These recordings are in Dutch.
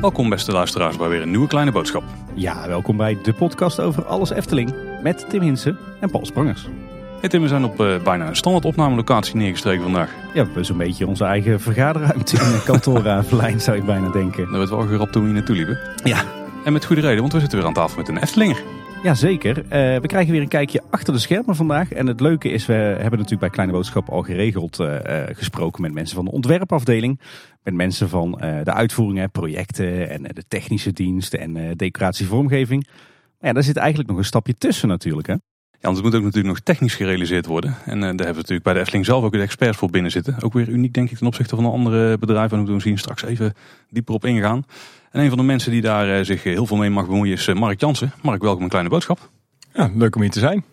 Welkom beste luisteraars bij weer een nieuwe kleine boodschap. Ja, welkom bij de podcast over alles Efteling met Tim Hinsen en Paul Sprangers. Hey Tim, we zijn op uh, bijna een standaard opnamelocatie neergestreken vandaag. Ja, we hebben zo'n beetje onze eigen vergaderruimte in de kantoor Verlijn, zou ik bijna denken. Dat werd wel gerapt toen we hier naartoe liepen. Ja. En met goede reden, want we zitten weer aan tafel met een Eftelinger. Jazeker. Uh, we krijgen weer een kijkje achter de schermen vandaag. En het leuke is, we hebben natuurlijk bij Kleine Boodschap al geregeld uh, gesproken met mensen van de ontwerpafdeling. Met mensen van de uitvoeringen, projecten en de technische dienst en decoratievormgeving. Maar ja, daar zit eigenlijk nog een stapje tussen natuurlijk hè. Ja, want het moet ook natuurlijk nog technisch gerealiseerd worden. En daar hebben we natuurlijk bij de Efteling zelf ook de experts voor binnen zitten. Ook weer uniek denk ik ten opzichte van de andere bedrijven. En we misschien straks even dieper op ingaan. En een van de mensen die daar uh, zich heel veel mee mag bemoeien is uh, Mark Jansen. Mark, welkom een kleine boodschap. Ja, leuk om hier te zijn.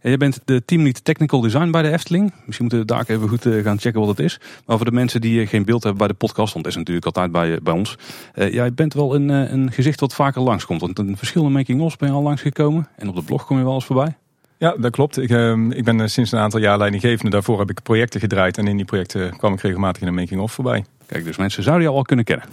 En jij bent de teamlead Technical Design bij de Efteling. Misschien moeten we daar even goed gaan checken wat het is. Maar voor de mensen die geen beeld hebben bij de podcast, want dat is natuurlijk altijd bij, bij ons. jij bent wel een, een gezicht wat vaker langskomt. Want een verschillende making-ofs ben je al langsgekomen. En op de blog kom je wel eens voorbij. Ja, dat klopt. Ik, uh, ik ben sinds een aantal jaar leidinggevende. Daarvoor heb ik projecten gedraaid. En in die projecten kwam ik regelmatig in een making-of voorbij. Kijk, dus mensen zouden je al kunnen kennen.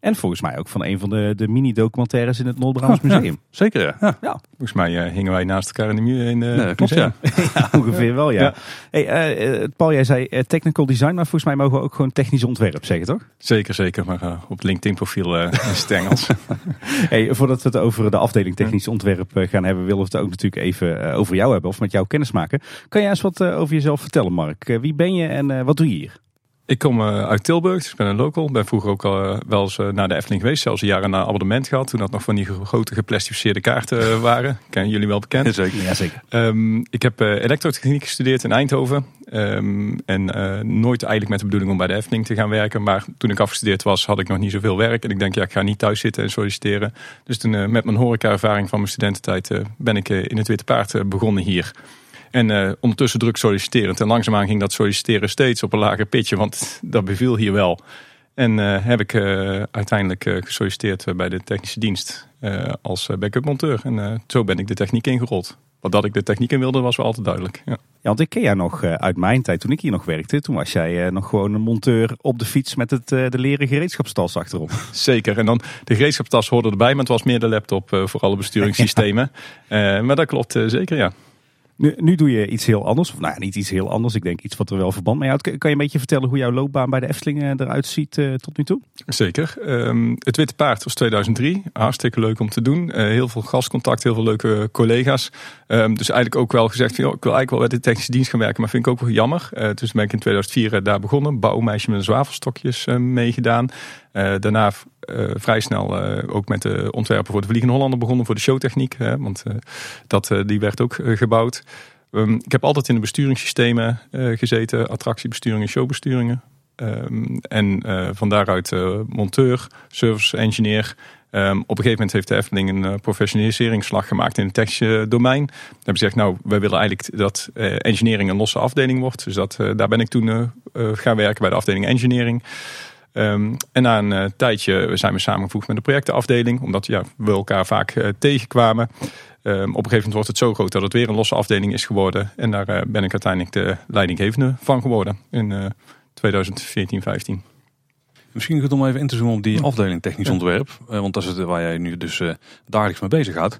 En volgens mij ook van een van de, de mini-documentaires in het Noord-Brabants Museum. Ja, zeker, ja. ja. Volgens mij uh, hingen wij naast elkaar in de, in de nee, klopt, ja. ja. ongeveer wel, ja. Hey, uh, Paul, jij zei technical design, maar volgens mij mogen we ook gewoon technisch ontwerp zeggen, toch? Zeker, zeker. Maar op LinkedIn-profiel uh, stengels. hey, voordat we het over de afdeling technisch ontwerp gaan hebben, willen we het ook natuurlijk even over jou hebben of met jou kennis maken. Kan jij eens wat over jezelf vertellen, Mark? wie ben je en wat doe je hier? Ik kom uit Tilburg, dus ik ben een local. Ben vroeger ook al wel eens naar de Efteling geweest. Zelfs een jaar een abonnement gehad. Toen dat nog van die grote geplastificeerde kaarten waren. Kennen jullie wel bekend? Zeker. Ja, zeker. Um, ik heb elektrotechniek gestudeerd in Eindhoven. Um, en uh, nooit eigenlijk met de bedoeling om bij de Efteling te gaan werken. Maar toen ik afgestudeerd was, had ik nog niet zoveel werk. En ik denk, ja, ik ga niet thuis zitten en solliciteren. Dus toen uh, met mijn horeca-ervaring van mijn studententijd uh, ben ik in het Witte Paard begonnen hier. En uh, ondertussen druk solliciterend. En langzaamaan ging dat solliciteren steeds op een lager pitje, want dat beviel hier wel. En uh, heb ik uh, uiteindelijk gesolliciteerd bij de technische dienst als backup monteur. En zo ben ik de techniek ingerold. Wat dat ik de techniek in wilde was wel altijd duidelijk. Ja. ja, want ik ken jou nog uit mijn tijd toen ik hier nog werkte. Toen was jij nog gewoon een monteur op de fiets met het, de leren gereedschapstas achterop. Zeker. En dan de gereedschapstas hoorde erbij, maar het was meer de laptop voor alle besturingssystemen. ja. maar dat klopt zeker, ja. Nu, nu, doe je iets heel anders. Of nou ja, niet iets heel anders. Ik denk iets wat er wel verband mee houdt. Kan je een beetje vertellen hoe jouw loopbaan bij de Efteling eruit ziet uh, tot nu toe? Zeker. Um, het Witte Paard was 2003. Hartstikke leuk om te doen. Uh, heel veel gastcontact, heel veel leuke collega's. Um, dus eigenlijk ook wel gezegd ik wil eigenlijk wel bij de technische dienst gaan werken. Maar vind ik ook wel jammer. Uh, dus ben ik in 2004 daar begonnen. Bouwmeisje met een zwavelstokjes meegedaan. daarna vrij snel ook met de ontwerpen voor de Vliegende Hollander begonnen. Voor de showtechniek. want dat, die werd ook gebouwd. Um, ik heb altijd in de besturingssystemen gezeten, attractiebesturingen, showbesturingen. Um, en van daaruit monteur, service engineer. Um, op een gegeven moment heeft de Efteling een professionaliseringsslag gemaakt in het technische domein. Dan hebben ze gezegd, nou, wij willen eigenlijk dat engineering een losse afdeling wordt. Dus dat, daar ben ik toen gaan werken bij de afdeling engineering. Um, en na een uh, tijdje zijn we samengevoegd met de projectenafdeling, omdat ja, we elkaar vaak uh, tegenkwamen. Um, op een gegeven moment wordt het zo groot dat het weer een losse afdeling is geworden. En daar uh, ben ik uiteindelijk de leidinggevende van geworden in 2014, 15. Misschien goed om even in te zoomen op die afdeling technisch ontwerp. want dat is het waar jij nu dus dagelijks mee bezig gaat.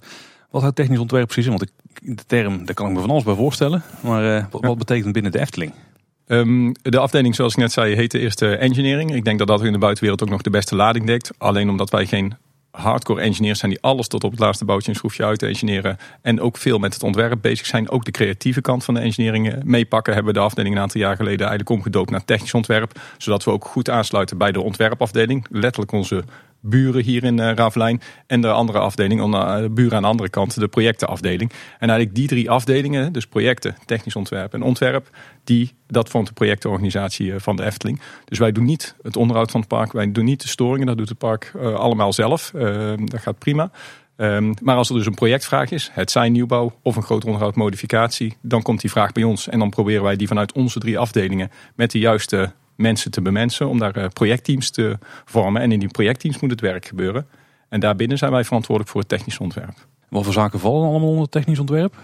Wat houdt technisch ontwerp precies in? Want de term, daar kan ik me van alles bij voorstellen. Maar wat, wat betekent binnen de Efteling? Um, de afdeling, zoals ik net zei, heet de eerste engineering. Ik denk dat dat in de buitenwereld ook nog de beste lading dekt. Alleen omdat wij geen hardcore engineers zijn die alles tot op het laatste boutje en schroefje uit engineeren. En ook veel met het ontwerp bezig zijn. Ook de creatieve kant van de engineering eh, meepakken. Hebben we de afdeling een aantal jaar geleden eigenlijk omgedoopt naar technisch ontwerp. Zodat we ook goed aansluiten bij de ontwerpafdeling. Letterlijk onze buren hier in uh. En de andere afdeling, uh, de buren aan de andere kant, de projectenafdeling. En eigenlijk die drie afdelingen, dus projecten, technisch ontwerp en ontwerp, die, dat vormt de projectorganisatie van de Efteling. Dus wij doen niet het onderhoud van het park, wij doen niet de storingen, dat doet het park allemaal zelf. dat gaat prima. Um, maar als er dus een projectvraag is, het zijn nieuwbouw of een groot onderhoud modificatie, dan komt die vraag bij ons. En dan proberen wij die vanuit onze drie afdelingen met de juiste mensen te bemensen, om daar eh, projectteams te vormen. En in die projectteams moet het werk gebeuren. En daarbinnen zijn wij verantwoordelijk voor het technisch ontwerp. Wat voor zaken vallen allemaal onder technisch ontwerp?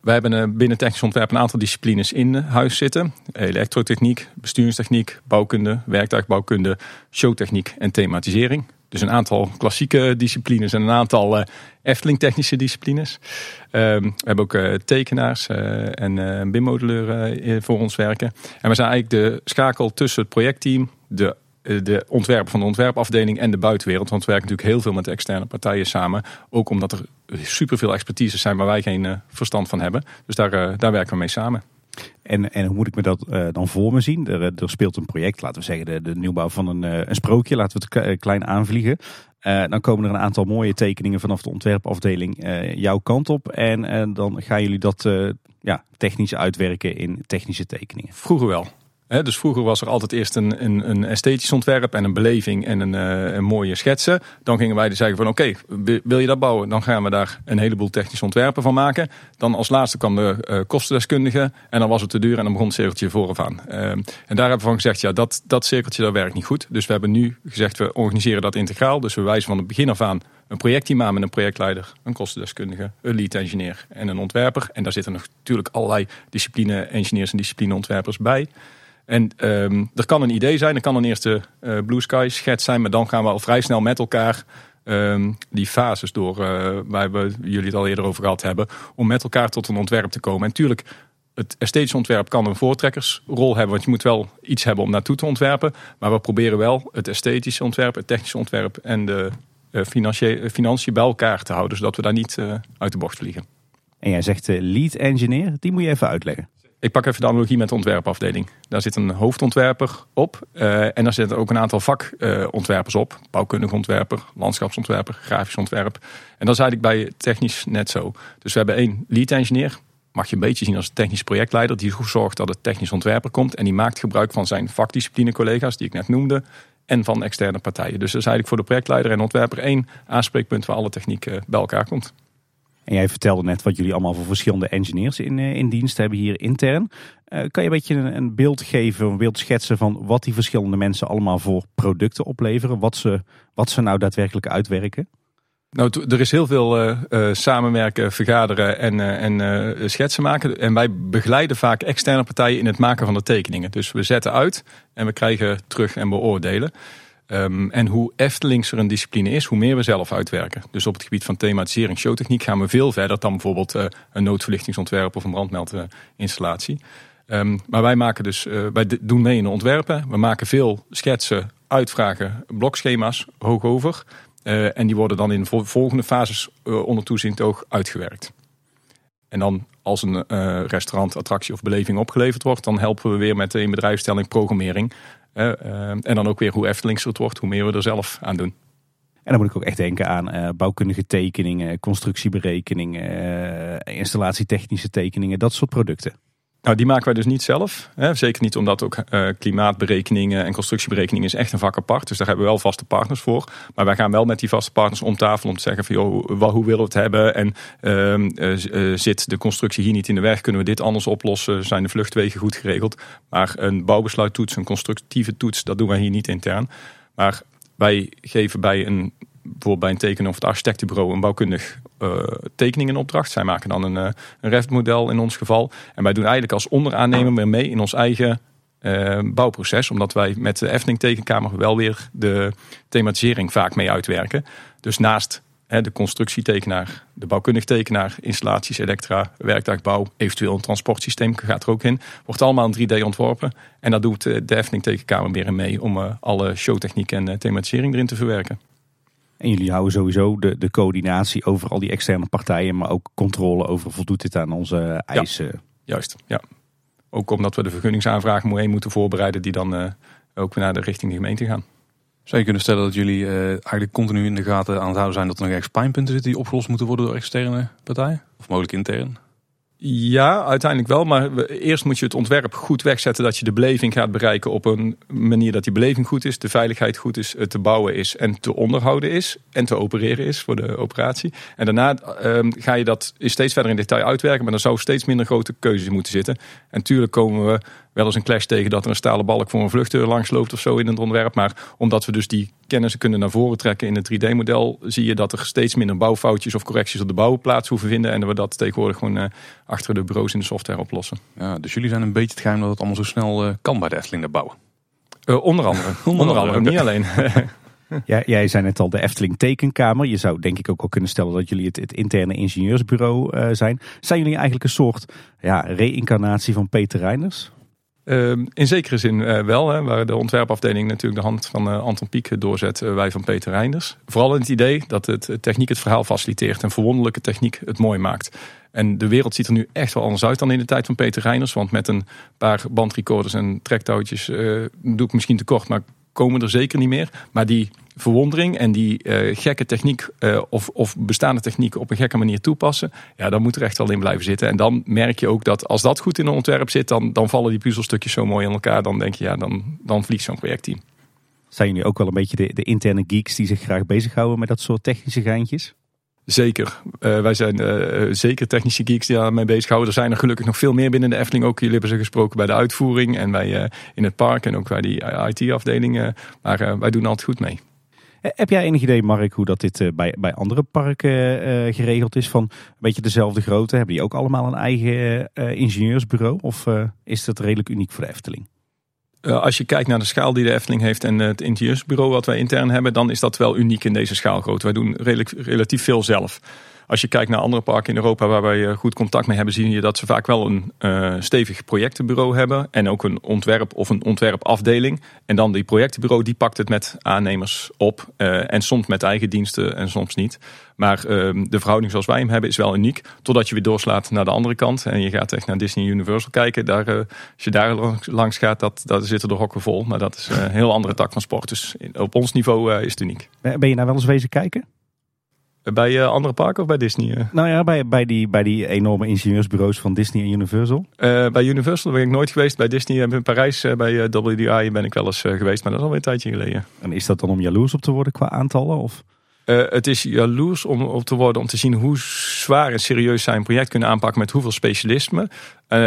wij hebben eh, binnen technisch ontwerp een aantal disciplines in huis zitten. Elektrotechniek, besturingstechniek, bouwkunde, werktuigbouwkunde, showtechniek en thematisering. Dus een aantal klassieke disciplines en een aantal uh, Efteling technische disciplines. Ehm, we hebben ook uh, tekenaars uh, en uh, BIM-modelleur voor ons werken. En we zijn eigenlijk de schakel tussen het projectteam, de de ontwerper van de ontwerpafdeling en de buitenwereld. Want we werken natuurlijk heel veel met externe partijen samen. Ook omdat er superveel expertise zijn waar wij geen verstand van hebben. Dus daar, daar werken we mee samen. En, en hoe moet ik me dat uh, dan voor me zien? Er, er, speelt een project, laten we zeggen de, de nieuwbouw van een, uh, een sprookje. Laten we het klein aanvliegen. Dan komen er een aantal mooie tekeningen vanaf de ontwerpafdeling jouw kant op. En dan gaan jullie dat ja, technisch uitwerken in technische tekeningen. Vroeger wel dus vroeger was er altijd eerst een, een, een esthetisch ontwerp en een beleving en een, uh, een mooie schetsen. Dan gingen wij dus zeggen van oké, wil je dat bouwen? Dan gaan we daar een heleboel technische ontwerpen van maken. Dan als laatste kwam de uh, kostendeskundige en dan was het te duur en dan begon het cirkeltje vooraf Uh, en daar hebben we van gezegd, ja dat, dat cirkeltje dat werkt niet goed. Dus we hebben nu gezegd, we organiseren dat integraal. Dus we wijzen van het begin af aan een projectteam aan met een projectleider, een kostendeskundige, een lead engineer en een ontwerper. En daar zitten natuurlijk allerlei discipline engineers en discipline ontwerpers bij. En um, er kan een idee zijn, er kan een eerste uh, blue sky schets zijn, maar dan gaan we al vrij snel met elkaar um, die fases door, uh, waar we jullie het al eerder over gehad hebben, om met elkaar tot een ontwerp te komen. En natuurlijk, het esthetisch ontwerp kan een voortrekkersrol hebben, want je moet wel iets hebben om naartoe te ontwerpen. Maar we proberen wel het esthetische ontwerp, het technische ontwerp en de uh, financiën bij elkaar te houden, zodat we daar niet uit de bocht vliegen. En jij zegt lead engineer, die moet je even uitleggen. Ik pak even de analogie met de ontwerpafdeling. Daar zit een hoofdontwerper op. Uh, en daar zitten ook een aantal vakontwerpers op. Bouwkundig ontwerper, landschapsontwerper, grafisch ontwerp. En dat is eigenlijk bij technisch net zo. Dus we hebben één lead engineer. Mag je een beetje zien als technisch projectleider. Die zorgt dat het technisch ontwerper komt. En die maakt gebruik van zijn vakdiscipline collega's die ik net noemde. En van externe partijen. Dus dat is eigenlijk voor de projectleider en ontwerper één aanspreekpunt waar alle techniek uh, bij elkaar komt. En jij vertelde net wat jullie allemaal voor verschillende engineers in, eh, in dienst hebben hier intern. Uh, kan je een beetje een, beeld geven, een beeld schetsen van wat die verschillende mensen allemaal voor producten opleveren? Wat ze, wat ze nou daadwerkelijk uitwerken? Nou, er is heel veel uh, samenwerken, vergaderen en, en schetsen maken. En wij begeleiden vaak externe partijen in het maken van de tekeningen. Dus we zetten uit en we krijgen terug en beoordelen. Um, en hoe Eftelings er een discipline is, hoe meer we zelf uitwerken. Dus op het gebied van thematisering, showtechniek gaan we veel verder dan bijvoorbeeld uh, een noodverlichtingsontwerp of een brandmeldinstallatie. Um, maar wij maken dus, uh, wij doen mee in de ontwerpen. We maken veel schetsen, uitvragen, blokschema's hoog over. Uh, en die worden dan in de volgende fases onder toezicht ook uitgewerkt. En dan als een restaurant, attractie of beleving opgeleverd wordt, dan helpen we weer met de inbedrijfstelling programmering. Uh, en dan ook weer hoe Eftelings het wordt, hoe meer we er zelf aan doen. En dan moet ik ook echt denken aan uh, bouwkundige tekeningen, constructieberekeningen, uh, installatietechnische tekeningen, dat soort producten. Nou, die maken wij dus niet zelf. Hè. Zeker niet omdat ook uh, klimaatberekeningen en constructieberekeningen is echt een vak apart. Dus daar hebben we wel vaste partners voor. Maar wij gaan wel met die vaste partners om tafel om te zeggen van joh, hoe, hoe willen we het hebben? En uh, zit de constructie hier niet in de weg? Kunnen we dit anders oplossen? Zijn de vluchtwegen goed geregeld? Maar een bouwbesluittoets, een constructieve toets, dat doen wij hier niet intern. Maar wij geven bij een bijvoorbeeld bij een tekening of het architectenbureau een bouwkundig uh, tekening in opdracht. Zij maken dan een, uh, een REFT-model in ons geval. En wij doen eigenlijk als onderaannemer weer mee in ons eigen uh, bouwproces. Omdat wij met de Efteling Tekenkamer wel weer de thematisering vaak mee uitwerken. Dus naast hè, de constructietekenaar, de bouwkundig tekenaar, installaties, elektra, werktuigbouw, eventueel een transportsysteem gaat er ook in. Wordt allemaal in 3D ontworpen. En daar doet de Efteling Tekenkamer weer mee om alle showtechniek en thematisering erin te verwerken. En jullie houden sowieso de, de coördinatie over al die externe partijen, maar ook controle over voldoet dit aan onze eisen. juist, ja. Ook omdat we de vergunningsaanvraag moeten voorbereiden die dan uh, ook naar de richting de gemeente gaan. Zou je kunnen stellen dat jullie uh, eigenlijk continu in de gaten aan het houden zijn dat er nog ergens pijnpunten zitten die opgelost moeten worden door externe partijen? Of mogelijk intern? Ja, uiteindelijk wel. Maar eerst moet je het ontwerp goed wegzetten dat je de beleving gaat bereiken op een manier dat die beleving goed is, de veiligheid goed is, te bouwen is en te onderhouden is en te opereren is voor de operatie. En daarna um, ga je dat steeds verder in detail uitwerken, maar dan zou steeds minder grote keuzes moeten zitten. En natuurlijk komen we wel eens een clash tegen dat er een stalen balk voor een vluchtdeur langs loopt of zo in het ontwerp. Maar omdat we dus die kennis kunnen naar voren trekken in het 3D-model, zie je dat er steeds minder bouwfoutjes of correcties op de bouw plaats hoeven vinden. En dat we dat tegenwoordig gewoon achter de bureaus in de software oplossen. Ja, dus jullie zijn een beetje het geheim dat het allemaal zo snel kan bij de Efteling bouwen. onder andere. onder, andere, niet alleen. Ja, jij zei net al de Efteling Tekenkamer. Je zou denk ik ook al kunnen stellen dat jullie het, het interne ingenieursbureau uh, zijn. Zijn jullie eigenlijk een soort ja, reïncarnatie van Peter Reinders? Uh, in zekere zin uh, wel, hè, waar de ontwerpafdeling natuurlijk de hand van uh, Anton Pieck doorzet, wij van Peter Reinders. Vooral in het idee dat het techniek het verhaal faciliteert en verwonderlijke techniek het mooi maakt. En de wereld ziet er nu echt wel anders uit dan in de tijd van Peter Reinders. Want met een paar bandrecorders en trektouwtjes doe ik misschien tekort, maar komen er zeker niet meer. Maar die verwondering en die uh, gekke techniek uh, of, of bestaande techniek op een gekke manier toepassen, ja, dan moet er echt wel in blijven zitten. En dan merk je ook dat als dat goed in een ontwerp zit, dan, dan vallen die puzzelstukjes zo mooi in elkaar. Dan denk je, ja, dan, dan vliegt zo'n projectteam. Zijn jullie ook wel een beetje de, de interne geeks die zich graag bezighouden met dat soort technische geintjes? Zeker. Uh, wij zijn uh, zeker technische geeks die daarmee bezighouden. Er zijn er gelukkig nog veel meer binnen de Efteling. Ook jullie hebben ze gesproken bij de uitvoering en bij, uh, in het park en ook bij die IT-afdeling. maar wij doen altijd goed mee. Heb jij enig idee, Mark, hoe dat dit bij, bij andere parken geregeld is? Van een beetje dezelfde grootte? Hebben die ook allemaal een eigen ingenieursbureau? Of is dat redelijk uniek voor de Efteling? Eh, als je kijkt naar de schaal die de Efteling heeft en het ingenieursbureau wat wij intern hebben, dan is dat wel uniek in deze schaalgrootte. Wij doen redelijk, relatief veel zelf. Als je kijkt naar andere parken in Europa waar wij eh, goed contact mee hebben, zie je dat ze vaak wel een uh, stevig projectenbureau hebben. En ook een ontwerp of een ontwerpafdeling. En dan die projectenbureau die pakt het met aannemers op. Uh, en soms met eigen diensten en soms niet. Maar uh, de verhouding zoals wij hem hebben is wel uniek. Totdat je weer doorslaat naar de andere kant. En je gaat echt naar Disney Universal kijken. Daar, als je daar langs gaat, dat, dat zitten de hokken vol. Maar dat is een heel andere tak van sport. Dus op ons niveau is het uniek. Ben je nou wel eens wezen kijken? Bij uh, andere parken of bij Disney? Uh? Nou ja, bij, bij, die, bij die enorme ingenieursbureaus van Disney en Universal. Uh, bij Universal ben ik nooit geweest. Bij Disney in Parijs, bij WDI ben ik wel eens geweest. Maar dat is alweer een tijdje geleden. En is dat dan om jaloers op te worden qua aantallen? Of? het is jaloers om op te worden om te zien hoe zwaar en serieus zij een project kunnen aanpakken met hoeveel specialisme.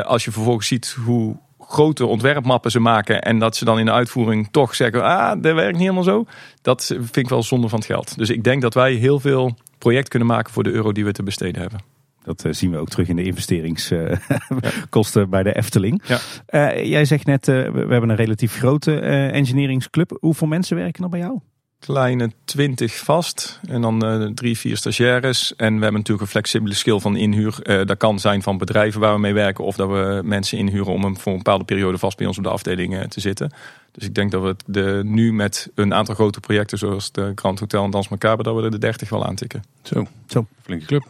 als je vervolgens ziet hoe grote ontwerpmappen ze maken en dat ze dan in de uitvoering toch zeggen, ah, dat werkt niet helemaal zo. Dat vind ik wel zonde van het geld. Dus ik denk dat wij heel veel project kunnen maken voor de euro die we te besteden hebben. Dat uh, zien we ook terug in de investeringskosten uh, bij de Efteling. Ja. Uh, jij zegt net, we hebben een relatief grote engineeringsclub. Hoeveel mensen werken er bij jou? Kleine twintig vast en dan drie, vier stagiaires. En we hebben natuurlijk een flexibele skill van inhuur. dat kan zijn van bedrijven waar we mee werken of dat we mensen inhuren om voor een bepaalde periode vast bij ons op de afdeling te zitten. Dus ik denk dat we de, nu met een aantal grote projecten zoals de Grand Hotel en Dans Macabre, dat we er de 30 wel aantikken. Zo, Zo. flinke club.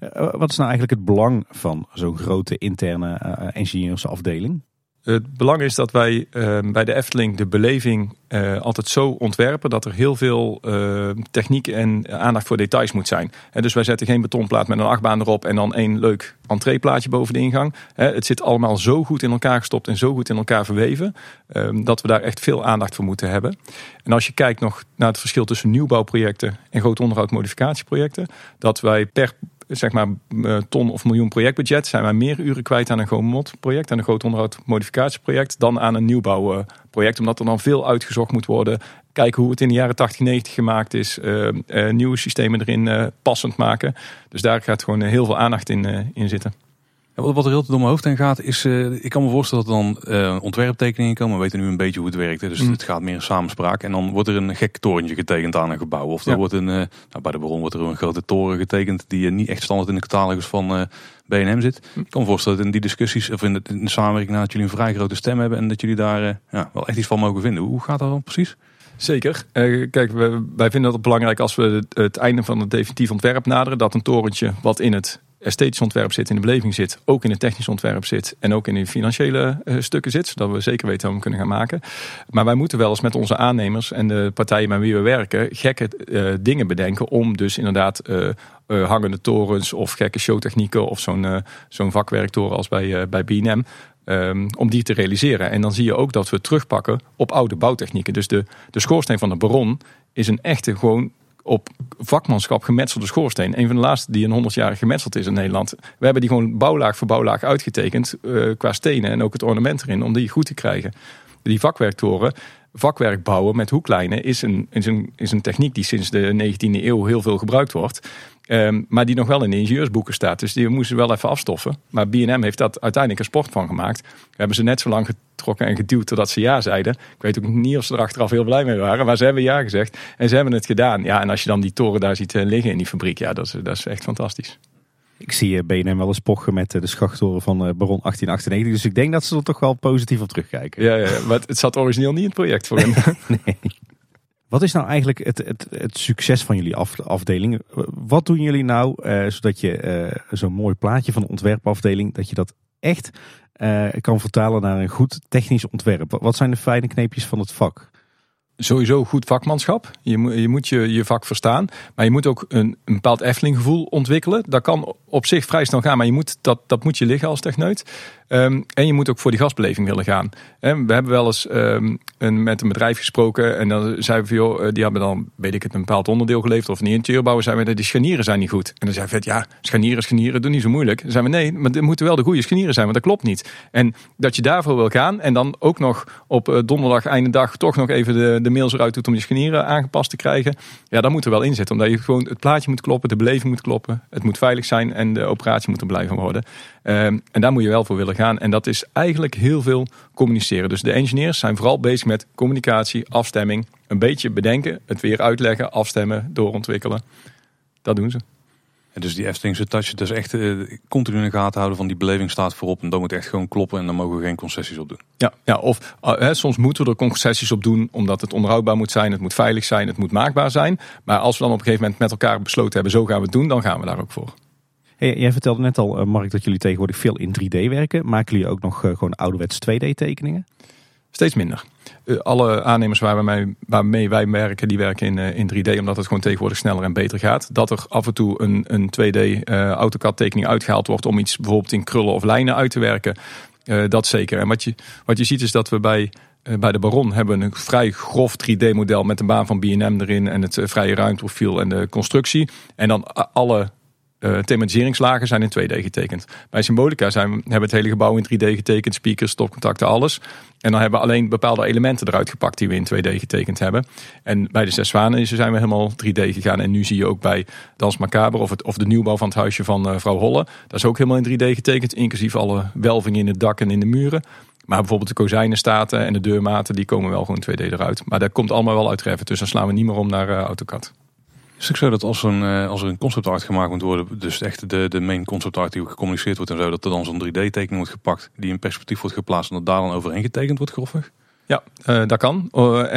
Uh, wat is nou eigenlijk het belang van zo'n grote interne uh, ingenieursafdeling? Het belang is dat wij uh, bij de Efteling de beleving uh, altijd zo ontwerpen dat er heel veel uh, techniek en aandacht voor details moet zijn. He, dus wij zetten geen betonplaat met een achtbaan erop en dan één leuk entreeplaatje boven de ingang. He, het zit allemaal zo goed in elkaar gestopt en zo goed in elkaar verweven ehm, dat we daar echt veel aandacht voor moeten hebben. En als je kijkt nog naar het verschil tussen nieuwbouwprojecten en groot onderhoud modificatieprojecten, dat wij per zeg maar eh, ton of miljoen projectbudget zijn wij meer uren kwijt aan een GOMOD project, aan een groot onderhoud modificatieproject, dan aan een nieuwbouwproject. Omdat er dan veel uitgezocht moet worden. Kijken hoe het in de jaren 80, 90 gemaakt is. Uh, uh, nieuwe systemen erin passend maken. Dus daar gaat gewoon heel veel aandacht in, in zitten. Wat er heel door mijn hoofd heen gaat is, uh, ik kan me voorstellen dat er dan uh, ontwerptekeningen komen. We weten nu een beetje hoe het werkt. Hè. Dus mm. het gaat meer in samenspraak. En dan wordt er een gek torentje getekend aan een gebouw. Of er wordt een, uh, nou, bij de bron wordt er een grote toren getekend die niet echt standaard in de catalogus van BNM zit. Mm. Ik kan me voorstellen dat in die discussies of in de, in de samenwerking dat jullie een vrij grote stem hebben. En dat jullie daar ja, wel echt iets van mogen vinden. Hoe gaat dat dan precies? Zeker. kijk, wij, vinden het belangrijk als we het, het einde van het definitief ontwerp naderen. Dat een torentje wat in het esthetisch ontwerp zit, in de beleving zit, ook in het technisch ontwerp zit en ook in de financiële uh, stukken zit, zodat we zeker weten hoe we kunnen gaan maken. Maar wij moeten wel eens met onze aannemers en de partijen met wie we werken gekke uh, dingen bedenken om dus inderdaad uh, hangende torens of gekke showtechnieken of zo'n zo'n vakwerktoren als bij, bij BNM. Um, om die te realiseren. En dan zie je ook dat we terugpakken op oude bouwtechnieken. Dus de, de schoorsteen van de baron is een echte gewoon op vakmanschap gemetselde schoorsteen. Een van de laatste die een 100 jaar gemetseld is in Nederland. We hebben die gewoon bouwlaag voor bouwlaag uitgetekend uh, qua stenen en ook het ornament erin om die goed te krijgen. Die vakwerktoren, vakwerk bouwen met hoeklijnen is een, is, een, is een techniek die sinds de 19e eeuw heel veel gebruikt wordt. Ehm, maar die nog wel in de ingenieursboeken staat. Dus die moesten wel even afstoffen. Maar BM heeft dat uiteindelijk een sport van gemaakt. We hebben ze net zo lang getrokken en geduwd totdat ze ja zeiden. Ik weet ook niet of ze er achteraf heel blij mee waren. Maar ze hebben ja gezegd. En ze hebben het gedaan. Ja, en als je dan die toren daar ziet eh, liggen in die fabriek. Ja, dat is, dat is echt fantastisch. Ik zie eh, BNM wel eens pochen met eh, de schachttoren van Baron 1898. Dus ik denk dat ze er toch wel positief op terugkijken. Ja, ja maar het zat origineel niet in het project voor hen. nee. Wat is nou eigenlijk het, het, het succes van jullie afdeling? Wat doen jullie nou uh, zodat je uh, zo'n mooi plaatje van de ontwerpafdeling, dat je dat echt uh, kan vertalen naar een goed technisch ontwerp? Wat zijn de fijne kneepjes van het vak? Sowieso goed vakmanschap. Je moet je, moet je, je vak verstaan. Maar je moet ook een, een bepaald Efteling gevoel ontwikkelen. Dat kan op zich vrij snel gaan, maar je moet, dat, dat moet je liggen als techneut. Um, en je moet ook voor die gastbeleving willen gaan. En we hebben wel eens um, een, met een bedrijf gesproken. En dan zeiden we, joh, die hebben dan, weet ik het, een bepaald onderdeel geleverd. Of een interieurbouwer. Zeiden we, die scharnieren zijn niet goed. En dan zei we, ja, scharnieren, scharnieren, doe niet zo moeilijk. Dan zeiden we, nee, maar het moeten wel de goede scharnieren zijn. Want dat klopt niet. En dat je daarvoor wil gaan. En dan ook nog op uh, donderdag, einde dag, toch nog even de, de mails eruit doet om je scharnieren aangepast te krijgen. Ja, dat moet er wel in zitten. Omdat je gewoon, het plaatje moet kloppen, de beleving moet kloppen. Het moet veilig zijn en de operatie moet er blijven worden. Um, en daar moet je wel voor willen gaan. En dat is eigenlijk heel veel communiceren. Dus de engineers zijn vooral bezig met communicatie, afstemming. Een beetje bedenken, het weer uitleggen, afstemmen, doorontwikkelen. Dat doen ze. En dus die Eftelingse touch, dus echt uh, continu in de gaten houden van die beleving staat voorop. En dan moet echt gewoon kloppen en dan mogen we geen concessies op doen. Ja, ja of uh, soms moeten we er concessies op doen omdat het onderhoudbaar moet zijn, het moet veilig zijn, het moet maakbaar zijn. Maar als we dan op een gegeven moment met elkaar besloten hebben, zo gaan we het doen, dan gaan we daar ook voor. Hey, jij vertelde net al, uh, Mark, dat jullie tegenwoordig veel in 3D werken. Maken jullie ook nog gewoon ouderwets 2D tekeningen? Steeds minder. Alle aannemers waar we mee, waarmee wij werken, die werken in, in 3D, omdat het gewoon tegenwoordig sneller en beter gaat. Dat er af en toe een, een 2D uh, AutoCAD tekening uitgehaald wordt om iets bijvoorbeeld in krullen of lijnen uit te werken. dat zeker. En wat je, wat je ziet is dat we bij bij de Baron hebben een vrij grof 3D-model met een baan van BM erin en het vrije ruimteprofiel en de constructie. En dan alle uh, thematiseringslagen zijn in 2D getekend. Bij Symbolica zijn we, het hele gebouw in 3D getekend, speakers, stopcontacten, alles. En dan hebben we alleen bepaalde elementen eruit gepakt die we in 2D getekend hebben. En bij de Zes Zwanen zijn we helemaal 3D gegaan. En nu zie je ook bij Dans Macabre of, het, of de nieuwbouw van het huisje van uh, vrouw Holle. Dat is ook helemaal in 3D getekend, inclusief alle welvingen in het dak en in de muren. Maar bijvoorbeeld de kozijnenstaten en de deurmaten, die komen wel gewoon 2D eruit. Maar dat komt allemaal wel uit dus dan slaan we niet meer om naar uh, AutoCAD. Is het zo dat als, een, uh, als er een concept art gemaakt moet worden, dus echt de, de main concept art die gecommuniceerd wordt en zo, dat er dan zo'n 3D tekening wordt gepakt, die in perspectief wordt geplaatst en dat daar dan overheen getekend wordt grofweg? Ja, uh, dat kan. Uh,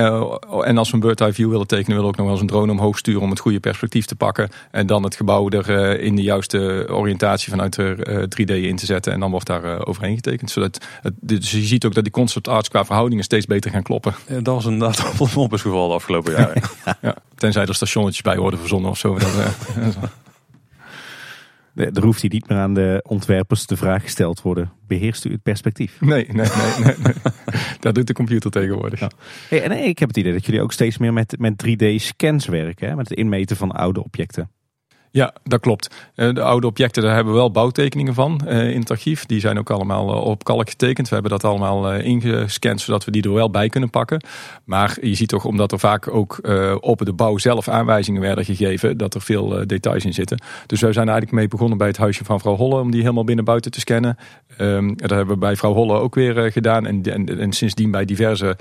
en als we een bird eye view willen tekenen, willen we ook nog wel eens een drone omhoog sturen om het goede perspectief te pakken. En dan het gebouw er in de juiste oriëntatie vanuit de 3D in te zetten. En dan wordt daar overheen getekend. Zodat het, dus je ziet ook dat die concept arts qua verhoudingen steeds beter gaan kloppen. Ja, dat was inderdaad op het geval de afgelopen jaren. ja, tenzij er stationnetjes bij worden verzonnen of zo. Dat, er hoeft hier niet meer aan de ontwerpers de vraag gesteld worden. Beheerst u het perspectief? Nee, nee, nee. nee, nee. dat doet de computer tegenwoordig. Ja. Hey, en ik heb het idee dat jullie ook steeds meer met, met 3D-scans werken. Hè? Met het inmeten van oude objecten. Ja, dat klopt. Eh, de oude objecten, daar hebben we wel bouwtekeningen van eh, in het archief. Die zijn ook allemaal eh, op kalk getekend. We hebben dat allemaal ingescand, zodat we die er wel bij kunnen pakken. Maar je ziet toch, omdat er vaak ook op de bouw zelf aanwijzingen werden gegeven, dat er veel details in zitten. Dus wij zijn eigenlijk mee begonnen bij het huisje van vrouw Holle, om die helemaal binnen buiten te scannen. Um, dat hebben we bij vrouw Holle ook weer gedaan. En, en, en, sindsdien bij diverse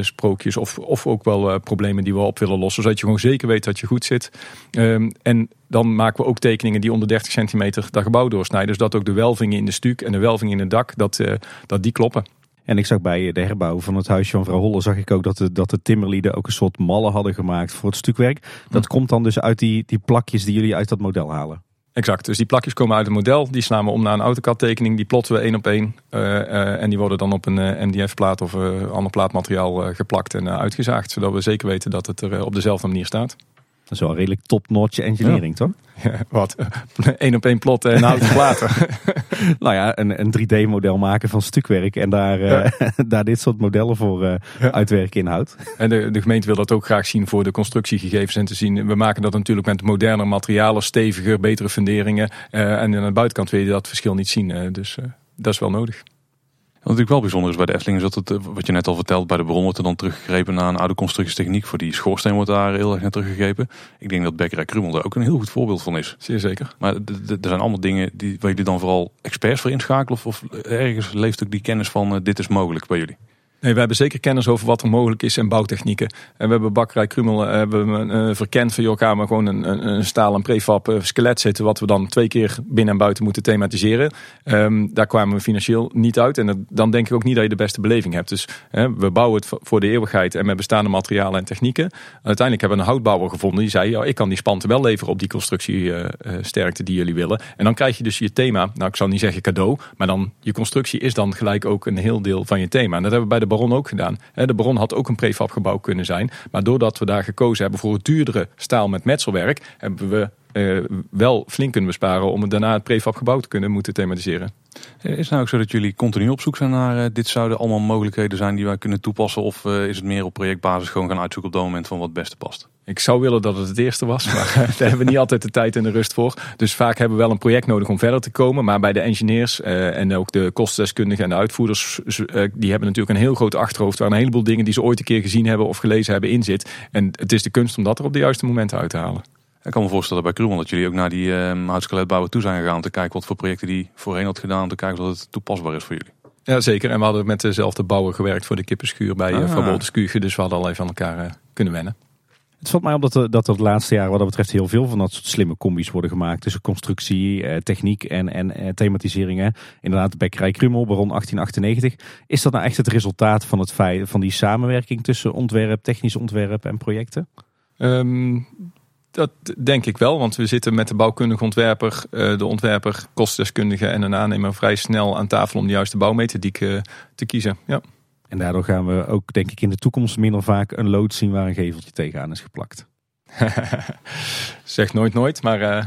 sprookjes of, of ook wel problemen die we op willen lossen. Zodat je gewoon zeker weet dat je goed zit. Um, en dan maken we ook tekeningen die onder 30 centimeter dat gebouw doorsnijden. Dus dat ook de welvingen in de stuk en de welvingen in het dak, dat, uh, dat die kloppen. En ik zag bij de herbouw van het huisje van mevrouw Holle, zag ik ook dat de, dat de timmerlieden ook een soort mallen hadden gemaakt voor het stukwerk. Dat hm. komt dan dus uit die, die plakjes die jullie uit dat model halen. Exact, dus die plakjes komen uit het model, die slaan we om naar een AutoCAD tekening, die plotten we één op één. Uh, uh, en die worden dan op een MDF plaat of ander plaatmateriaal geplakt en uitgezaagd. Zodat we zeker weten dat het er op dezelfde manier staat. Dat is wel redelijk top-notch engineering, toch? Ja, wat? Eén op één plot en houten platen. nou ja, een, een 3D-model maken van stukwerk en daar, ja. uh, daar dit soort modellen voor uh, uitwerken inhoudt. En de, de gemeente wil dat ook graag zien voor de constructiegegevens en te zien. We maken dat natuurlijk met moderne materialen, steviger, betere funderingen. Uh, en aan de buitenkant wil je dat verschil niet zien. dus dat is wel nodig. Natuurlijk wel bijzonder is bij de Efteling is dat het, wat je net al vertelt, bij de bron wordt er dan teruggegrepen naar een oude constructietechniek. Voor die schoorsteen wordt daar heel erg naar teruggegrepen. Ik denk dat Bekkerij Krummel daar ook een heel goed voorbeeld van is. Zeer zeker. Maar er zijn allemaal dingen die, waar jullie dan vooral experts voor inschakelen? Of, of ergens leeft ook die kennis van uh, dit is mogelijk bij jullie? Nee, we hebben zeker kennis over wat er mogelijk is en bouwtechnieken. En we hebben bakkerij Krummel uh, hebben uh, verkend van, joh, we gewoon een, een, een stalen prefab uh, skelet zetten, wat we dan twee keer binnen en buiten moeten thematiseren. Um, daar kwamen we financieel niet uit. En dat, dan denk ik ook niet dat je de beste beleving hebt. Dus we bouwen het voor de eeuwigheid en met bestaande materialen en technieken. Uiteindelijk hebben we een houtbouwer gevonden die zei, ja, ik kan die spanten wel leveren op die constructiesterkte die jullie willen. En dan krijg je dus je thema, nou ik zal niet zeggen cadeau, maar dan je constructie is dan gelijk ook een heel deel van je thema. En dat hebben we bij de Baron ook gedaan. De Baron had ook een prefab gebouw kunnen zijn. Maar doordat we daar gekozen hebben voor het duurdere staal met metselwerk, hebben we uh, wel flink kunnen besparen om het daarna het prefab gebouw te kunnen moeten thematiseren. Is het nou ook zo dat jullie continu op zoek zijn naar uh, dit zouden allemaal mogelijkheden zijn die wij kunnen toepassen? Of is het meer op projectbasis gewoon gaan uitzoeken op dat moment van wat het beste past? Ik zou willen dat het het eerste was, maar daar hebben we niet altijd de tijd en de rust voor. Dus vaak hebben we wel een project nodig om verder te komen. Maar bij de engineers uh, en ook de kostendeskundigen en de uitvoerders, die hebben natuurlijk een heel groot achterhoofd waar een heleboel dingen die ze ooit een keer gezien hebben of gelezen hebben in zit. En het is de kunst om dat er op de juiste momenten uit te halen. Ik kan me voorstellen bij Krummel dat jullie ook naar die uh, toe zijn gegaan. Om te kijken wat voor projecten die voorheen had gedaan. Om te kijken of het toepasbaar is voor jullie. Ja, zeker. En we hadden met dezelfde bouwer gewerkt voor de kippenschuur bij ah. Van. Dus we hadden al even aan elkaar uh, kunnen wennen. Het valt mij op dat er, dat er de laatste jaren wat dat betreft heel veel van dat soort slimme combi's worden gemaakt. Tussen constructie, eh, techniek en, en eh, thematiseringen. Inderdaad, Bekkerij Krummel, Baron 1898. Is dat nou echt het resultaat van, het feit, van die samenwerking tussen ontwerp, technisch ontwerp en projecten? Um, dat denk ik wel, want we zitten met de bouwkundige ontwerper, de ontwerper, kostdeskundige en een aannemer vrij snel aan tafel om de juiste bouwmethodiek te kiezen. Ja. En daardoor gaan we ook, denk ik, in de toekomst minder vaak een lood zien waar een geveltje tegenaan is geplakt. zeg nooit nooit, maar uh,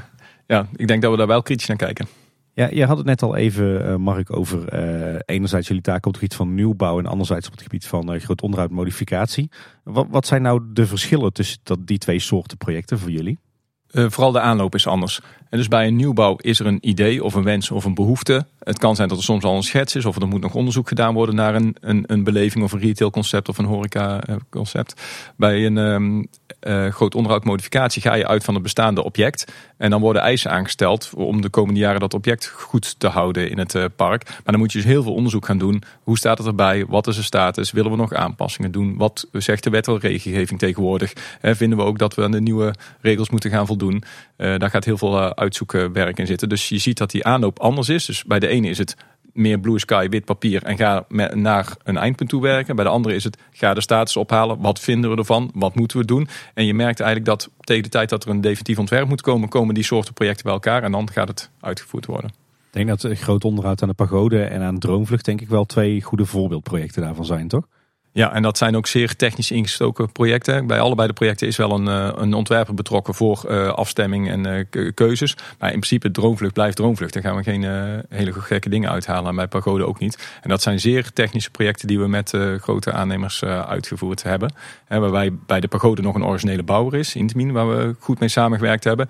ja, ik denk dat we daar wel kritisch naar kijken. Ja, je had het net al even, uh, Mark, over uh, enerzijds jullie taken op het gebied van nieuwbouw en anderzijds op het gebied van groot onderhoud modificatie. Wat, wat zijn nou de verschillen tussen dat, die twee soorten projecten voor jullie? Vooral de aanloop is anders. En dus bij een nieuwbouw is er een idee of een wens of een behoefte. Het kan zijn dat er soms al een schets is of er moet nog onderzoek gedaan worden naar een, een, een beleving of een retailconcept of een horeca-concept. Bij een um, uh, groot onderhoudmodificatie ga je uit van het bestaande object. En dan worden eisen aangesteld om de komende jaren dat object goed te houden in het uh, park. Maar dan moet je dus heel veel onderzoek gaan doen. Hoe staat het erbij? Wat is de status? Willen we nog aanpassingen doen? Wat zegt de wet al regelgeving tegenwoordig? vinden we ook dat we aan de nieuwe regels moeten gaan voldoen? daar gaat heel veel uitzoeken werk in zitten. Dus je ziet dat die aanloop anders is. Dus bij de ene is het meer blue sky, wit papier en ga naar een eindpunt toe werken. Bij de andere is het ga de status ophalen. Wat vinden we ervan? Wat moeten we doen? En je merkt eigenlijk dat tegen de tijd dat er een definitief ontwerp moet komen, komen die soorten projecten bij elkaar en dan gaat het uitgevoerd worden. Ik denk dat groot onderhoud aan de pagode en aan Droomvlucht denk ik wel twee goede voorbeeldprojecten daarvan zijn, toch? Ja, en dat zijn ook zeer technisch ingestoken projecten. Bij allebei de projecten is wel een, eh, een ontwerper betrokken voor uh, afstemming en uh, keuzes. Maar in principe, droomvlucht blijft droomvlucht. Daar gaan we geen hele gekke dingen uithalen. En bij Pagode ook niet. En dat zijn zeer technische projecten die we met grote aannemers uitgevoerd hebben. En waarbij bij de Pagode nog een originele bouwer is, Intamin, waar we goed mee samengewerkt hebben.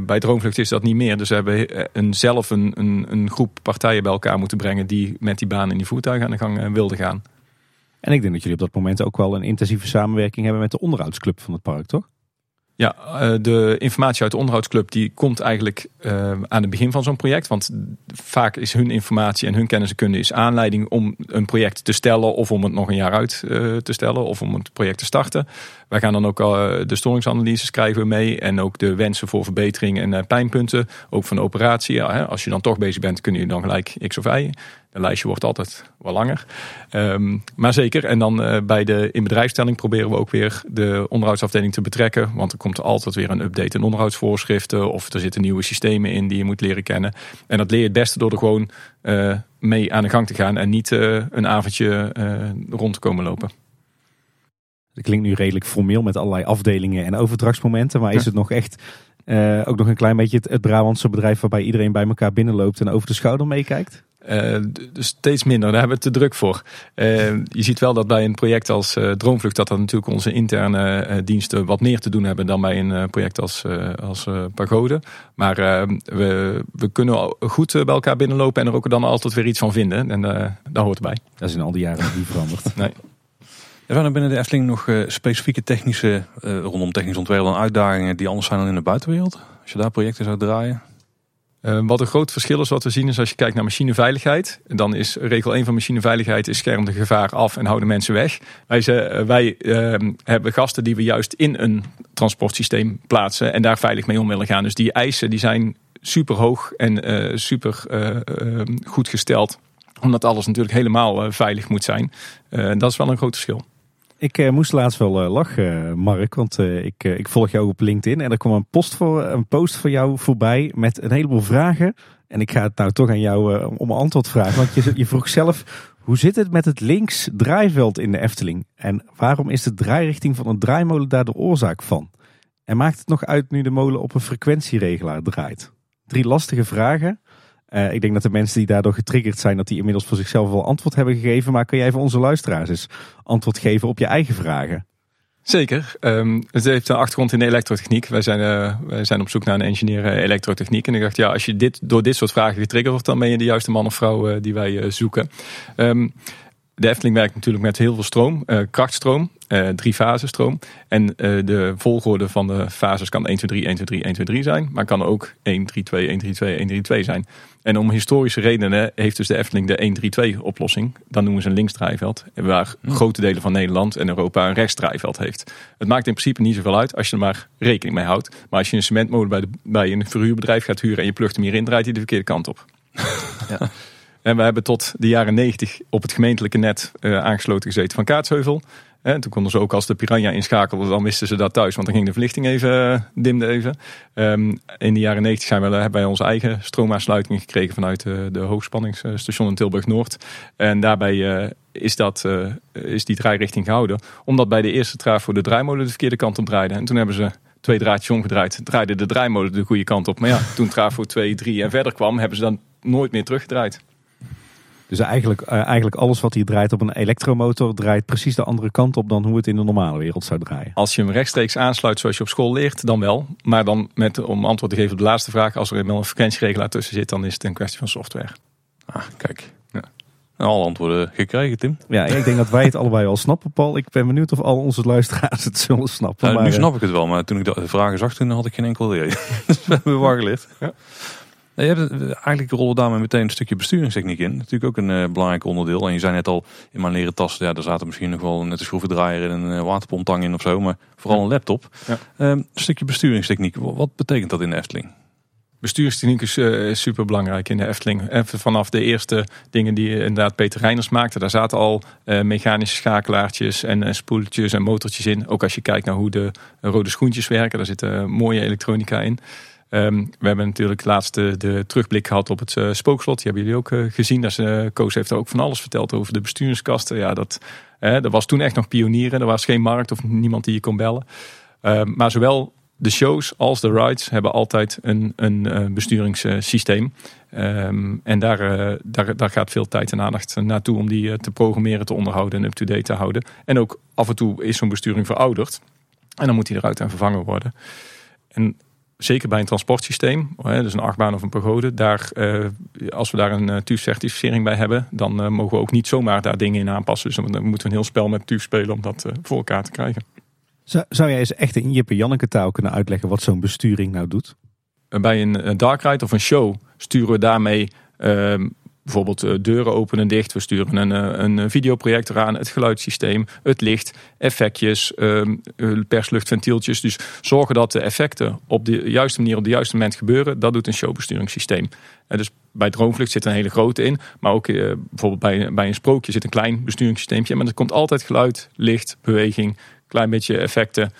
bij Droomvlucht is dat niet meer. Dus we hebben een, zelf een, een, een groep partijen bij elkaar moeten brengen die met die baan en die voertuigen aan de gang wilden gaan. En ik denk dat jullie op dat moment ook wel een intensieve samenwerking hebben met de onderhoudsclub van het park, toch? Ja, eh, de informatie uit de onderhoudsclub die komt eigenlijk uh, aan het begin van zo'n project. Want vaak is hun informatie en hun kennis en kunde is aanleiding om een project te stellen of om het nog een jaar uit uh, te stellen of om het project te starten. Wij gaan dan ook de storingsanalyses krijgen mee en ook de wensen voor verbetering en pijnpunten. Ook van de operatie. Als je dan toch bezig bent kun je dan gelijk X of Y. De lijstje wordt altijd wel langer. Um, maar zeker. En dan uh, bij de inbedrijfstelling proberen we ook weer de onderhoudsafdeling te betrekken. Want er komt altijd weer een update in onderhoudsvoorschriften. Of er zitten nieuwe systemen in die je moet leren kennen. En dat leer je het beste door er gewoon uh, mee aan de gang te gaan. En niet uh, een avondje rond te komen lopen. Dat klinkt nu redelijk formeel met allerlei afdelingen en overdrachtsmomenten. Maar is het nog echt uh, ook nog een klein beetje het, het Brabantse bedrijf waarbij iedereen bij elkaar binnenloopt en over de schouder meekijkt? Uh, dus steeds minder, daar hebben we te druk voor. Uh, je ziet wel dat bij een project als uh, Droomvlucht dat dat natuurlijk onze interne diensten wat meer te doen hebben dan bij een project als, als Pagode. Maar we, we kunnen goed bij elkaar binnenlopen en er ook dan altijd weer iets van vinden. En daar hoort bij. Dat is in al die jaren niet veranderd. nee. Er zijn er binnen de Efteling nog specifieke technische, rondom technisch ontwerp en uitdagingen die anders zijn dan in de buitenwereld? Als je daar projecten zou draaien? Uh, wat een groot verschil is wat we zien is als je kijkt naar machineveiligheid. Dan is regel 1 van machineveiligheid is scherm de gevaar af en houden mensen weg. Wij, uh, wij uh, hebben gasten die we juist in een transportsysteem plaatsen en daar veilig mee om willen gaan. Dus die eisen die zijn super hoog en eh, super ehm, goed gesteld. Omdat alles natuurlijk helemaal veilig moet zijn. dat is wel een groot verschil. Ik uh, moest laatst wel uh, lachen, Mark, want ik, ik volg jou op LinkedIn en er kwam een post, voor, een post voor jou voorbij met een heleboel vragen. En ik ga het nou toch aan jou om antwoord vragen, want je, je vroeg zelf, hoe zit het met het links draaiveld in de Efteling? En waarom is de draairichting van een draaimolen daar de oorzaak van? En maakt het nog uit nu de molen op een frequentieregelaar draait? Drie lastige vragen. Uh, ik denk dat de mensen die daardoor getriggerd zijn, dat die inmiddels voor zichzelf wel antwoord hebben gegeven. Maar kun jij voor onze luisteraars eens antwoord geven op je eigen vragen? Zeker. Um, het heeft een achtergrond in de elektrotechniek. Wij zijn, uh, wij zijn op zoek naar een engineer uh, elektrotechniek. En ik dacht, ja, als je dit, door dit soort vragen getriggerd wordt, dan ben je de juiste man of vrouw die wij zoeken. Um, de Efteling werkt natuurlijk met heel veel stroom, krachtstroom uh, drie fasen stroom. En uh, de volgorde van de fases kan 1, 2, 3, 1, 2, 3, 1, 2, 3 zijn. Maar kan ook 1, 3, 2, 1, 3, 2, 1, 3, 2 zijn. En om historische redenen heeft dus de Efteling de 1, 3, 2 oplossing. Dan noemen ze een linksdraaiveld. Waar hmm. grote delen van Nederland en Europa een rechtsdraaiveld heeft. Het maakt in principe niet zoveel uit als je er maar rekening mee houdt. Maar als je een cementmolen bij, de, bij een verhuurbedrijf gaat huren en je plugt hem hierin, draait hij de verkeerde kant op. ja. En we hebben tot de jaren 90 op het gemeentelijke net uh, aangesloten gezeten van Kaatsheuvel. En toen konden ze ook als de Piranha inschakelde, dan wisten ze dat thuis, want dan ging de verlichting even, uh, dimde even. Um, in de jaren 90 zijn hebben wij onze eigen stroomaansluiting gekregen vanuit de, de hoogspanningsstation in Tilburg-Noord. En daarbij is, dat, is die draairichting gehouden, omdat bij de eerste trafo de draaimolen de verkeerde kant op draaide. En toen hebben ze twee draadjes omgedraaid, draaide de draaimolen de goede kant op. Maar ja, toen trafo 2, 3 en verder kwam, hebben ze dan nooit meer teruggedraaid. Dus eigenlijk, uh, eigenlijk alles wat hier draait op een elektromotor draait precies de andere kant op dan hoe het in de normale wereld zou draaien. Als je hem rechtstreeks aansluit zoals je op school leert, dan wel. Maar dan met, om antwoord te geven op de laatste vraag, als er wel een frequentieregelaar tussen zit, dan is het een kwestie van software. Ah, kijk. Ja. Alle antwoorden gekregen, Tim. Ja, ik denk dat wij het allebei al snappen, Paul. Ik ben benieuwd of al onze luisteraars het zullen snappen. Nou, maar, nu snap ik het wel, maar toen ik de vragen zag, toen had ik geen enkel idee. dus we hebben waar geleerd. Ja. Je hebt, eigenlijk rollen daarmee meteen een stukje besturingstechniek in. Natuurlijk ook een uh, belangrijk onderdeel. En je zei net al, in mijn leren tas, ja, daar zaten misschien nog wel net een schroevendraaier en een uh, waterpomptang in of zo. Maar vooral een laptop. Ja. Uh, een stukje besturingstechniek. Wat betekent dat in de Efteling? Bestuurstechniek is uh, super belangrijk in de Efteling. Even vanaf de eerste dingen die inderdaad Peter Reiners maakte. Daar zaten al uh, mechanische schakelaartjes en uh, spoeltjes en motortjes in. Ook als je kijkt naar hoe de rode schoentjes werken. Daar zit mooie elektronica in. Um, we hebben natuurlijk laatst de, terugblik gehad op het uh, spookslot. Die hebben jullie ook uh, gezien. Dat uh, Koos heeft ook van alles verteld over de besturingskasten. Ja, dat, dat was toen echt nog pionieren. Er was geen markt of niemand die je kon bellen. Um, maar zowel de shows als de rides hebben altijd een, een besturingssysteem. Um, en daar, daar, daar gaat veel tijd en aandacht naartoe om die te programmeren, te onderhouden en up-to-date te houden. En ook af en toe is zo'n besturing verouderd. En dan moet die eruit en vervangen worden. En zeker bij een transportsysteem, dus een achtbaan of een pagode, daar, uh, als we daar een uh, TÜV-certificering bij hebben, dan uh, mogen we ook niet zomaar daar dingen in aanpassen. Dus dan moeten we een heel spel met TÜV spelen om dat voor elkaar te krijgen. Zou, zou jij eens echt in Jippe Janneke taal kunnen uitleggen wat zo'n besturing nou doet? Bij een dark ride of een show sturen we daarmee ehm, bijvoorbeeld eh, deuren openen en dicht. We sturen een, eh, een videoprojector aan, het geluidssysteem, het licht, effectjes, ehm, eh, persluchtventieltjes. Dus zorgen dat de effecten op de juiste manier op de juiste moment gebeuren. Dat doet een showbesturingssysteem. dus bij Droomvlucht zit een hele grote in. Maar ook bijvoorbeeld bij, bij een sprookje zit een klein besturingssysteempje. Maar er komt altijd geluid, licht, beweging, klein beetje effecten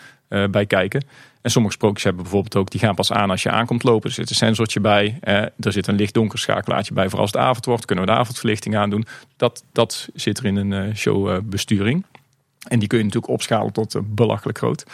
bij kijken. En sommige sprookjes hebben bijvoorbeeld ook, die gaan pas aan als je aankomt lopen. Er zit een sensortje bij, eh, er zit een licht-donker schakelaartje bij voor als het avond wordt. Kunnen we de avondverlichting aandoen. Dat, dat zit er in een uh, showbesturing. En die kun je natuurlijk opschalen tot uh, belachelijk groot.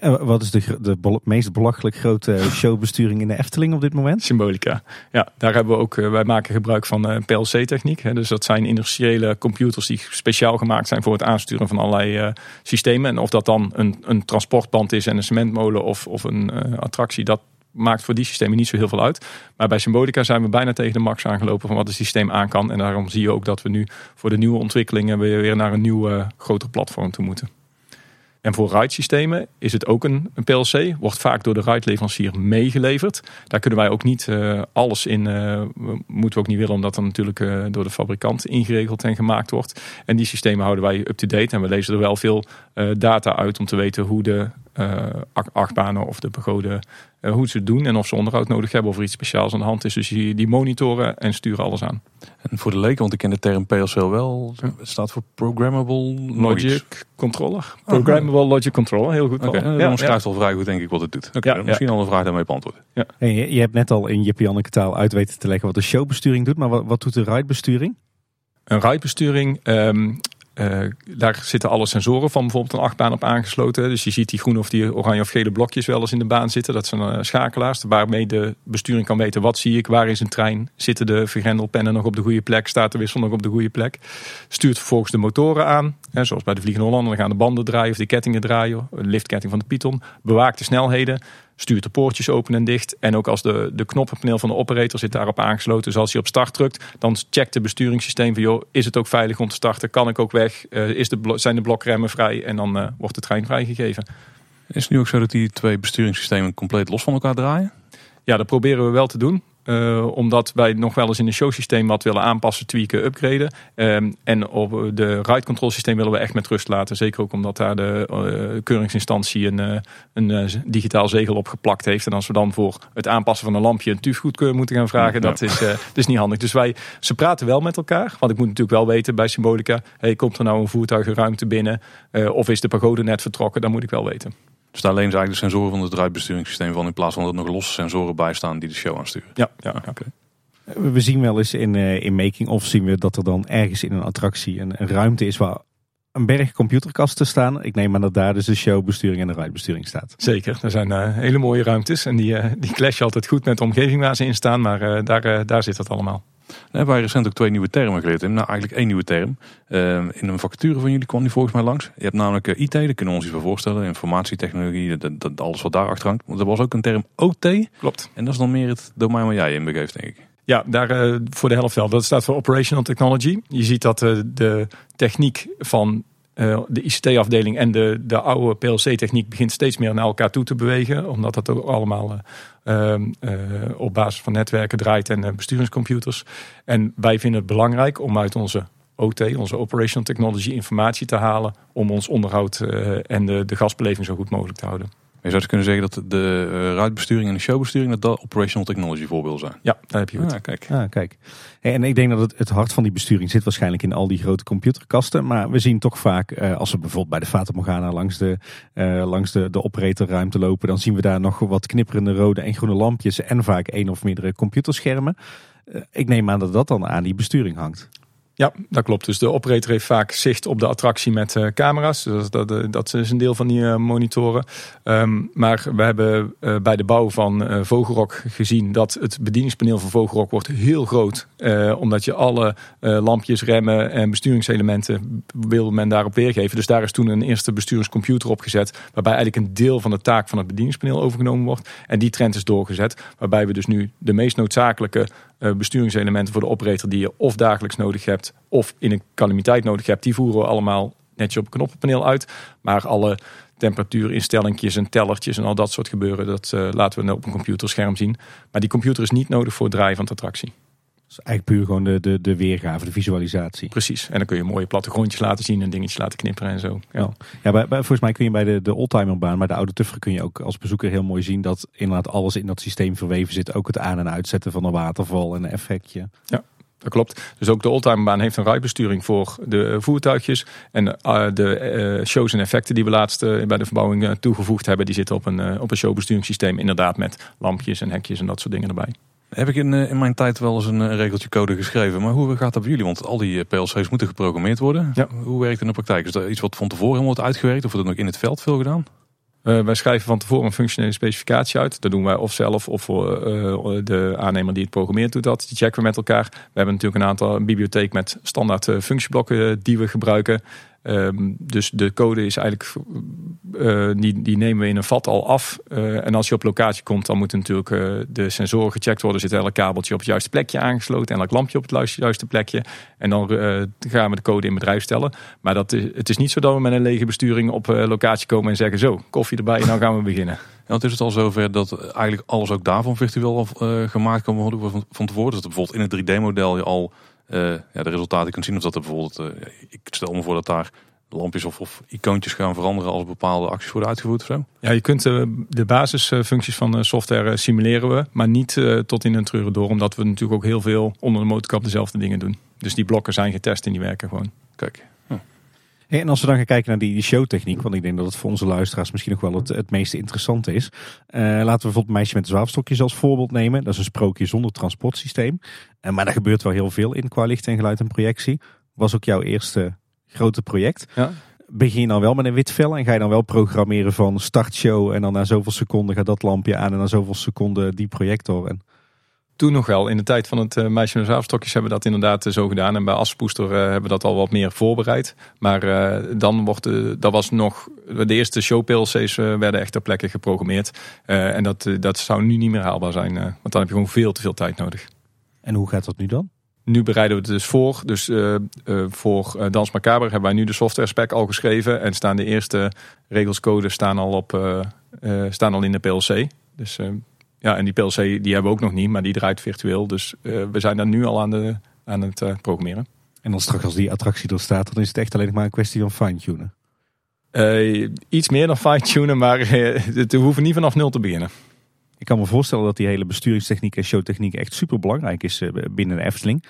Wat is de, de meest belachelijk grote showbesturing in de Efteling op dit moment? Symbolica. Ja, daar hebben we ook, wij maken gebruik van PLC-techniek. Dus dat zijn industriële computers die speciaal gemaakt zijn voor het aansturen van allerlei systemen. En of dat dan een, een transportband is en een cementmolen of, of een attractie, dat maakt voor die systemen niet zo heel veel uit. Maar bij Symbolica zijn we bijna tegen de max aangelopen van wat het systeem aan kan. En daarom zie je ook dat we nu voor de nieuwe ontwikkelingen weer naar een nieuw uh, groter platform toe moeten. En voor ride-systemen is het ook een, een, PLC. Wordt vaak door de ride-leverancier meegeleverd. Daar kunnen wij ook niet uh, alles in. Uh, moeten we ook niet willen, omdat dat natuurlijk uh, door de fabrikant ingeregeld en gemaakt wordt. En die systemen houden wij up-to-date. En we lezen er wel veel data uit om te weten hoe de achtbanen of de pagoden uh, hoe ze het doen en of ze onderhoud nodig hebben of er iets speciaals aan de hand is. Dus die, die monitoren en sturen alles aan. En voor de leken, want ik ken de term PLC wel, het staat voor Programmable Logic Controller. Oh, programmable Logic Controller, heel goed. Okay, dan schrijft al vrij goed denk ik wat het doet. Okay, misschien al een vraag daarmee beantwoorden. Ja. je, je, hebt net al in je Janneke taal uit weten te leggen wat de showbesturing doet, maar wat, wat doet de ridebesturing? Een ridebesturing um, uh, daar zitten alle sensoren van bijvoorbeeld een achtbaan op aangesloten. Dus je ziet die groene of die oranje of gele blokjes wel eens in de baan zitten. Dat zijn uh, schakelaars waarmee de besturing kan weten wat zie ik, waar is een trein. Zitten de vergrendelpennen nog op de goede plek, staat de wissel nog op de goede plek. Stuurt vervolgens de motoren aan. Hè, zoals bij de Vliegende Hollander, dan gaan de banden draaien of de kettingen draaien. De liftketting van de Python. Bewaakt de snelheden stuurt de poortjes open en dicht. En ook als de, de knoppenpaneel van de operator zit daarop aangesloten. Dus als hij op start drukt, dan checkt het besturingssysteem van... joh, is het ook veilig om te starten? Kan ik ook weg? Uh, is de, zijn de blokremmen vrij? En dan uh, wordt de trein vrijgegeven. Is het nu ook zo dat die twee besturingssystemen compleet los van elkaar draaien? Ja, dat proberen we wel te doen. Uh, omdat wij nog wel eens in een showsysteem wat willen aanpassen, tweaken, upgraden. Um, en op de ride control systeem willen we echt met rust laten. Zeker ook omdat daar de uh, keuringsinstantie een, uh, een digitaal zegel op geplakt heeft. En als we dan voor het aanpassen van een lampje een TÜV moeten gaan vragen, ja. dat, is, dat is niet handig. Dus wij, ze praten wel met elkaar. Want ik moet natuurlijk wel weten bij Symbolica, hey, komt er nou een voertuigenruimte binnen? of is de pagode net vertrokken? Dat moet ik wel weten. Dus daar alleen ze eigenlijk de sensoren van het draaibesturingssysteem van in plaats van dat er nog losse sensoren bij staan die de show aansturen. Ja, ja oké. We zien wel eens in, uh, in making of zien we dat er dan ergens in een attractie een, een, ruimte is waar een berg computerkasten staan. Ik neem aan dat daar dus de showbesturing en de ridebesturing staat. Zeker, er zijn uh, hele mooie ruimtes en die, uh, die clashen altijd goed met de omgeving waar ze in staan, maar daar, daar zit het allemaal. We hebben wij recent ook twee nieuwe termen geleerd. Nou, eigenlijk één nieuwe term. Ehm, in een vacature van jullie kwam die volgens mij langs. Je hebt namelijk eh, IT, daar kunnen we ons iets voor voorstellen. Informatietechnologie, dat, dat, alles wat daar achter hangt. Want er was ook een term OT. Klopt. En dat is dan meer het domein waar jij in begeeft, denk ik. Ja, daar uh, voor de helft wel. Dat staat voor Operational Technology. Je ziet dat uh, de techniek van uh, de ICT-afdeling en de, de oude PLC-techniek begint steeds meer naar elkaar toe te bewegen. Omdat dat ook allemaal uh, op basis van netwerken draait en besturingscomputers. En wij vinden het belangrijk om uit onze OT, onze Operational Technology, informatie te halen. Om ons onderhoud en de, de gasbeleving zo goed mogelijk te houden. Je zou dus kunnen zeggen dat de uh, ruitbesturing en de showbesturing dat, dat operational technology voorbeelden zijn. Ja, daar heb je het. Ah, kijk. Ah, kijk. En ik denk dat het, het hart van die besturing zit waarschijnlijk in al die grote computerkasten. Maar we zien toch vaak, uh, als we bijvoorbeeld bij de Fata Morgana langs de, uh, langs de, de operatorruimte lopen, dan zien we daar nog wat knipperende rode en groene lampjes en vaak één of meerdere computerschermen. ik neem aan dat dat dan aan die besturing hangt. Ja, dat klopt. Dus de operator heeft vaak zicht op de attractie met uh, camera's. Dus dat, dat, dat, is een deel van die uh, monitoren. Um, maar we hebben bij de bouw van Vogelrok gezien dat het bedieningspaneel van Vogelrok wordt heel groot. omdat je alle lampjes, remmen en besturingselementen wil men daarop weergeven. Dus daar is toen een eerste besturingscomputer op gezet. Waarbij eigenlijk een deel van de taak van het bedieningspaneel overgenomen wordt. En die trend is doorgezet. Waarbij we dus nu de meest noodzakelijke besturingselementen voor de operator die je of dagelijks nodig hebt of in een calamiteit nodig hebt, die voeren we allemaal netjes op het knoppenpaneel uit. Maar alle temperatuurinstellingjes en tellertjes en al dat soort gebeuren, dat uh, laten we op een computerscherm zien. Maar die computer is niet nodig voor het draaien van de attractie. Dus eigenlijk puur gewoon de, de, de weergave, de visualisatie. Precies. En dan kun je mooie plattegrondjes laten zien en dingetjes laten knipperen en zo. Ja, ja bij, bij, volgens mij kun je bij de, de oldtimerbaan, bij de oude Tuffer, kun je ook als bezoeker heel mooi zien dat inderdaad alles in dat systeem verweven zit. Ook het aan- en uitzetten van een waterval en een effectje. Ja. Dat klopt. Dus ook de oldtimerbaan heeft een rijbesturing voor de voertuigjes. En uh, de uh, shows en effecten die we laatst bij de verbouwing toegevoegd hebben, die zitten op een, op een showbesturingssysteem. Inderdaad met lampjes en hekjes en dat soort dingen erbij. Heb ik in, in mijn tijd wel eens een regeltje code geschreven. Maar hoe gaat dat bij jullie? Want al die PLC's moeten geprogrammeerd worden. Ja. Hoe werkt het in de praktijk? Is dat iets wat van tevoren helemaal wordt uitgewerkt? Of wordt het nog in het veld veel gedaan? Uh, wij schrijven van tevoren een functionele specificatie uit. Dat doen wij of zelf of voor uh, de aannemer die het programmeert doet dat. Die checken we met elkaar. We hebben natuurlijk een aantal een bibliotheek met standaard functieblokken die we gebruiken. Um, dus de code is eigenlijk, uh, die, die nemen we in een vat al af. Uh, en als je op locatie komt, dan moeten natuurlijk uh, de sensoren gecheckt worden. Zit elk kabeltje op het juiste plekje aangesloten en elk lampje op het juiste plekje. En dan gaan we de code in bedrijf stellen. Maar dat is, het is niet zo dat we met een lege besturing op locatie komen en zeggen zo, koffie erbij en dan gaan we beginnen. Ja, want is het al zover dat eigenlijk alles ook daarvan virtueel gemaakt kan worden van, van tevoren? Dat bijvoorbeeld in het 3D-model je al uh, ja, de resultaten kunt zien. Of dat er bijvoorbeeld, uh, ik stel me voor dat daar lampjes of, of icoontjes gaan veranderen als bepaalde acties worden uitgevoerd of zo. Ja, je kunt uh, de basisfuncties van de software simuleren we, maar niet tot in een treuren door. Omdat we natuurlijk ook heel veel onder de motorkap dezelfde dingen doen. Dus die blokken zijn getest en die werken gewoon. Kijk. En als we dan gaan kijken naar die, die showtechniek, want ik denk dat het voor onze luisteraars misschien nog wel het, het meest interessante is. Uh, laten we bijvoorbeeld Meisje met de zwavelstokjes als voorbeeld nemen. Dat is een sprookje zonder transportsysteem. Uh, maar daar gebeurt wel heel veel in qua licht en geluid en projectie. Was ook jouw eerste grote project. Ja. Begin je dan wel met een wit vel en ga je dan wel programmeren van startshow en dan na zoveel seconden gaat dat lampje aan en na zoveel seconden die projector. En toen nog wel. In de tijd van het uh, Meisje met Zavelstokjes hebben we dat inderdaad uh, zo gedaan. En bij Aspoester uh, hebben we dat al wat meer voorbereid. Maar dan wordt de, dat was nog... De eerste show-PLC's werden echt ter plekke geprogrammeerd. en dat, dat zou nu niet meer haalbaar zijn. want dan heb je gewoon veel te veel tijd nodig. En hoe gaat dat nu dan? Nu bereiden we het dus voor. Dus voor Dans Macabre hebben wij nu de software spec al geschreven. En staan de eerste regels, codes staan al, op, staan al in de PLC. Dus ja, en die PLC die hebben we ook nog niet, maar die draait virtueel. Dus uh, we zijn daar nu al aan, de, aan het uh, programmeren. En dan straks als die attractie er staat, dan is het echt alleen maar een kwestie van fine-tunen. Uh, iets meer dan fine-tunen, maar we hoeven niet vanaf nul te beginnen. Ik kan me voorstellen dat die hele besturingstechniek en showtechniek echt super belangrijk is binnen de Efteling.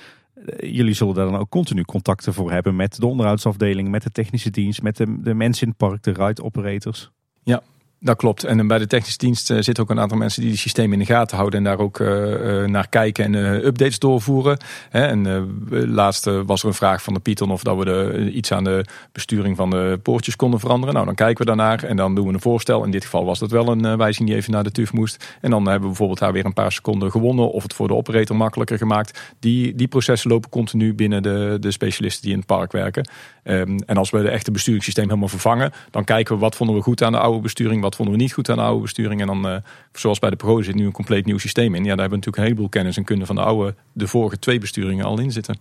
Jullie zullen daar dan ook continu contacten voor hebben met de onderhoudsafdeling, met de technische dienst, met de, de mensen in het park, de ride operators. Ja, dat klopt. En bij de technische dienst uh, zitten ook een aantal mensen die die systeem in de gaten houden en daar ook uh, naar kijken en uh, updates doorvoeren. Hè, en laatst was er een vraag van de Python of dat we de, iets aan de besturing van de poortjes konden veranderen. Nou, dan kijken we daarnaar en dan doen we een voorstel. In dit geval was dat wel een wijziging die even naar de TUF moest. En dan hebben we bijvoorbeeld daar weer een paar seconden gewonnen of het voor de operator makkelijker gemaakt. Die, die processen lopen continu binnen de, de specialisten die in het park werken. Um, en als we de echte besturingssysteem helemaal vervangen, dan kijken we wat vonden we goed aan de oude besturing, wat vonden we niet goed aan de oude besturing. En dan, uh, zoals bij de Pro zit nu een compleet nieuw systeem in. Ja, daar hebben we natuurlijk een heleboel kennis en kunde van de oude, de vorige twee besturingen al in zitten.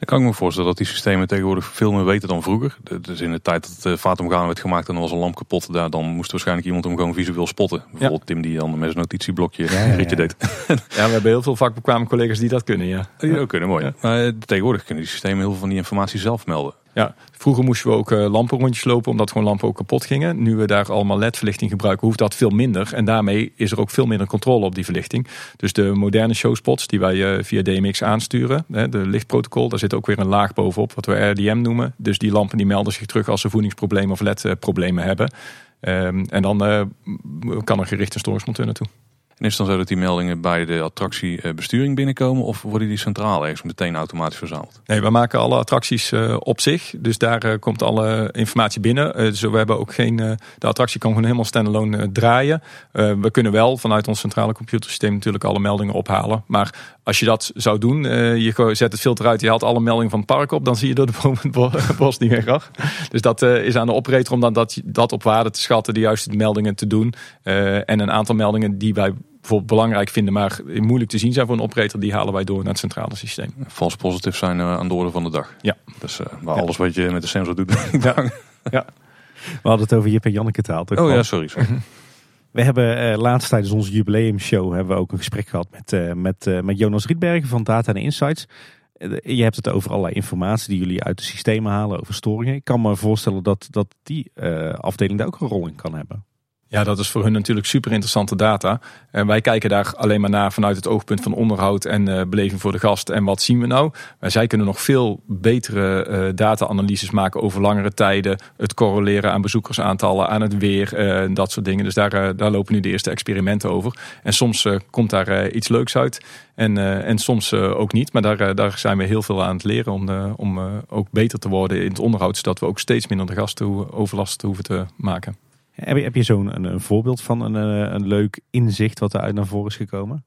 Dan kan ik me voorstellen dat die systemen tegenwoordig veel meer weten dan vroeger. Dus in de tijd dat het Fatumgaan werd gemaakt en er was een lamp kapot, daar, dan moest waarschijnlijk iemand hem gewoon visueel spotten. Bijvoorbeeld Tim die dan met zijn notitieblokje ja, een ritje deed. Ja, we hebben heel veel vakbekwame collega's die dat kunnen, ja. Die ook kunnen, mooi. Maar eh, tegenwoordig kunnen die systemen heel veel van die informatie zelf melden. Ja, vroeger moesten we ook uh, lampenrondjes lopen omdat gewoon lampen ook kapot gingen. Nu we daar allemaal LED-verlichting gebruiken, hoeft dat veel minder. En daarmee is er ook veel minder controle op die verlichting. Dus de moderne showspots die wij uh, via DMX aansturen, de lichtprotocol, daar zit ook weer een laag bovenop, wat we RDM noemen. Dus die lampen die melden zich terug als ze voedingsproblemen of LED-problemen hebben. Um, en dan kan er gericht een storingsmonteur naartoe. En is dan zo dat die meldingen bij de attractiebesturing binnenkomen of worden die centraal ergens meteen automatisch verzameld? Nee, we maken alle attracties uh, op zich. Dus daar uh, komt alle informatie binnen. Dus we hebben ook geen. de attractie kan gewoon helemaal standalone draaien. we kunnen wel vanuit ons centrale computersysteem natuurlijk alle meldingen ophalen. Maar als je dat zou doen, je zet het filter uit, je haalt alle meldingen van het park op, dan zie je door de boom het bos niet meer graag. Dus dat is aan de operator om dan dat, dat op waarde te schatten, de juiste meldingen te doen. en een aantal meldingen die wij bijvoorbeeld belangrijk vinden, maar moeilijk te zien zijn voor een operator, die halen wij door naar het centrale systeem. False positives zijn uh, aan de orde van de dag. Ja. Dus uh, maar alles wat je met de sensor doet. ja. ja. We hadden het over Jip en Janneke taal. Oh ja, sorry. sorry. We hebben uh, laatst tijdens onze jubileumshow hebben we ook een gesprek gehad met, uh, met, uh, met Jonas Rietbergen van Data Insights. Je hebt het over allerlei informatie die jullie uit de systemen halen over storingen. Ik kan me voorstellen dat, dat die afdeling daar ook een rol in kan hebben. Ja, dat is voor hun natuurlijk super interessante data. En wij kijken daar alleen maar naar vanuit het oogpunt van onderhoud en uh, beleving voor de gast. En wat zien we nou? Maar zij kunnen nog veel betere uh, data-analyses maken over langere tijden. Het correleren aan bezoekersaantallen, aan het weer, uh, dat soort dingen. Dus daar, daar lopen nu de eerste experimenten over. En soms komt daar iets leuks uit. En, en soms ook niet. Maar daar, daar zijn we heel veel aan het leren om, om ook beter te worden in het onderhoud. Zodat we ook steeds minder de gasten overlast hoeven te maken. Heb je, heb je zo'n een, een, voorbeeld van een, eh, een leuk inzicht wat eruit naar voren is gekomen?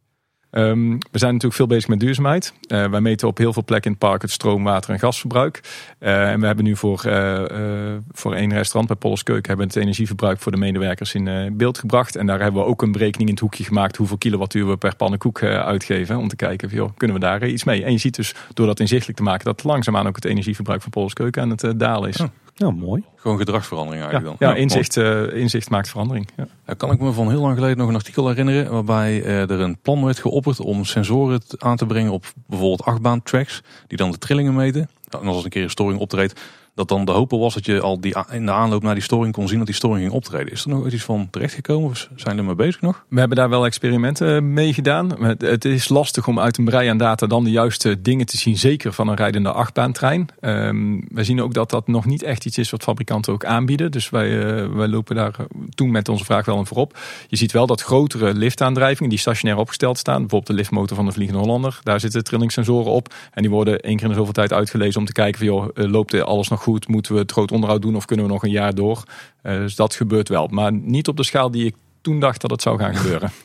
Um, we zijn natuurlijk veel bezig met duurzaamheid. Uh, wij meten op heel veel plekken in het park het stroom, water en gasverbruik. Uh, en we hebben nu voor, uh, voor één restaurant bij Polles Keuken hebben het energieverbruik voor de medewerkers in beeld gebracht. En daar hebben we ook een berekening in het hoekje gemaakt hoeveel kilowattuur we per pannenkoek uitgeven. Om te kijken, joh, kunnen we daar iets mee? En je ziet dus door dat inzichtelijk te maken dat langzaamaan ook het energieverbruik van Polles Keuken aan het dalen is. Oh. Ja, mooi. Gewoon gedragsverandering eigenlijk dan. Ja, inzicht, uh, inzicht maakt verandering. Ja. kan ik me van heel lang geleden nog een artikel herinneren waarbij uh, er een plan werd geopperd om sensoren aan te brengen op bijvoorbeeld achtbaantracks die dan de trillingen meten. En als er een keer een storing optreedt, dat dan de hoop was dat je al die, in de aanloop naar die storing kon zien dat die storing ging optreden. Is er nog iets van terechtgekomen of zijn er mee bezig nog? We hebben daar wel experimenten mee gedaan. Het is lastig om uit een brei aan data dan de juiste dingen te zien, zeker van een rijdende achtbaantrein. Um, wij zien ook dat dat nog niet echt iets is wat fabrikanten ook aanbieden. Dus wij, uh, wij lopen daar toen met onze vraag wel een voorop. Je ziet wel dat grotere liftaandrijvingen die stationair opgesteld staan, bijvoorbeeld de liftmotor van de Vliegende Hollander, daar zitten trillingsensoren op. En die worden één keer in de zoveel tijd uitgelezen om te kijken van joh, eh, loopt alles nog goed? Moeten we het groot onderhoud doen of kunnen we nog een jaar door? Uh, dus dat gebeurt wel. Maar niet op de schaal die ik toen dacht dat het zou gaan gebeuren.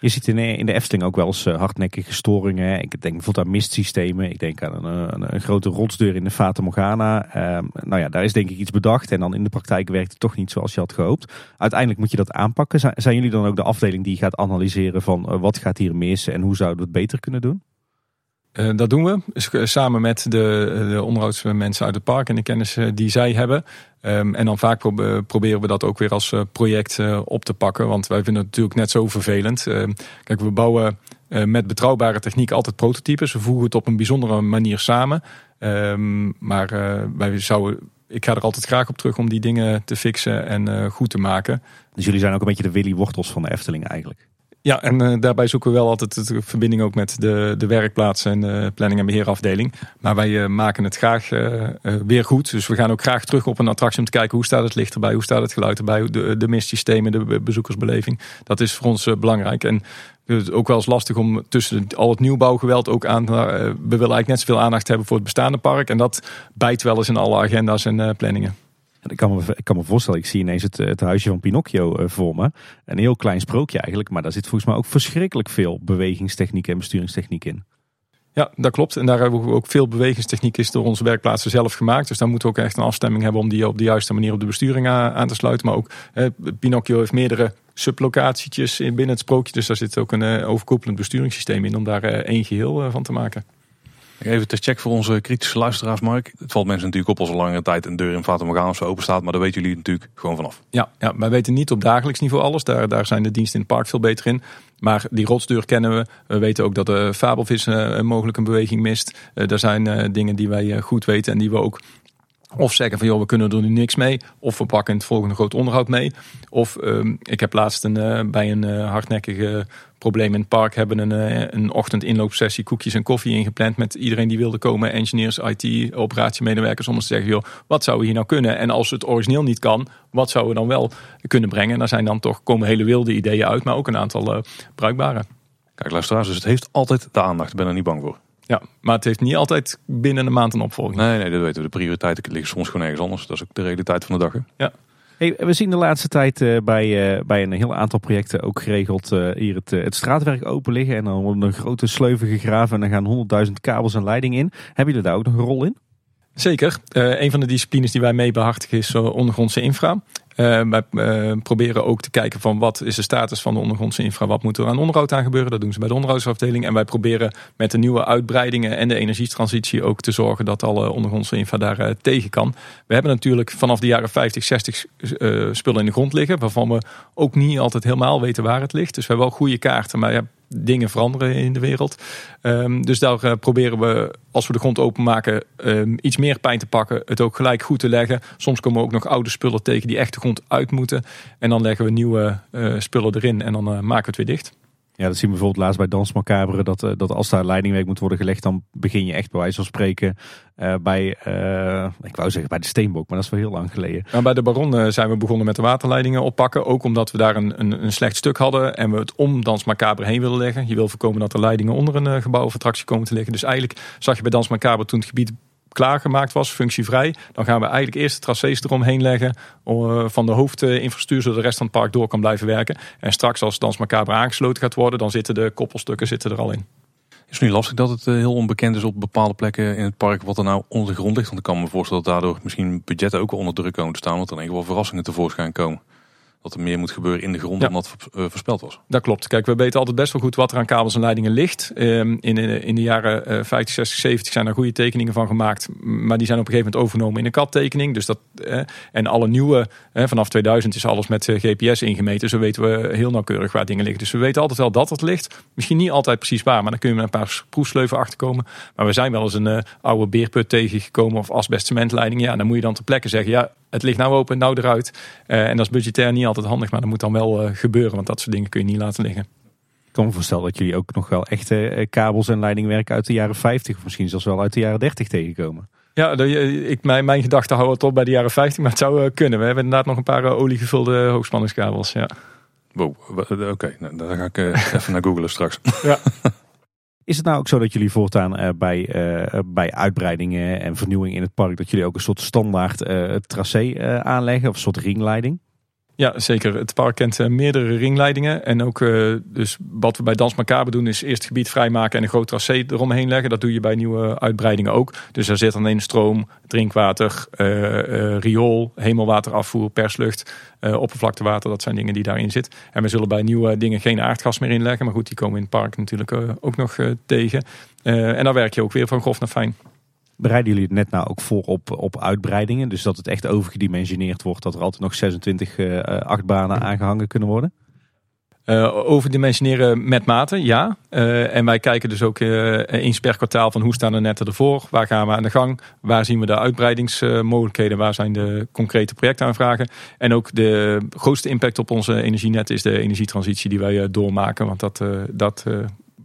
Je ziet in, in de Efteling ook wel eens uh, hardnekkige storingen. Ik denk bijvoorbeeld aan mistsystemen. Ik denk aan een, een, een grote rotsdeur in de Fata Morgana. Uh, nou ja, daar is denk ik iets bedacht. En dan in de praktijk werkt het toch niet zoals je had gehoopt. Uiteindelijk moet je dat aanpakken. Zijn, zijn jullie dan ook de afdeling die gaat analyseren van uh, wat gaat hier mis en hoe zouden we het beter kunnen doen? Uh, dat doen we samen met de, de onderhoudsmensen uit het park en de kennis die zij hebben. Um, en dan vaak pro proberen we dat ook weer als project op te pakken. Want wij vinden het natuurlijk net zo vervelend. Ehm, kijk, we bouwen met betrouwbare techniek altijd prototypes. We voegen het op een bijzondere manier samen. Um, maar wij zouden ik ga er altijd graag op terug om die dingen te fixen en goed te maken. Dus jullie zijn ook een beetje de Willy Wortels van de Efteling eigenlijk? Ja, en uh, daarbij zoeken we wel altijd de verbinding ook met de, de werkplaats en de planning- en beheerafdeling. Maar wij uh, maken het graag uh, weer goed. Dus we gaan ook graag terug op een attractie om te kijken hoe staat het licht erbij, hoe staat het geluid erbij, de, de mistsystemen, de bezoekersbeleving. Dat is voor ons belangrijk. En het is ook wel eens lastig om tussen al het nieuwbouwgeweld ook aan. we willen eigenlijk net zoveel aandacht hebben voor het bestaande park. En dat bijt wel eens in alle agenda's en planningen. Ik kan, me, kan me voorstellen, ik zie ineens het, het huisje van Pinocchio uh, voor me. Een heel klein sprookje eigenlijk, maar daar zit volgens mij ook verschrikkelijk veel bewegingstechniek en besturingstechniek in. Ja, dat klopt. En daar hebben we ook veel bewegingstechniek is door onze werkplaatsen zelf gemaakt. Dus daar moeten we ook echt een afstemming hebben om die op de juiste manier op de besturing aan te sluiten. Maar ook eh, Pinocchio heeft meerdere sublocatietjes binnen het sprookje. Dus daar zit ook een uh, overkoepelend besturingssysteem in om daar één geheel van te maken. Even te check voor onze kritische luisteraars, Mark. Het valt mensen natuurlijk op als er langere tijd een deur in Fata Morgana of open staat. Maar daar weten jullie natuurlijk gewoon vanaf. Ja, ja, wij weten niet op dagelijks niveau alles. Daar, daar zijn de diensten in het park veel beter in. Maar die rotsdeur kennen we. We weten ook dat de fabelvis uh, mogelijk een beweging mist. Uh, er zijn uh, dingen die wij goed weten en die we ook of zeggen van joh, we kunnen er nu niks mee. Of we pakken het volgende groot onderhoud mee. Of um, ik heb laatst een, uh, bij een uh, hardnekkige probleem in het park hebben een, uh, een ochtend inloopsessie koekjes en koffie ingepland met iedereen die wilde komen. Engineers, IT, operatiemedewerkers. Om te zeggen joh, wat zou we hier nou kunnen? En als het origineel niet kan, wat zouden we dan wel kunnen brengen? En daar zijn dan toch komen hele wilde ideeën uit, maar ook een aantal bruikbare. Kijk luisteraars, dus het heeft altijd de aandacht. Ik ben er niet bang voor. Ja, maar het heeft niet altijd binnen een maand een opvolging. Nee, nee, dat weten we. De prioriteiten liggen soms gewoon ergens anders. Dat is ook de realiteit van de dag. Hè? Ja. Hey, we zien de laatste tijd uh, bij, uh, bij een heel aantal projecten ook geregeld uh, hier het, het straatwerk open liggen. En dan worden er grote sleuven gegraven en dan gaan honderdduizend kabels en leidingen in. Hebben jullie daar ook nog een rol in? Zeker. een van de disciplines die wij mee behartigen is ondergrondse infra. Uh, wij uh, proberen ook te kijken van wat is de status van de ondergrondse infra, wat moet er aan onderhoud aan gebeuren. Dat doen ze bij de onderhoudsafdeling. En wij proberen met de nieuwe uitbreidingen en de energietransitie ook te zorgen dat alle ondergrondse infra daar uh, tegen kan. We hebben natuurlijk vanaf de jaren 50, 60 spullen in de grond liggen, waarvan we ook niet altijd helemaal weten waar het ligt. Dus we hebben wel goede kaarten, maar ja, dingen veranderen in de wereld. Ehm, dus daar proberen we, als we de grond openmaken, um, iets meer pijn te pakken. Het ook gelijk goed te leggen. Soms komen we ook nog oude spullen tegen die echt de grond uit moeten. En dan leggen we nieuwe spullen erin en dan maken we het weer dicht. Ja, dat zien we bijvoorbeeld laatst bij Dans Macabre. Dat, eh, dat als daar leidingwerk moet worden gelegd, dan begin je echt bij wijze van spreken uh, bij, uh, ik wou zeggen bij de Steenbok, maar dat is wel heel lang geleden. Nou, bij de Baron zijn we begonnen met de waterleidingen oppakken. Ook omdat we daar een, een, een, slecht stuk hadden en we het om Dans Macabre heen willen leggen. Je wil voorkomen dat er leidingen onder een gebouw of attractie komen te liggen. Dus eigenlijk zag je bij Dans Macabre toen het gebied klaargemaakt was, functievrij. Dan gaan we eigenlijk eerst de tracés eromheen leggen uh, van de hoofdinfrastructuur, zodat de rest van het park door kan blijven werken. En straks als Dans Macabre aangesloten gaat worden, dan zitten de koppelstukken zitten er al in. Is niet lastig dat het eh, heel onbekend is op bepaalde plekken in het park wat er nou onder de grond ligt? Want ik kan me voorstellen dat daardoor misschien budgetten ook onder druk komen te staan, want er in ieder geval verrassingen tevoorschijn komen dat er meer moet gebeuren in de grond dan wat uh, voorspeld was. Dat klopt. Kijk, we weten altijd best wel goed wat er aan kabels en leidingen ligt. Um, in, in de jaren uh, 50, 60, 70 zijn er goede tekeningen van gemaakt. Maar die zijn op een gegeven moment overgenomen in een CAD-tekening. Dus dat, uh, en alle nieuwe, vanaf 2000 is alles met eh, GPS ingemeten. Zo weten we heel nauwkeurig waar dingen liggen. Dus we weten altijd wel dat het ligt. Misschien niet altijd precies waar, maar dan kun je met een paar proefsleuven achterkomen. Maar we zijn wel eens een oude beerput tegengekomen of asbestcementleiding. Ja, dan moet je dan ter plekke zeggen, ja, het ligt nou open, nou eruit. Uh, en dat is budgetair niet altijd handig, maar dat moet dan wel uh, gebeuren. Want dat soort dingen kun je niet laten liggen. Ik kan me voorstellen dat jullie ook nog wel echte uh, kabels en leidingwerk uit de jaren 50 of misschien zelfs wel uit de jaren 30 tegenkomen. Ja, ik, mijn, mijn gedachten houden tot bij de jaren 50, maar het zou kunnen. We hebben inderdaad nog een paar oliegevulde hoogspanningskabels. Ja. Wow, oké. Nou, dan ga ik even naar googlen straks. Ja. Is het nou ook zo dat jullie voortaan uh, bij, uh, bij uitbreidingen en vernieuwing in het park, dat jullie ook een soort standaard uh, tracé aanleggen of een soort ringleiding? Ja, zeker. Het park kent meerdere ringleidingen. En ook dus wat we bij Dans Macabre doen, is eerst het gebied vrijmaken en een groot tracé eromheen leggen. Dat doe je bij nieuwe uitbreidingen ook. Dus er zit alleen stroom, drinkwater, riool, hemelwaterafvoer, perslucht, oppervlaktewater. Dat zijn dingen die daarin zitten. En we zullen bij nieuwe dingen geen aardgas meer inleggen. Maar goed, die komen in het park natuurlijk ook nog tegen. en dan werk je ook weer van grof naar fijn. Bereiden jullie het net nou ook voor op, op uitbreidingen? Dus dat het echt overgedimensioneerd wordt, dat er altijd nog 26 uh, achtbanen aangehangen kunnen worden? Uh, overdimensioneren met mate, ja. En wij kijken dus ook eens per kwartaal van hoe staan de netten ervoor? Waar gaan we aan de gang? Waar zien we de uitbreidingsmogelijkheden? Waar zijn de concrete projectaanvragen? En ook de grootste impact op onze energienet is de energietransitie die wij doormaken. Want dat, dat,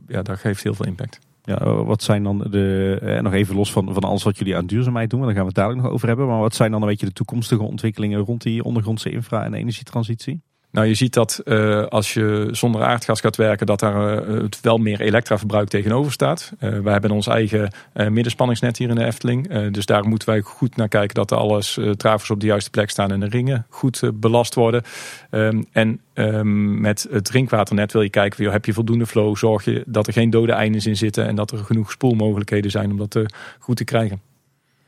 ja, dat geeft heel veel impact. Ja, wat zijn dan de, eh, nog even los van, van alles wat jullie aan duurzaamheid doen, want daar gaan we het dadelijk nog over hebben. Maar wat zijn dan een beetje de toekomstige ontwikkelingen rond die ondergrondse infra en energietransitie? Nou, je ziet dat uh, als je zonder aardgas gaat werken, dat daar uh, wel meer elektraverbruik tegenover staat. Uh, wij hebben ons eigen middenspanningsnet hier in de Efteling. dus daar moeten wij goed naar kijken dat alles travers op de juiste plek staan en de ringen goed belast worden. Um, en um, met het drinkwaternet wil je kijken, joh, heb je voldoende flow? Zorg je dat er geen dode eindes in zitten en dat er genoeg spoelmogelijkheden zijn om dat goed te krijgen.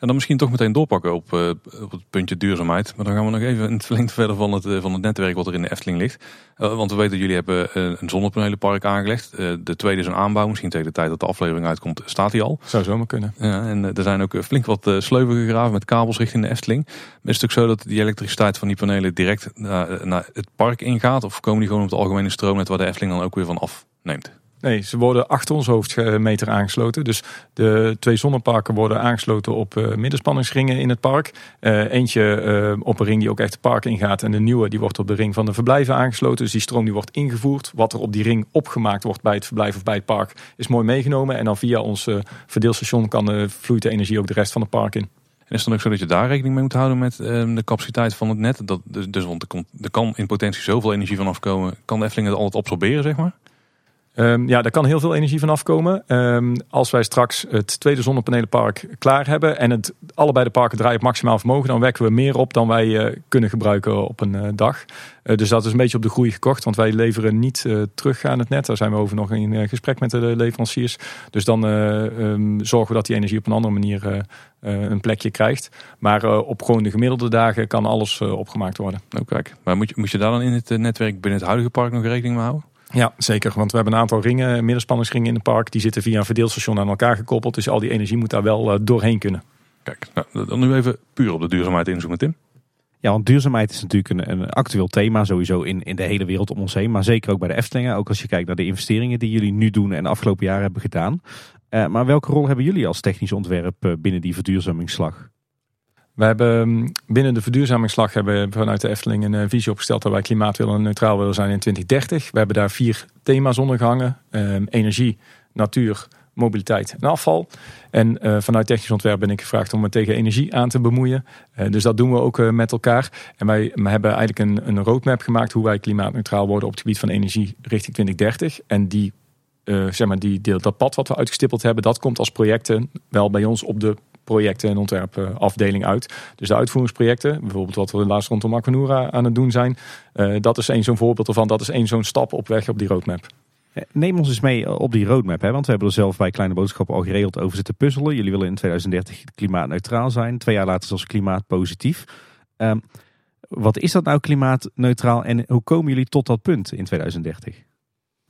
En dan misschien toch meteen doorpakken op, uh, op het puntje duurzaamheid. Maar dan gaan we nog even in het verlengde verder van het, uh, van het netwerk wat er in de Efteling ligt. Uh, want we weten dat jullie hebben een zonnepanelenpark aangelegd. de tweede is een aanbouw. Misschien tegen de tijd dat de aflevering uitkomt staat hij al. Zou zomaar kunnen. Ja, en er zijn ook flink wat sleuven gegraven met kabels richting de Efteling. Maar is het ook zo dat die elektriciteit van die panelen direct naar, naar het park ingaat? Of komen die gewoon op het algemene stroomnet waar de Efteling dan ook weer van afneemt? Nee, ze worden achter ons hoofdmeter aangesloten. Dus de twee zonneparken worden aangesloten op uh, middenspanningsringen in het park. Uh, eentje op een ring die ook echt het park ingaat. En de nieuwe die wordt op de ring van de verblijven aangesloten. Dus die stroom die wordt ingevoerd. Wat er op die ring opgemaakt wordt bij het verblijf of bij het park is mooi meegenomen. En dan via ons verdeelstation kan vloeit de energie ook de rest van het park in. En is het dan ook zo dat je daar rekening mee moet houden met de capaciteit van het net? Dat, dus, want er, er kan in potentie zoveel energie vanaf komen. Kan de Efteling het altijd absorberen, zeg maar? Um, ja, daar kan heel veel energie van afkomen. Um, als wij straks het tweede zonnepanelenpark klaar hebben en het, allebei de parken draaien op maximaal vermogen, dan wekken we meer op dan wij uh, kunnen gebruiken op een uh, dag. Uh, dus dat is een beetje op de groei gekocht, want wij leveren niet terug aan het net. Daar zijn we over nog in gesprek met de leveranciers. Dus dan um, zorgen we dat die energie op een andere manier een plekje krijgt. Maar op gewoon de gemiddelde dagen kan alles opgemaakt worden. Nou kijk, maar moet je, moet je daar dan in het netwerk binnen het huidige park nog rekening mee houden? Ja, zeker. Want we hebben een aantal ringen, middenspanningsringen in het park. Die zitten via een verdeelstation aan elkaar gekoppeld. Dus al die energie moet daar wel uh, doorheen kunnen. Kijk, nou, dan nu even puur op de duurzaamheid inzoomen, Tim. Ja, want duurzaamheid is natuurlijk een, een actueel thema sowieso in, in de hele wereld om ons heen. Maar zeker ook bij de Eftelingen. Ook als je kijkt naar de investeringen die jullie nu doen en de afgelopen jaren hebben gedaan. Uh, maar welke rol hebben jullie als technisch ontwerp uh, binnen die verduurzamingsslag? We hebben mm, binnen de verduurzamingsslag hebben vanuit de Efteling een visie opgesteld dat wij klimaat willen neutraal willen zijn in 2030. We hebben daar vier thema's onder gehangen. Uh, energie, natuur, mobiliteit en afval. En uh, vanuit technisch ontwerp ben ik gevraagd om me tegen energie aan te bemoeien. Uh, dus dat doen we ook met elkaar. En wij hebben eigenlijk een, een roadmap gemaakt hoe wij klimaatneutraal worden op het gebied van energie richting 2030. En die, zeg maar die, dat pad wat we uitgestippeld hebben, dat komt als projecten wel bij ons op de projecten- en ontwerpafdeling uit. Dus de uitvoeringsprojecten, bijvoorbeeld wat we laatst rondom Aquanura aan het doen zijn, dat is één zo'n voorbeeld ervan. Dat is één zo'n stap op weg op die roadmap. Eh, neem ons eens mee op die roadmap, hè? want we hebben er zelf bij Kleine Boodschappen al geregeld over zitten puzzelen. Jullie willen in 2030 klimaatneutraal zijn, twee jaar later zelfs klimaatpositief. Um, wat is dat nou klimaatneutraal en hoe komen jullie tot dat punt in 2030?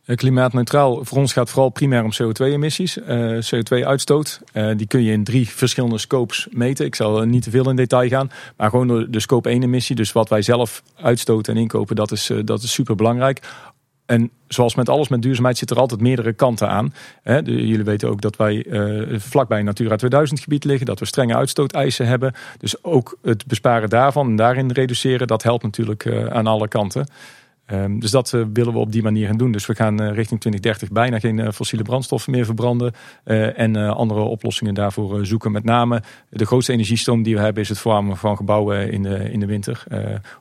Eh, klimaatneutraal, voor ons gaat vooral primair om CO2-emissies, uh, eh, CO2-uitstoot. Uh, die kun je in drie verschillende scopes meten. Ik zal niet te veel in detail gaan, maar gewoon de scope 1-emissie. Dus wat wij zelf uitstoten en inkopen, dat is, dat is super belangrijk. En zoals met alles met duurzaamheid zit er altijd meerdere kanten aan. jullie weten ook dat wij uh, vlakbij een Natura 2000 gebied liggen. Dat we strenge uitstooteisen hebben. Dus ook het besparen daarvan en daarin reduceren. Dat helpt natuurlijk uh, aan alle kanten. Um, dus dat uh, willen we op die manier gaan doen. Dus we gaan uh, richting 2030 bijna geen uh, fossiele brandstoffen meer verbranden. en andere oplossingen daarvoor zoeken. Met name de grootste energiestroom die we hebben is het verwarmen van gebouwen in de, in de winter.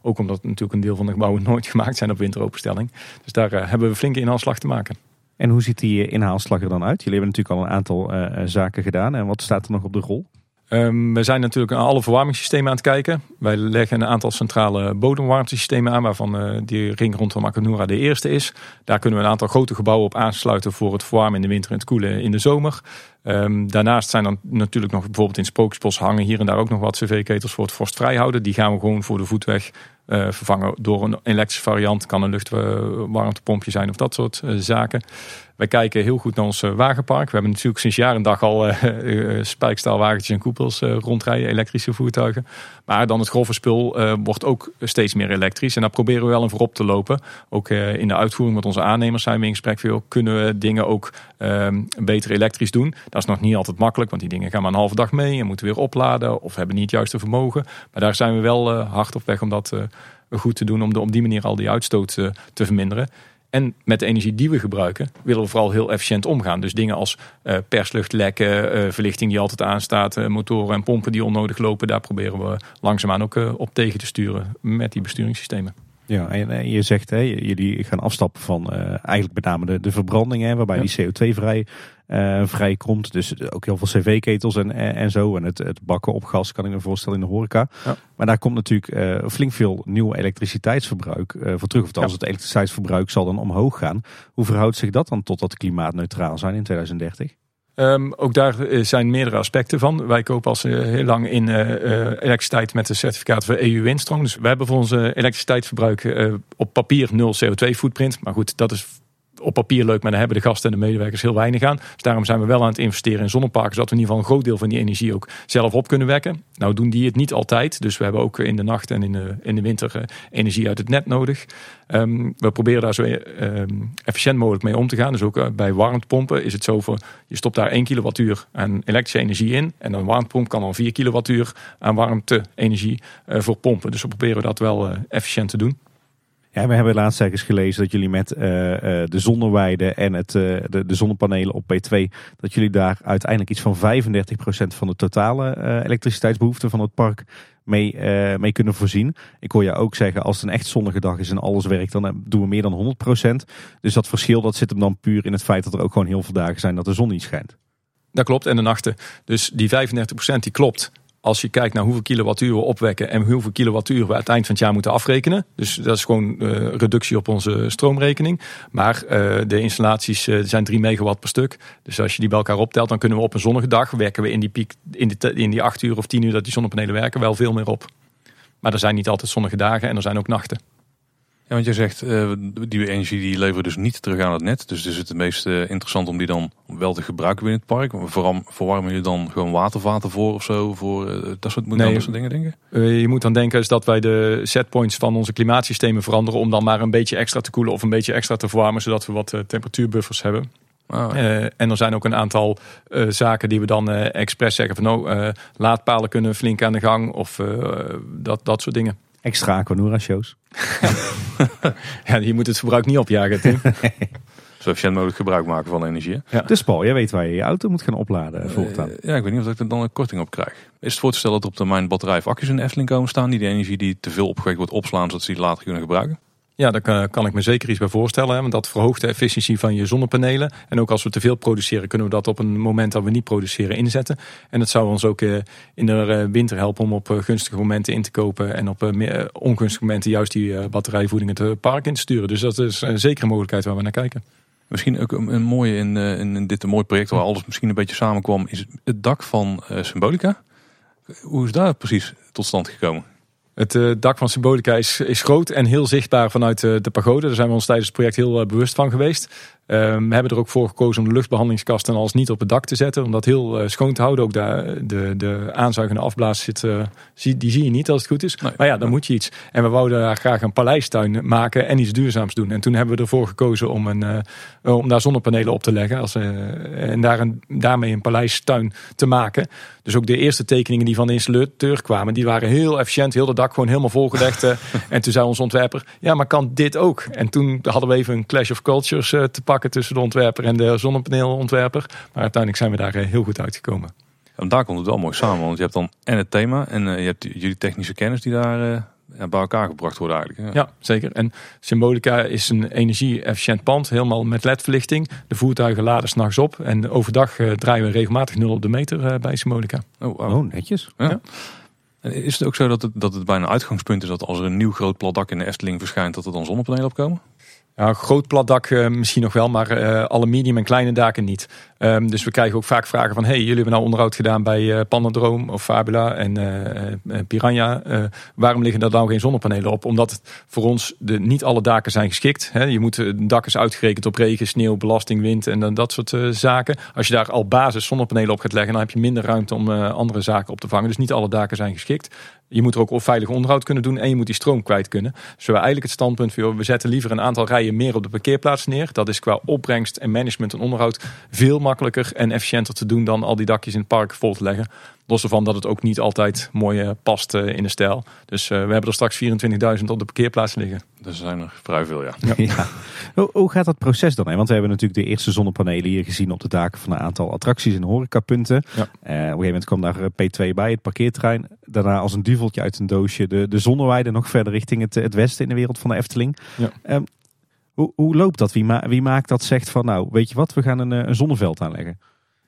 ook omdat natuurlijk een deel van de gebouwen nooit gemaakt zijn op winteropenstelling. Dus daar hebben we flinke inhaalslag te maken. En hoe ziet die inhaalslag er dan uit? Jullie hebben natuurlijk al een aantal zaken gedaan. En wat staat er nog op de rol? Um, we zijn natuurlijk naar alle verwarmingssystemen aan het kijken. Wij leggen een aantal centrale bodemwarmtesystemen aan, waarvan uh, die ring rondom Makanura de eerste is. Daar kunnen we een aantal grote gebouwen op aansluiten voor het verwarmen in de winter en het koelen in de zomer. Um, daarnaast zijn er natuurlijk nog bijvoorbeeld in Sprookjesbos hangen hier en daar ook nog wat cv-ketels voor het vorst houden. Die gaan we gewoon voor de voetweg vervangen door een elektrische variant. Kan een luchtwarmtepompje zijn of dat soort uh, zaken. Wij kijken heel goed naar ons eh, wagenpark. We hebben natuurlijk sinds jaar en dag al spijkstaalwagentjes en koepels rondrijden, elektrische voertuigen. Maar dan het grove spul wordt ook steeds meer elektrisch. En daar proberen we wel een voorop te lopen. Ook in de uitvoering met onze aannemers zijn we in gesprek. Veel kunnen we dingen ook ehm, beter elektrisch doen. Dat is nog niet altijd makkelijk, want die dingen gaan maar een halve dag mee en moeten weer opladen of hebben niet het juiste vermogen. Maar daar zijn we wel hard op weg om dat goed te doen, om op die manier al die uitstoot te verminderen. En met de energie die we gebruiken, willen we vooral heel efficiënt omgaan. Dus dingen als uh, persluchtlekken, uh, verlichting die altijd aanstaat, uh, motoren en pompen die onnodig lopen, daar proberen we langzaamaan ook op tegen te sturen met die besturingssystemen. Ja, en je zegt, hè, jullie gaan afstappen van eigenlijk met name de, de verbranding, hè, waarbij die CO2 vrij vrijkomt. Dus ook heel veel cv-ketels en, en, zo. En het, het, bakken op gas kan ik me voorstellen in de horeca. Ja. Maar daar komt natuurlijk uh, flink veel nieuw elektriciteitsverbruik uh, voor terug. Of als het elektriciteitsverbruik zal dan omhoog gaan. Hoe verhoudt zich dat dan tot dat klimaatneutraal zijn in 2030? Um, ook daar zijn meerdere aspecten van. Wij kopen al heel lang in uh, elektriciteit met een certificaat voor EU-windstroom. Dus we hebben voor onze elektriciteitsverbruik op papier nul CO2-footprint. Maar goed, dat is op papier leuk, maar daar hebben de gasten en de medewerkers heel weinig aan. Dus daarom zijn we wel aan het investeren in zonneparken, zodat we in ieder geval een groot deel van die energie ook zelf op kunnen wekken. Nou doen die het niet altijd, dus we hebben ook in de nacht en in de, in de winter uh, energie uit het net nodig. Um, we proberen daar zo um, efficiënt mogelijk mee om te gaan. Dus ook uh, bij warmtepompen is het zo voor, je stopt daar 1 kilowattuur aan elektrische energie in en een warmtepomp kan dan 4 kilowattuur aan warmte-energie uh, voor pompen. Dus we proberen dat wel efficiënt te doen. Ja, we hebben laatst ergens gelezen dat jullie met uh, uh, de zonneweide en het, uh, de, de, zonnepanelen op P2, dat jullie daar uiteindelijk iets van 35% van de totale elektriciteitsbehoefte van het park mee, mee kunnen voorzien. Ik hoor je ook zeggen, als het een echt zonnige dag is en alles werkt, dan doen we meer dan 100%. Dus dat verschil dat zit hem dan puur in het feit dat er ook gewoon heel veel dagen zijn dat de zon niet schijnt. Dat klopt, en de nachten. Dus die 35% die klopt als je kijkt naar hoeveel kilowattuur we opwekken en hoeveel kilowattuur we aan het eind van het jaar moeten afrekenen. Dus dat is gewoon uh, reductie op onze stroomrekening. Maar uh, de installaties uh, zijn 3 megawatt per stuk. Dus als je die bij elkaar optelt, dan kunnen we op een zonnige dag werken we in die piek, in, de, in die 8 uur of 10 uur dat die zonnepanelen werken, wel veel meer op. Maar er zijn niet altijd zonnige dagen en er zijn ook nachten. Want je zegt, uh, die energie die leveren dus niet terug aan het net. Dus is het het meest uh, interessant om die dan wel te gebruiken binnen het park. Vooral verwarmen je dan gewoon watervaten voor of zo? Voor, uh, dat, soort, moet nee, dat soort dingen denken? je moet dan denken is dat wij de setpoints van onze klimaatsystemen veranderen. Om dan maar een beetje extra te koelen of een beetje extra te verwarmen. Zodat we wat temperatuurbuffers hebben. Oh. en er zijn ook een aantal zaken die we dan expres zeggen van oh, laadpalen kunnen flink aan de gang of dat, dat soort dingen. Extra Aquanura shows. ja, je moet het verbruik niet opjagen, Tim. Zo efficiënt mogelijk gebruik maken van energie. Ja. Dus Paul, jij weet waar je je auto moet gaan opladen voortaan. Uh, ja, ik weet niet of ik er dan een korting op krijg. Is het voor te stellen dat op termijn batterij of accu's in de Efteling komen staan... die de energie die te veel opgewekt wordt opslaan... zodat ze die later kunnen gebruiken? Ja, daar kan, kan, ik me zeker iets bij voorstellen. Hè, want dat verhoogt de efficiëntie van je zonnepanelen. En ook als we te veel produceren, kunnen we dat op een moment dat we niet produceren inzetten. En dat zou ons ook eh, in de eh, winter helpen om op eh, gunstige momenten in te kopen. En op ongunstige momenten juist die batterijvoeding het park in te sturen. Dus dat is zeker een mogelijkheid waar we naar kijken. Misschien ook een, mooie in, in dit een mooi project waar alles misschien een beetje samenkwam, is het dak van Symbolica. Hoe is daar precies tot stand gekomen? Het uh, dak van Symbolica is, is groot en heel zichtbaar vanuit uh, de pagode. Daar zijn we ons tijdens het project heel uh, bewust van geweest. Ehm, we hebben er ook voor gekozen om de luchtbehandelingskast en alles niet op het dak te zetten. Om dat heel uh, schoon te houden. Ook de, de, de aanzuigende afblaas zit, uh, die zie je niet als het goed is. maar ja, dan moet je iets. En we wouden daar graag een paleistuin maken en iets duurzaams doen. En toen hebben we ervoor gekozen om, een, uh, om daar zonnepanelen op te leggen. Als, en daar een, daarmee een paleistuin te maken. Dus ook de eerste tekeningen die van de installateur kwamen, die waren heel efficiënt. Heel de dak gewoon helemaal volgelegd. en toen zei onze ontwerper, ja maar kan dit ook? En toen hadden we even een clash of cultures te pakken tussen de ontwerper en de zonnepaneelontwerper. Maar uiteindelijk zijn we daar eh, heel goed uitgekomen. En daar komt het wel mooi samen, want je hebt dan en het thema en eh, je hebt jullie technische kennis die daar uh, bij elkaar gebracht worden eigenlijk. Ja. zeker. En Symbolica is een energie-efficiënt pand, helemaal met ledverlichting. De voertuigen laden s'nachts op en overdag draaien we regelmatig nul op de meter bij Symbolica. Oh, oh netjes. Ja. Is het ook zo dat het, dat het bijna een uitgangspunt is dat als er een nieuw groot plat dak in de Efteling verschijnt, dat er dan zonnepanelen opkomen? Ja, groot plat dak uh, misschien nog wel, maar uh, alle medium en kleine daken niet. Um, dus we krijgen ook vaak vragen van... hey, jullie hebben nou onderhoud gedaan bij uh, Pandadroom of Fabula en Piranha. waarom liggen daar nou geen zonnepanelen op? Omdat voor ons de, niet alle daken zijn geschikt. Hè? Je moet, een dak is uitgerekend op regen, sneeuw, belasting, wind en dan dat soort zaken. Als je daar al basis zonnepanelen op gaat leggen... dan heb je minder ruimte om andere zaken op te vangen. Dus niet alle daken zijn geschikt. Je moet er ook veilig onderhoud kunnen doen en je moet die stroom kwijt kunnen. Dus we eigenlijk het standpunt voor we zetten liever een aantal rijen meer op de parkeerplaats neer. Dat is qua opbrengst en management en onderhoud veel makkelijker en efficiënter te doen dan al die dakjes in het park vol te leggen. Los ervan dat het ook niet altijd mooi eh, past eh, in de stijl. Dus eh, we hebben er straks 24.000 op de parkeerplaats liggen. Er zijn er vrij veel, ja. ja. Hoe, hoe, gaat dat proces dan? Hè? Want we hebben natuurlijk de eerste zonnepanelen hier gezien op de daken van een aantal attracties en horecapunten. Ja. Uh, op een gegeven moment kwam daar P2 bij, het parkeerterrein. Daarna als een duveltje uit een doosje de, de zonneweide nog verder richting het, het westen in de wereld van de Efteling. Ja. Ehm, hoe, hoe loopt dat? Wie, ma wie maakt dat zegt van nou, weet je wat, we gaan een, een zonneveld aanleggen?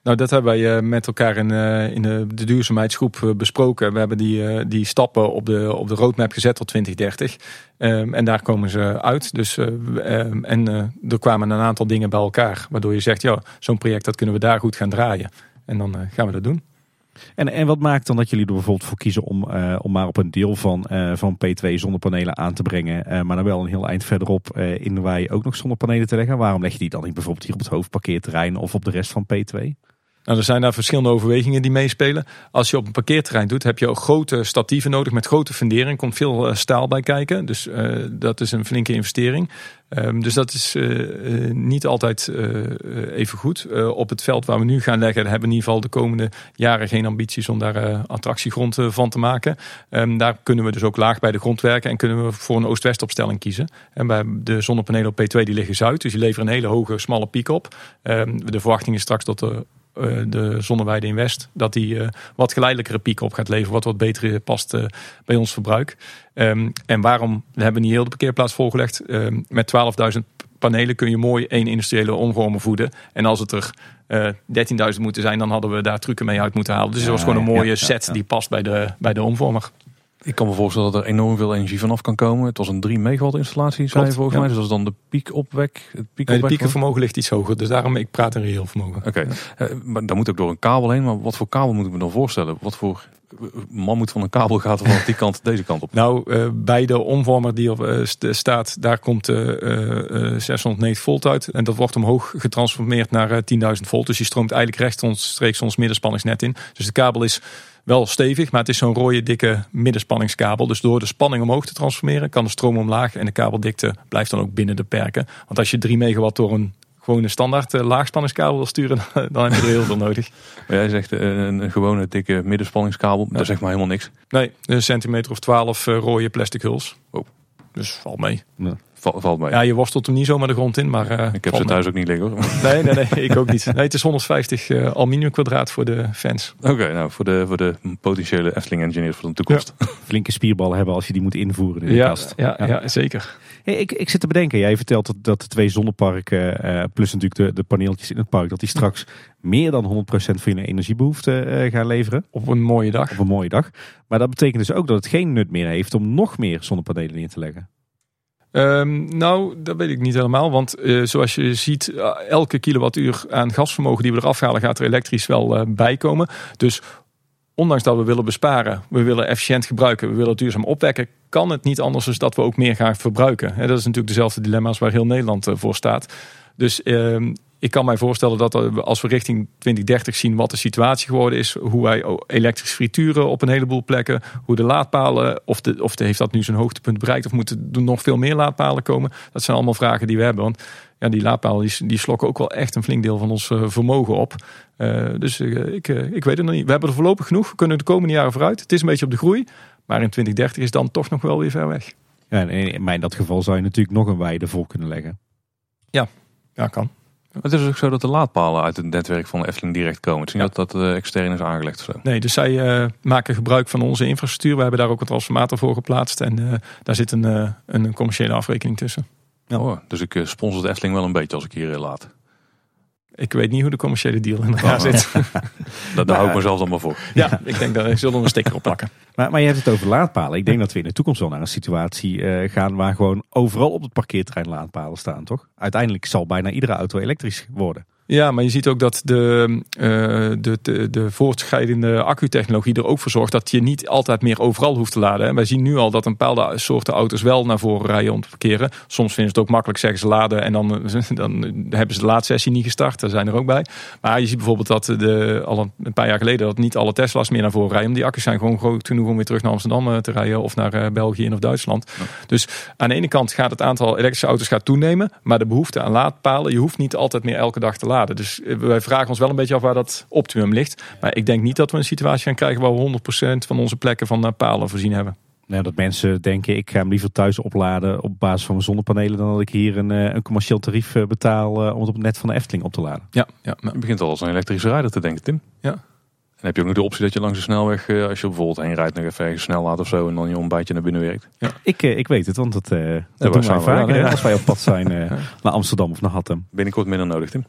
Nou, dat hebben wij eh, met elkaar in, eh, in de, duurzaamheidsgroep eh, besproken. We hebben die, die stappen op de, op de roadmap gezet tot 2030. Um, en daar komen ze uit. Dus, um, en er kwamen een aantal dingen bij elkaar. Waardoor je zegt, ja, zo'n project dat kunnen we daar goed gaan draaien. En dan gaan we dat doen. En, en wat maakt dan dat jullie er bijvoorbeeld voor kiezen om, om maar op een deel van, van P2 zonnepanelen aan te brengen, maar dan wel een heel eind verderop in waar je ook nog zonnepanelen te leggen? Waarom leg je die dan niet bijvoorbeeld hier op het hoofdparkeerterrein of op de rest van P2? Nou, er zijn daar verschillende overwegingen die meespelen. Als je op een parkeerterrein doet, heb je ook grote statieven nodig met grote fundering. Komt veel uh, staal bij kijken. Dus uh, dat is een flinke investering. Um, dus dat is uh, niet altijd even goed. op het veld waar we nu gaan leggen, hebben we in ieder geval de komende jaren geen ambities om daar attractiegrond van te maken. Um, daar kunnen we dus ook laag bij de grond werken en kunnen we voor een oost-west opstelling kiezen. En bij de zonnepanelen op P2 die liggen zuid, dus die leveren een hele hoge smalle piek op. Um, de verwachting is straks dat de eh, de zonneweide in West, dat die uh, wat geleidelijkere piek op gaat leveren, wat wat beter past uh, bij ons verbruik. Um, en waarom we hebben niet heel de parkeerplaats volgelegd? Um, met 12.000 panelen kun je mooi één industriële omvormer voeden. En als het er uh, 13.000 moeten zijn, dan hadden we daar trucken mee uit moeten halen. Dus het was gewoon een mooie set die past bij de, bij de omvormer. Ik kan me voorstellen dat er enorm veel energie vanaf kan komen. Het was een 3 megawatt installatie, zei volgens mij. Dus dat is dan de piekopwek. Het piek nee, de piekenvermogen ligt iets hoger. Dus daarom, ik praat een reëel vermogen. Oké, okay. uh, maar daar moet ook door een kabel heen. Maar wat voor kabel moet ik me dan voorstellen? Wat voor man moet van een kabel gaat van die kant deze kant op. Nou, uh, bij de omvormer die op uh, staat, daar komt uh, 690 volt uit. En dat wordt omhoog getransformeerd naar 10.000 volt. Dus die stroomt eigenlijk rechtstreeks ons middenspanningsnet in. Dus de kabel is wel stevig, maar het is zo'n rode dikke middenspanningskabel. Dus door de spanning omhoog te transformeren kan de stroom omlaag en de kabeldikte blijft dan ook binnen de perken. Want als je 3 megawatt door een gewone standaard uh, laagspanningskabel wil sturen, dan heb je er heel veel nodig. Maar jij zegt uh, een gewone dikke middenspanningskabel, ja. dat zegt maar helemaal niks. Nee, een centimeter of 12 uh, rode plastic huls. Oh. Dus valt mee. Ja. Valt mee. Ja, je worstelt hem niet zomaar de grond in, maar... ik heb ze thuis ook niet liggen hoor. Nee, nee, nee, ik ook niet. Nee, het is 150 aluminium kwadraat voor de fans. Oké, nou voor de, voor de potentiële Efteling engineers voor de toekomst. Ja. Flinke spierballen hebben als je die moet invoeren in de ja, kast. Ja, ja. ja zeker. Hey, ik, ik zit te bedenken, jij vertelt dat, dat de twee zonneparken, uh, plus natuurlijk de, de paneeltjes in het park, dat die straks meer dan 100% van je energiebehoefte uh, gaan leveren. Op een mooie dag. Op een mooie dag. Maar dat betekent dus ook dat het geen nut meer heeft om nog meer zonnepanelen neer te leggen. Um, nou, dat weet ik niet helemaal. Want uh, zoals je ziet, elke kilowattuur aan gasvermogen die we eraf halen, gaat er elektrisch wel uh, bij komen. Dus ondanks dat we willen besparen, we willen efficiënt gebruiken, we willen duurzaam opwekken, kan het niet anders dan dat we ook meer gaan verbruiken. dat is natuurlijk dezelfde dilemma's waar heel Nederland eh, voor staat. Dus ehm, ik kan mij voorstellen dat als we richting 2030 zien wat de situatie geworden is, hoe wij elektrisch frituren op een heleboel plekken, hoe de laadpalen, of, de, of de, heeft dat nu zijn hoogtepunt bereikt, of moeten er nog veel meer laadpalen komen? Dat zijn allemaal vragen die we hebben. Want ja, die laadpalen die, die slokken ook wel echt een flink deel van ons uh, vermogen op. Uh, dus uh, ik, ik weet het nog niet. We hebben er voorlopig genoeg. We kunnen de komende jaren vooruit. Het is een beetje op de groei. Maar in 2030 is dan toch nog wel weer ver weg. Ja, in dat geval zou je natuurlijk nog een weide vol kunnen leggen. Ja, ja kan. Het is ook zo dat de laadpalen uit het netwerk van de Efteling direct komen. Het is niet dat dat uh, extern is aangelegd of zo. Nee, dus zij uh, maken gebruik van onze infrastructuur. We hebben daar ook een transformator voor geplaatst. En uh, daar zit een, een commerciële afrekening tussen. Ja. Oh, dus ik sponsor de Efteling wel een beetje als ik hier laat. Ik weet niet hoe de commerciële deal in elkaar zit. dat, daar hou ik mezelf dan maar voor. Ja, ik denk dat we zullen een sticker op plakken. Maar, maar je hebt het over laadpalen. Ik denk dat we in de toekomst wel naar een situatie uh, gaan waar gewoon overal op het parkeerterrein laadpalen staan, toch? Uiteindelijk zal bijna iedere auto elektrisch worden. Ja, maar je ziet ook dat de, uh, de, de, de voortschrijdende accutechnologie er ook voor zorgt dat je niet altijd meer overal hoeft te laden. En wij zien nu al dat een bepaalde soorten auto's wel naar voren rijden om te parkeren. Soms vinden ze het ook makkelijk, zeggen ze laden en dan, dan hebben ze de laadsessie niet gestart. Daar zijn er ook bij. Maar je ziet bijvoorbeeld dat de, al een paar jaar geleden dat niet alle Tesla's meer naar voren rijden. Die accu's zijn gewoon groot genoeg om weer terug naar Amsterdam eh, te rijden of naar uh, België of Duitsland. Dus aan de ene kant gaat het aantal elektrische auto's gaat toenemen, maar de behoefte aan laadpalen, je hoeft niet altijd meer elke dag te laden. Dus eh, wij vragen ons wel een beetje af waar dat optimum ligt. Maar ik denk niet dat we een situatie gaan krijgen waar we 100% van onze plekken van eh, palen voorzien hebben. Nou, dat mensen denken, ik ga hem liever thuis opladen op basis van mijn zonnepanelen dan dat ik hier een, een commercieel tarief betaal om het op het net van de Efteling op te laden. Ja, ja. Je begint al als een elektrische rijder te denken, Tim. Ja. En heb je ook nog de optie dat je langs de snelweg, als je bijvoorbeeld heen rijdt, nog even snel laat of zo en dan je ontbijtje naar binnen werkt. Ja. Ik, ik weet het, want dat, uh, dat doen wij vaker ja. als wij op pad zijn uh, naar Amsterdam of naar Hattem. Binnenkort minder nodig, Tim.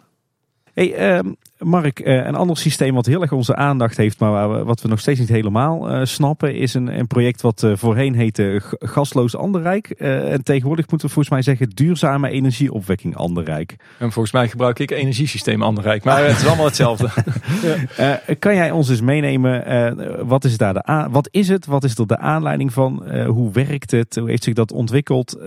Hey, uh, Mark, uh, een ander systeem wat heel erg onze aandacht heeft, maar wat we nog steeds niet helemaal uh, snappen, is een, een project wat uh, voorheen heette Gasloos Anderrijk. en tegenwoordig moeten we volgens mij zeggen duurzame energieopwekking Anderrijk. En volgens mij gebruik ik energiesysteem Anderrijk, maar het is allemaal hetzelfde. ja. kan jij ons eens meenemen, wat is daar de wat is het, wat is er de aanleiding van, hoe werkt het, hoe heeft zich dat ontwikkeld?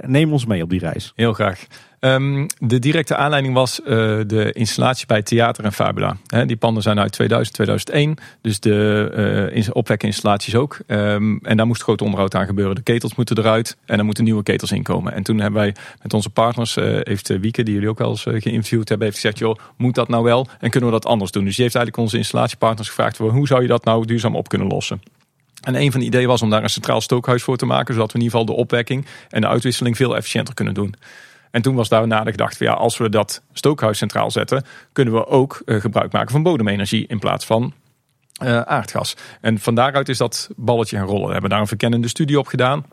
neem ons mee op die reis. Heel graag. Um, de directe aanleiding was de installatie bij Theater en Fabula. He, die panden zijn uit 2000, 2001. Dus de uh, opwekinstallaties ook. Um, en daar moest groot onderhoud aan gebeuren. De ketels moeten eruit en er moeten nieuwe ketels inkomen. En toen hebben wij met onze partners, uh, heeft Wieke, die jullie ook al eens geïnterviewd hebben, heeft gezegd, joh, moet dat nou wel? En kunnen we dat anders doen? Dus die heeft eigenlijk onze installatiepartners gevraagd, hoe zou je dat nou duurzaam op kunnen lossen? En een van de ideeën was om daar een centraal stookhuis voor te maken, zodat we in ieder geval de opwekking en de uitwisseling veel efficiënter kunnen doen. En toen was daar na de gedachte van ja, als we dat stookhuis centraal zetten, kunnen we ook uh, gebruik maken van bodemenergie in plaats van uh, aardgas. En van daaruit is dat balletje gaan rollen. We hebben daar een verkennende studie op gedaan.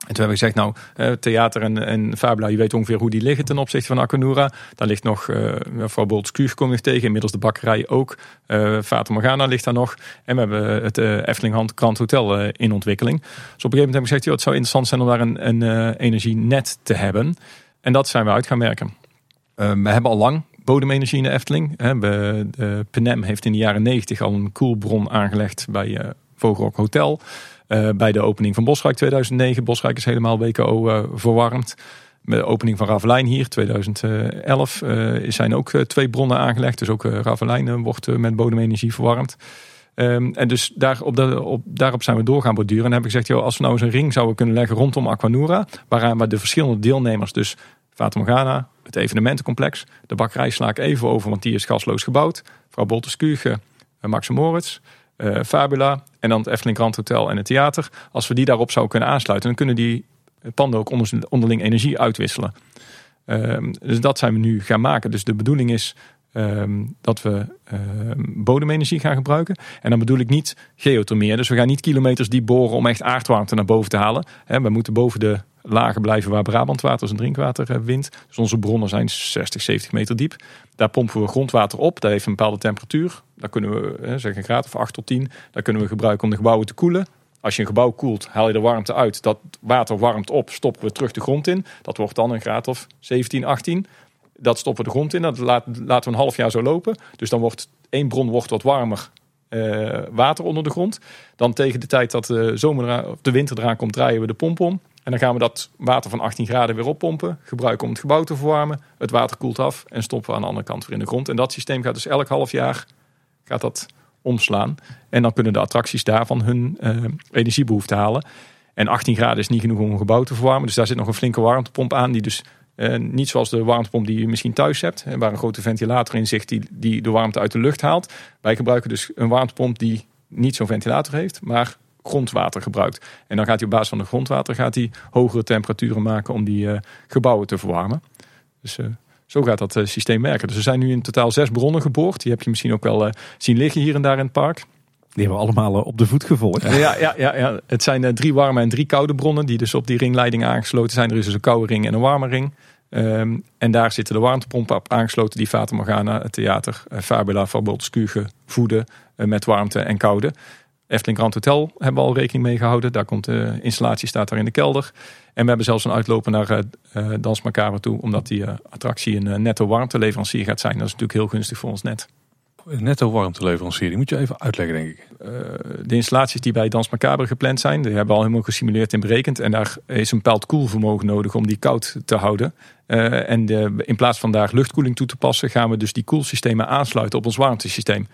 En toen hebben we gezegd, nou, uh, theater en, en Fabula, je weet ongeveer hoe die liggen ten opzichte van Akanura. Daar ligt nog, uh, bijvoorbeeld Skuur kom tegen, inmiddels de bakkerij ook. Uh, Fata Morgana ligt daar nog. En we hebben het uh, Efteling Grand Hotel in ontwikkeling. Dus op een gegeven moment hebben we gezegd, joh, het zou interessant zijn om daar een, een energienet te hebben. En dat zijn we uit gaan merken. Uh, we hebben al lang bodemenergie in de Efteling. de PNM heeft in de jaren 90 al een koelbron aangelegd bij uh, Vogelrok Hotel. bij de opening van Bosrijk 2009. Bosrijk is helemaal WKO verwarmd. Met de opening van Ravelijn hier, 2011, zijn ook twee bronnen aangelegd. Dus ook Ravelijn wordt met bodemenergie verwarmd. Ehm, en dus daar, op de, op, daarop zijn we doorgaan borduren. En heb ik gezegd, joh, als we nou eens een ring zouden kunnen leggen rondom Aquanura. Waaraan we de verschillende deelnemers, dus Fata Morgana, het evenementencomplex. De bakkerij sla ik even over, want die is gasloos gebouwd. Vrouw Boltes Kuge, uh, Max Moritz, uh, Fabula. En dan het Efteling Grand Hotel en het theater. Als we die daarop zouden kunnen aansluiten, dan kunnen die panden ook onderling energie uitwisselen. Ehm, dus dat zijn we nu gaan maken. Dus de bedoeling is Ehm, dat we ehm, bodemenergie gaan gebruiken. En dan bedoel ik niet geothermie. Dus we gaan niet kilometers diep boren om echt aardwarmte naar boven te halen. we moeten boven de lagen blijven waar Brabantwater zijn drinkwater eh, wint. Dus onze bronnen zijn 60, 70 meter diep. Daar pompen we grondwater op. Dat heeft een bepaalde temperatuur. Daar kunnen we, zeg een graad of 8 tot 10. Daar kunnen we gebruiken om de gebouwen te koelen. Als je een gebouw koelt, haal je de warmte uit. Dat water warmt op, stoppen we terug de grond in. Dat wordt dan een graad of 17, 18 dat stoppen we de grond in. Dat laten we een half jaar zo lopen. Dus dan wordt één bron wordt wat warmer. Uh, water onder de grond. Dan tegen de tijd dat de, zomer, of de winter eraan komt, draaien we de pomp om. En dan gaan we dat water van 18 graden weer oppompen. Gebruiken om het gebouw te verwarmen. Het water koelt af en stoppen we aan de andere kant weer in de grond. En dat systeem gaat dus elk half jaar gaat dat omslaan. En dan kunnen de attracties daarvan hun uh, energiebehoefte halen. En 18 graden is niet genoeg om een gebouw te verwarmen. Dus daar zit nog een flinke warmtepomp aan. Die dus uh, niet zoals de warmtepomp die je misschien thuis hebt, waar een grote ventilator in zit die, die de warmte uit de lucht haalt. Wij gebruiken dus een warmtepomp die niet zo'n ventilator heeft, maar grondwater gebruikt. En dan gaat hij op basis van de grondwater gaat hij hogere temperaturen maken om die uh, gebouwen te verwarmen. Dus uh, zo gaat dat systeem werken. Dus er zijn nu in totaal zes bronnen geboord. Die heb je misschien ook wel zien liggen hier en daar in het park. Die hebben we allemaal op de voet gevolgd. Ja, ja, ja, ja. het zijn drie warme en drie koude bronnen die dus op die ringleiding aangesloten zijn. Er is dus een koude ring en een warme ring. Ehm, en daar zitten de warmtepompen op aangesloten die Fata Morgana, het theater, uh, Fabula, Fabolskuge voeden uh, met warmte en koude. Efteling Grand Hotel hebben we al rekening mee gehouden. Daar komt de installatie staat daar in de kelder. En we hebben zelfs een uitloper naar uh, Dans Macabre toe, omdat die attractie een netto warmteleverancier gaat zijn. Dat is natuurlijk heel gunstig voor ons net. Netto warmteleverancier, die moet je even uitleggen denk ik. Uh, de installaties die bij Dans Macabre gepland zijn, die hebben we al helemaal gesimuleerd en berekend. En daar is een bepaald koelvermogen nodig om die koud te houden. Uh, en de, in plaats van daar luchtkoeling toe te passen, gaan we dus die koelsystemen aansluiten op ons warmtesysteem.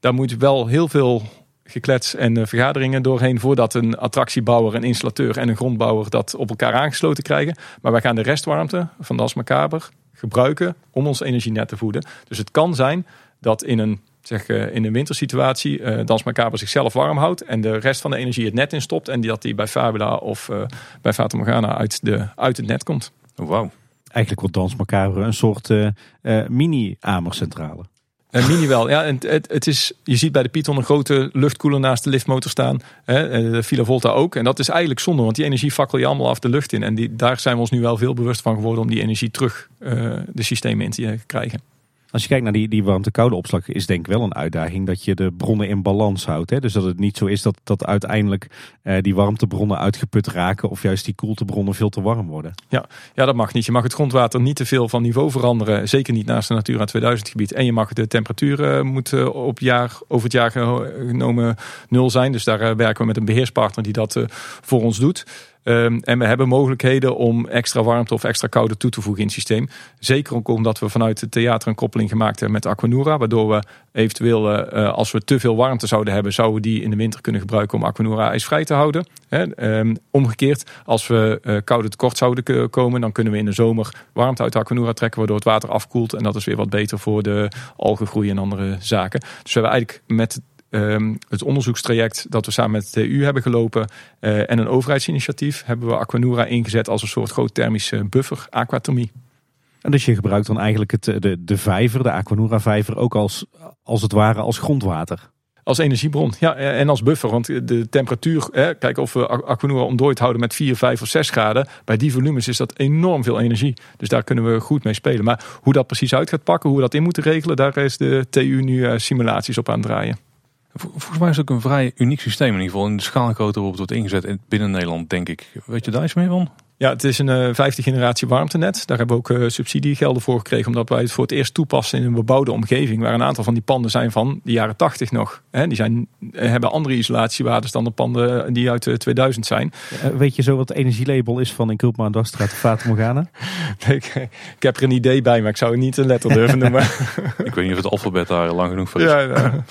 Daar moet wel heel veel geklets en uh, vergaderingen doorheen voordat een attractiebouwer, een installateur en een grondbouwer dat op elkaar aangesloten krijgen. Maar wij gaan de restwarmte van Das Macabre gebruiken om ons energienet te voeden. Dus het kan zijn dat in een, zeg, uh, in een wintersituatie uh, Dans Macabre zichzelf warm houdt en de rest van de energie het net instopt en die dat die bij Fabula of bij Fata Morgana uit, de, uit het net komt. Oh, Wauw. Eigenlijk wordt Dans Macabre een soort uh, uh, mini-amercentrale. Uh, mini wel, ja. En het, het is, je ziet bij de Python een grote luchtkoeler naast de liftmotor staan. Hè, de Villa Volta ook. En dat is eigenlijk zonde, want die energie fakkel je allemaal af de lucht in. En die, daar zijn we ons nu wel veel bewust van geworden om die energie terug de systemen in te krijgen. Als je kijkt naar die, die warmte-koude opslag, is denk ik wel een uitdaging dat je de bronnen in balans houdt. Hè? Dus dat het niet zo is dat, dat uiteindelijk eh, die warmtebronnen uitgeput raken of juist die koeltebronnen veel te warm worden. Ja, ja, dat mag niet. Je mag het grondwater niet te veel van niveau veranderen. Zeker niet naast de Natura 2000 gebied. En je mag de temperaturen uh, moet op jaar, over het jaar genomen nul zijn. Dus daar uh, werken we met een beheerspartner die dat voor ons doet. Um, en we hebben mogelijkheden om extra warmte of extra koude toe te voegen in het systeem. Zeker ook omdat we vanuit het theater een koppeling gemaakt hebben met Aquanura. Waardoor we eventueel, uh, als we te veel warmte zouden hebben, zouden die in de winter kunnen gebruiken om Aquanura ijsvrij te houden. Um, omgekeerd, als we uh, koude tekort zouden komen, dan kunnen we in de zomer warmte uit Aquanura trekken, waardoor het water afkoelt. En dat is weer wat beter voor de algengroei en andere zaken. Dus we hebben eigenlijk met Ehm, het onderzoekstraject dat we samen met de TU hebben gelopen uh, en een overheidsinitiatief hebben we Aquanura ingezet als een soort groot thermische buffer, aquathermie. En dus je gebruikt dan eigenlijk het, de, de vijver, de Aquanura vijver, ook als, als het ware als grondwater? Als energiebron, ja, en als buffer. Want de temperatuur, hè, kijk of we Aquanura ontdooid houden met 4, 5 of 6 graden. Bij die volumes is dat enorm veel energie. Dus daar kunnen we goed mee spelen. Maar hoe dat precies uit gaat pakken, hoe we dat in moeten regelen, daar is de TU nu simulaties op aan het draaien. Vol- Volgens mij is het ook een vrij uniek systeem. In ieder geval in de schaalgrootte waarop het wordt ingezet in- binnen Nederland, denk ik. Weet je daar iets meer van? Ja, het is een eh, vijfde generatie warmtenet. Daar hebben we ook eh, subsidiegelden voor gekregen. Omdat wij het voor het eerst toepassen in een bebouwde omgeving. Waar een aantal van die panden zijn van de jaren 80 nog. Hè, die zijn, eh, hebben andere isolatiewaardes dan de panden die uit de 2000 zijn. Weet je zo wat het energielabel is van in Kulpma Dasstraat of Fata Morgana? ik, ik heb er een idee bij, maar ik zou het niet een letter durven noemen. Ik weet niet of het alfabet daar lang genoeg voor is. Ja, ja.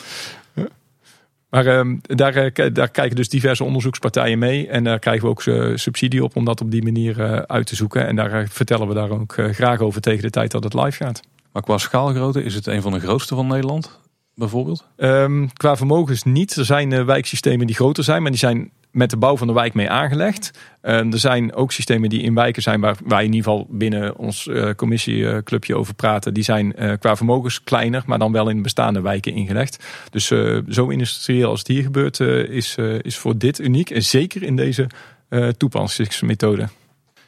Maar ehm, daar, eh, daar kijken dus diverse onderzoekspartijen mee. En daar krijgen we ook eh, subsidie op om dat op die manier eh, uit te zoeken. En daar vertellen we daar ook graag over tegen de tijd dat het live gaat. Maar qua schaalgrootte is het een van de grootste van Nederland, bijvoorbeeld? Ehm, qua vermogens niet. Er zijn wijksystemen die groter zijn, maar die zijn met de bouw van de wijk mee aangelegd. Er zijn ook systemen die in wijken zijn waar wij in ieder geval binnen ons eh, commissieclubje over praten. Die zijn eh, qua vermogens kleiner, maar dan wel in bestaande wijken ingelegd. Dus eh, zo industrieel als het hier gebeurt is, is voor dit uniek. En zeker in deze toepassingsmethode.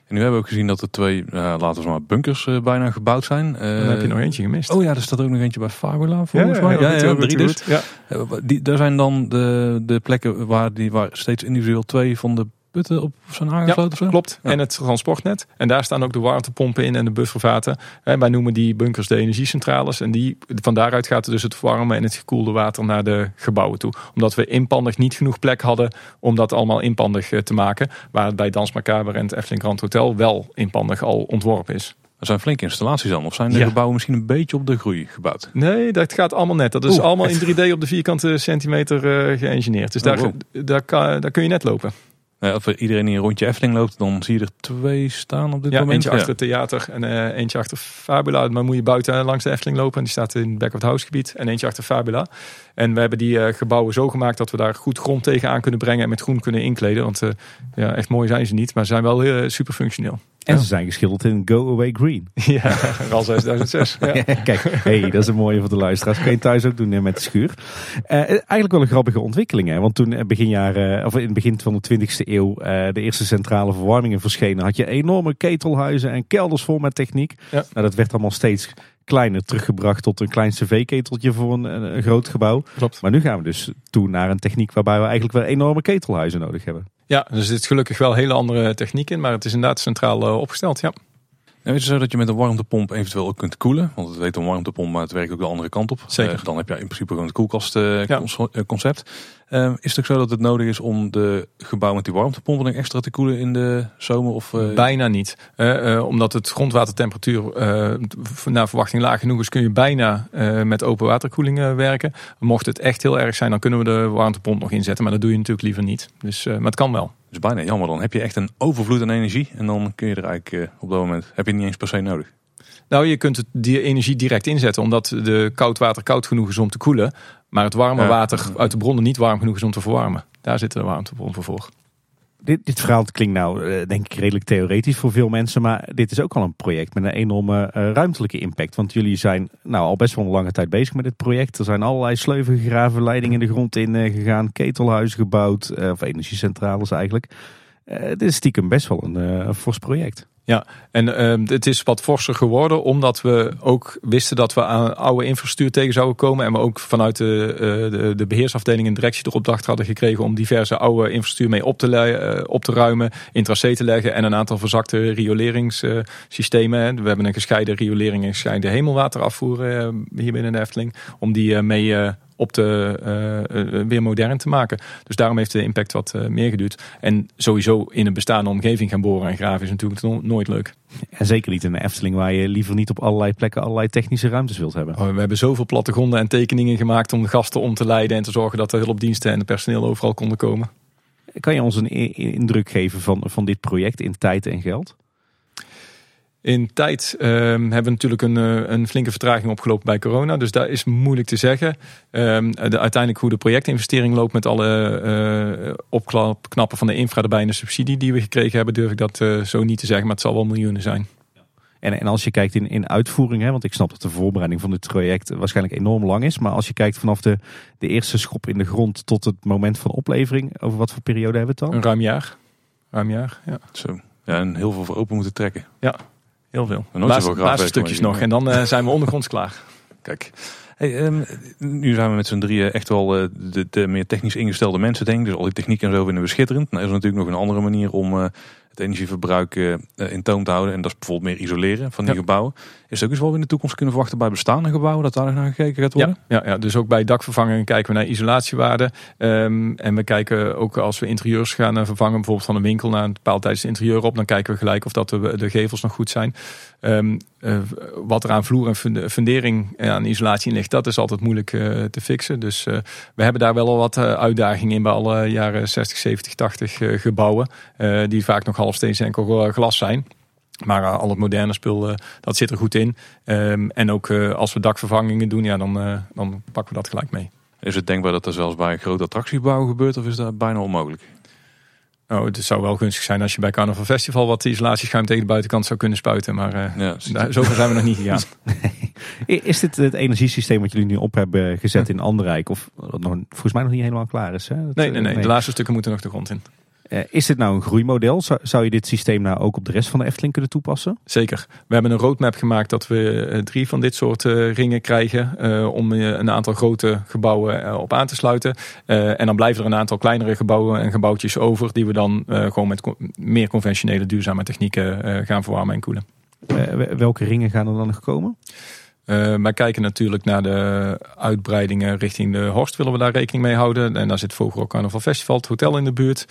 En nu hebben we ook gezien dat er twee, eh, laten we maar, bunkers eh, bijna gebouwd zijn. Dan Eh, heb je nog eentje gemist. Oh ja, er staat ook nog eentje bij Fabula, volgens mij. heel goed, heel goed, drie dus. Ja. Eh, Die, daar zijn dan de, de plekken waar, die, waar steeds individueel twee van de putten op zijn aangesloten. of zo? Klopt. Ja. En het transportnet. En daar staan ook de warmtepompen in en de buffervaten. En wij noemen die bunkers de energiecentrales. En die, van daaruit gaat dus het warme en het gekoelde water naar de gebouwen toe. Omdat we inpandig niet genoeg plek hadden om dat allemaal inpandig eh, te maken. Waar het bij Dans Macabre en het Efteling Grand Hotel wel inpandig al ontworpen is. Er zijn flinke installaties dan. Of zijn de Ja. gebouwen misschien een beetje op de groei gebouwd? Nee, dat gaat allemaal net. Dat is Oeh, allemaal echt? in 3D op de vierkante centimeter eh geëngineerd. Dus Oh, daar, wow. daar, kan, daar kun je net lopen. Nou ja, als iedereen die een rondje Efteling loopt, dan zie je er twee staan op dit Ja, moment. eentje achter het theater en eh, eentje achter Fabula. Maar moet je buiten langs de Efteling lopen. En die staat in het back of the house gebied. En eentje achter Fabula. En we hebben die eh, gebouwen zo gemaakt dat we daar goed grond tegenaan kunnen brengen. En met groen kunnen inkleden. Want eh, ja, echt mooi zijn ze niet. Maar ze zijn wel eh, super functioneel. En ze zijn geschilderd in Go Away Green. ja, RAL 6006. Ja. Kijk, hey, dat is een mooie voor de luisteraars. Kun je thuis ook doen met de schuur. Eigenlijk wel een grappige ontwikkeling. Hè? Want toen begin jaren, of in het begin van de 20e eeuw de eerste centrale verwarmingen verschenen, had je enorme ketelhuizen en kelders vol met techniek. Ja. Nou, dat werd allemaal steeds kleiner teruggebracht tot een klein cv-keteltje voor een, een, een groot gebouw. Klopt. Maar nu gaan we dus toe naar een techniek waarbij we eigenlijk wel enorme ketelhuizen nodig hebben. Ja, dus er zit gelukkig wel hele andere techniek in. Maar het is inderdaad centraal eh, opgesteld. Ja. En weet je zo dat je met een warmtepomp eventueel ook kunt koelen? Want het weet een warmtepomp, maar het werkt ook de andere kant op. Zeker. Eh, dan heb je in principe gewoon het Ja. koelkastconcept. Eh, is het ook zo dat het nodig is om de gebouw met die warmtepomp nog extra te koelen in de zomer? Of, eh, Bijna niet. Eh, eh, omdat het grondwatertemperatuur naar verwachting laag genoeg is, kun je bijna met open waterkoeling werken. Mocht het echt heel erg zijn, dan kunnen we de warmtepomp nog inzetten. Maar dat doe je natuurlijk liever niet. Dus, maar het kan wel. is bijna jammer. Dan heb je echt een overvloed aan energie. En dan kun je er eigenlijk op dat moment, heb je het niet eens per se nodig. Nou, je kunt het, die energie direct inzetten, omdat de koud water koud genoeg is om te koelen. Maar het warme Ja. water uit de bronnen niet warm genoeg is om te verwarmen. Daar zitten de warmtepompen voor. Dit, dit verhaal klinkt nou eh, denk ik redelijk theoretisch voor veel mensen. Maar dit is ook al een project met een enorme eh, ruimtelijke impact. Want jullie zijn nou al best wel een lange tijd bezig met dit project. Er zijn allerlei sleuven gegraven, leidingen de grond in eh, gegaan. Ketelhuizen gebouwd, of energiecentrales eigenlijk. Dit is stiekem best wel een, een fors project. En ehm, het is wat forser geworden, omdat we ook wisten dat we aan oude infrastructuur tegen zouden komen. En we ook vanuit de, eh, de, de beheersafdeling en directie de opdracht hadden gekregen om diverse oude infrastructuur mee op te, eh, op te ruimen, in tracé te leggen en een aantal verzakte rioleringssystemen. we hebben een gescheiden riolering en gescheiden hemelwaterafvoer eh, hier binnen de Efteling, om die eh, mee eh, op te, eh, eh, weer modern te maken. Dus daarom heeft de impact wat eh, meer geduurd. En sowieso in een bestaande omgeving gaan boren en graven is natuurlijk no- nooit leuk. En zeker niet in een Efteling waar je liever niet op allerlei plekken allerlei technische ruimtes wilt hebben. Oh, We hebben zoveel plattegronden en tekeningen gemaakt om de gasten om te leiden en te zorgen dat de hulpdiensten en de personeel overal konden komen. Kan je ons een indruk geven van, van dit project in tijd en geld? In tijd ehm, hebben we natuurlijk een, eh, een flinke vertraging opgelopen bij corona. Dus daar is moeilijk te zeggen. Ehm, de, uiteindelijk hoe de projectinvestering loopt met alle eh opknappen van de infra erbij en de subsidie die we gekregen hebben, durf ik dat eh, zo niet te zeggen. Maar het zal wel miljoenen zijn. En, en als je kijkt in, in uitvoering, hè, want ik snap dat de voorbereiding van dit project waarschijnlijk enorm lang is. Maar als je kijkt vanaf de, de eerste schop in de grond tot het moment van oplevering, over wat voor periode hebben we het Een dan? ruim jaar. Ruim jaar, ja. Zo. Ja, en heel veel voor open moeten trekken. Heel veel. Laatste, laatste stukjes nog en dan eh, zijn we ondergronds klaar. Kijk. Hey, um, nu zijn we met z'n drieën echt wel uh, de, de, meer technisch ingestelde mensen, denk ik. Dus al die techniek en zo vinden we schitterend. Nou is er natuurlijk nog een andere manier om uh, het energieverbruik uh, in toon te houden. En dat is bijvoorbeeld meer isoleren van die ja. gebouwen. Is ook iets wat we in de toekomst kunnen verwachten bij bestaande gebouwen, dat daar naar gekeken gaat worden? Ja, ja, ja dus ook bij dakvervanging kijken we naar isolatiewaarden. Um, en we kijken ook als we interieurs gaan vervangen, bijvoorbeeld van een winkel naar een bepaald tijdens interieur op, dan kijken we gelijk of dat de, de gevels nog goed zijn. Um, uh, wat er aan vloer en fundering aan isolatie in ligt, dat is altijd moeilijk uh, te fixen. Dus uh, we hebben daar wel al wat uitdagingen in bij alle jaren 60, 70, 80 gebouwen. die vaak nog half steeds enkel glas zijn. Maar al het moderne spul, dat zit er goed in. Um, en ook als we dakvervangingen doen, ja, dan, dan pakken we dat gelijk mee. Is het denkbaar dat er zelfs bij een groot attractiebouw gebeurt of is dat bijna onmogelijk? Oh, het zou wel gunstig zijn als je bij Carnaval Festival wat isolatieschuim tegen de buitenkant zou kunnen spuiten. Maar uh, ja, daar, zover zijn we nog niet gegaan. Is dit het energiesysteem wat jullie nu op hebben gezet in Anderrijk? Of dat nog, volgens mij nog niet helemaal klaar is? Hè? Dat, nee, nee, nee, de laatste stukken moeten nog de grond in. Uh, is dit nou een groeimodel? Zou, zou, je dit systeem nou ook op de rest van de Efteling kunnen toepassen? Zeker. We hebben een roadmap gemaakt dat we uh, drie van dit soort uh, ringen krijgen. om een aantal grote gebouwen op aan te sluiten. en dan blijven er een aantal kleinere gebouwen en gebouwtjes over. Die we dan gewoon met meer conventionele duurzame technieken gaan verwarmen en koelen. welke ringen gaan er dan nog komen? Uh, wij kijken natuurlijk naar de uitbreidingen richting de Horst. Willen we daar rekening mee houden. En daar zit Vogelrok Carnaval Festival, het hotel in de buurt.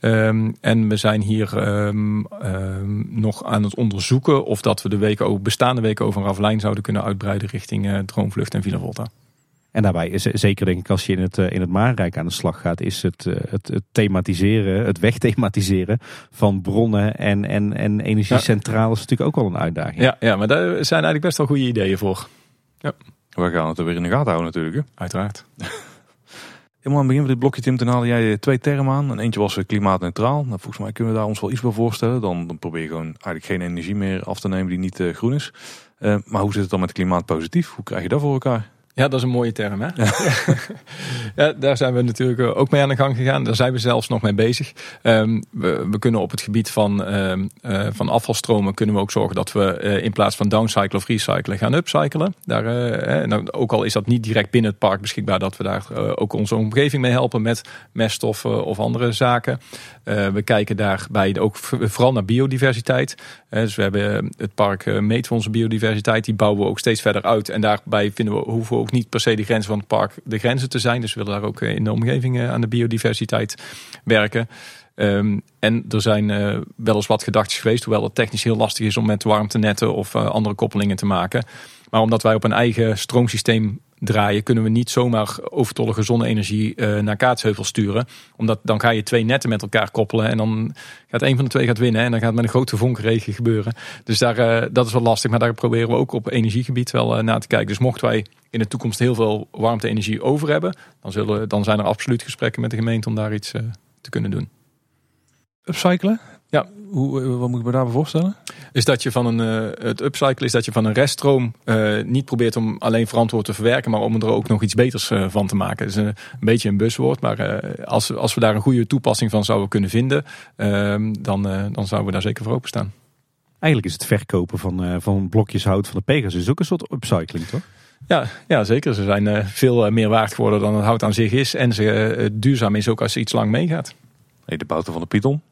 Um, en we zijn hier um, um, nog aan het onderzoeken of dat we de weken, bestaande weken over een Ravelijn zouden kunnen uitbreiden richting uh, Droomvlucht en Villa Volta. En daarbij is zeker denk ik als je in het, in het Maanrijk aan de slag gaat, is het, het, het thematiseren, het wegthematiseren van bronnen en, en, en energiecentrales ja. natuurlijk ook wel een uitdaging. Ja, ja, maar daar zijn eigenlijk best wel goede ideeën voor. Ja. We gaan het er weer in de gaten houden natuurlijk. Hè? Uiteraard. Helemaal aan het begin van dit blokje Tim, toen haalde jij twee termen aan. En eentje was klimaatneutraal. Nou, volgens mij kunnen we daar ons wel iets bij voorstellen. Dan, dan probeer je gewoon eigenlijk geen energie meer af te nemen die niet uh, groen is. Uh, maar hoe zit het dan met klimaatpositief? Hoe krijg je dat voor elkaar? Ja, dat is een mooie term. Hè? Ja. daar zijn we natuurlijk eh, ook mee aan de gang gegaan. Daar zijn we zelfs nog mee bezig. Um, we, we, kunnen op het gebied van, um, uh, van afvalstromen kunnen we ook zorgen dat we uh, in plaats van downcyclen of recyclen gaan upcyclen. Daar, nou, ook al is dat niet direct binnen het park beschikbaar, dat we daar ook onze omgeving mee helpen met meststoffen of andere zaken. We kijken daarbij ook vooral naar biodiversiteit. dus we hebben het park voor onze biodiversiteit. Die bouwen we ook steeds verder uit. En daarbij vinden we, hoeven we ook niet per se de grenzen van het park de grenzen te zijn. Dus we willen daar ook eh, in de omgeving eh, aan de biodiversiteit werken. Um, en er zijn uh, wel eens wat gedachten geweest, hoewel het technisch heel lastig is om met warmtenetten of uh, andere koppelingen te maken. Maar omdat wij op een eigen stroomsysteem draaien, kunnen we niet zomaar overtollige zonne-energie uh, naar Kaatsheuvel sturen. Omdat dan ga je twee netten met elkaar koppelen en dan gaat een van de twee gaat winnen. En dan gaat het met een grote vonkregen gebeuren. Dus daar, uh, dat is wel lastig, maar daar proberen we ook op energiegebied wel uh, naar te kijken. Dus mochten wij in de toekomst heel veel warmte-energie over hebben, dan, zullen, dan zijn er absoluut gesprekken met de gemeente om daar iets te kunnen doen. Upcyclen? Ja. Hoe, wat moet ik me daarbij voorstellen? Is dat je van een, uh, het upcyclen is dat je van een reststroom uh, niet probeert om alleen verantwoord te verwerken, maar om er ook nog iets beters uh, van te maken. Dat is een, een beetje een buswoord, maar als, als we daar een goede toepassing van zouden kunnen vinden, ehm, dan, dan zouden we daar zeker voor openstaan. Eigenlijk is het verkopen van, van blokjes hout van de Pegasus ook een soort upcycling, toch? Ja, ja, zeker. Ze zijn veel meer waard geworden dan het hout aan zich is. En ze duurzaam is ook als ze iets lang meegaat. Hey, de bouten van de Python.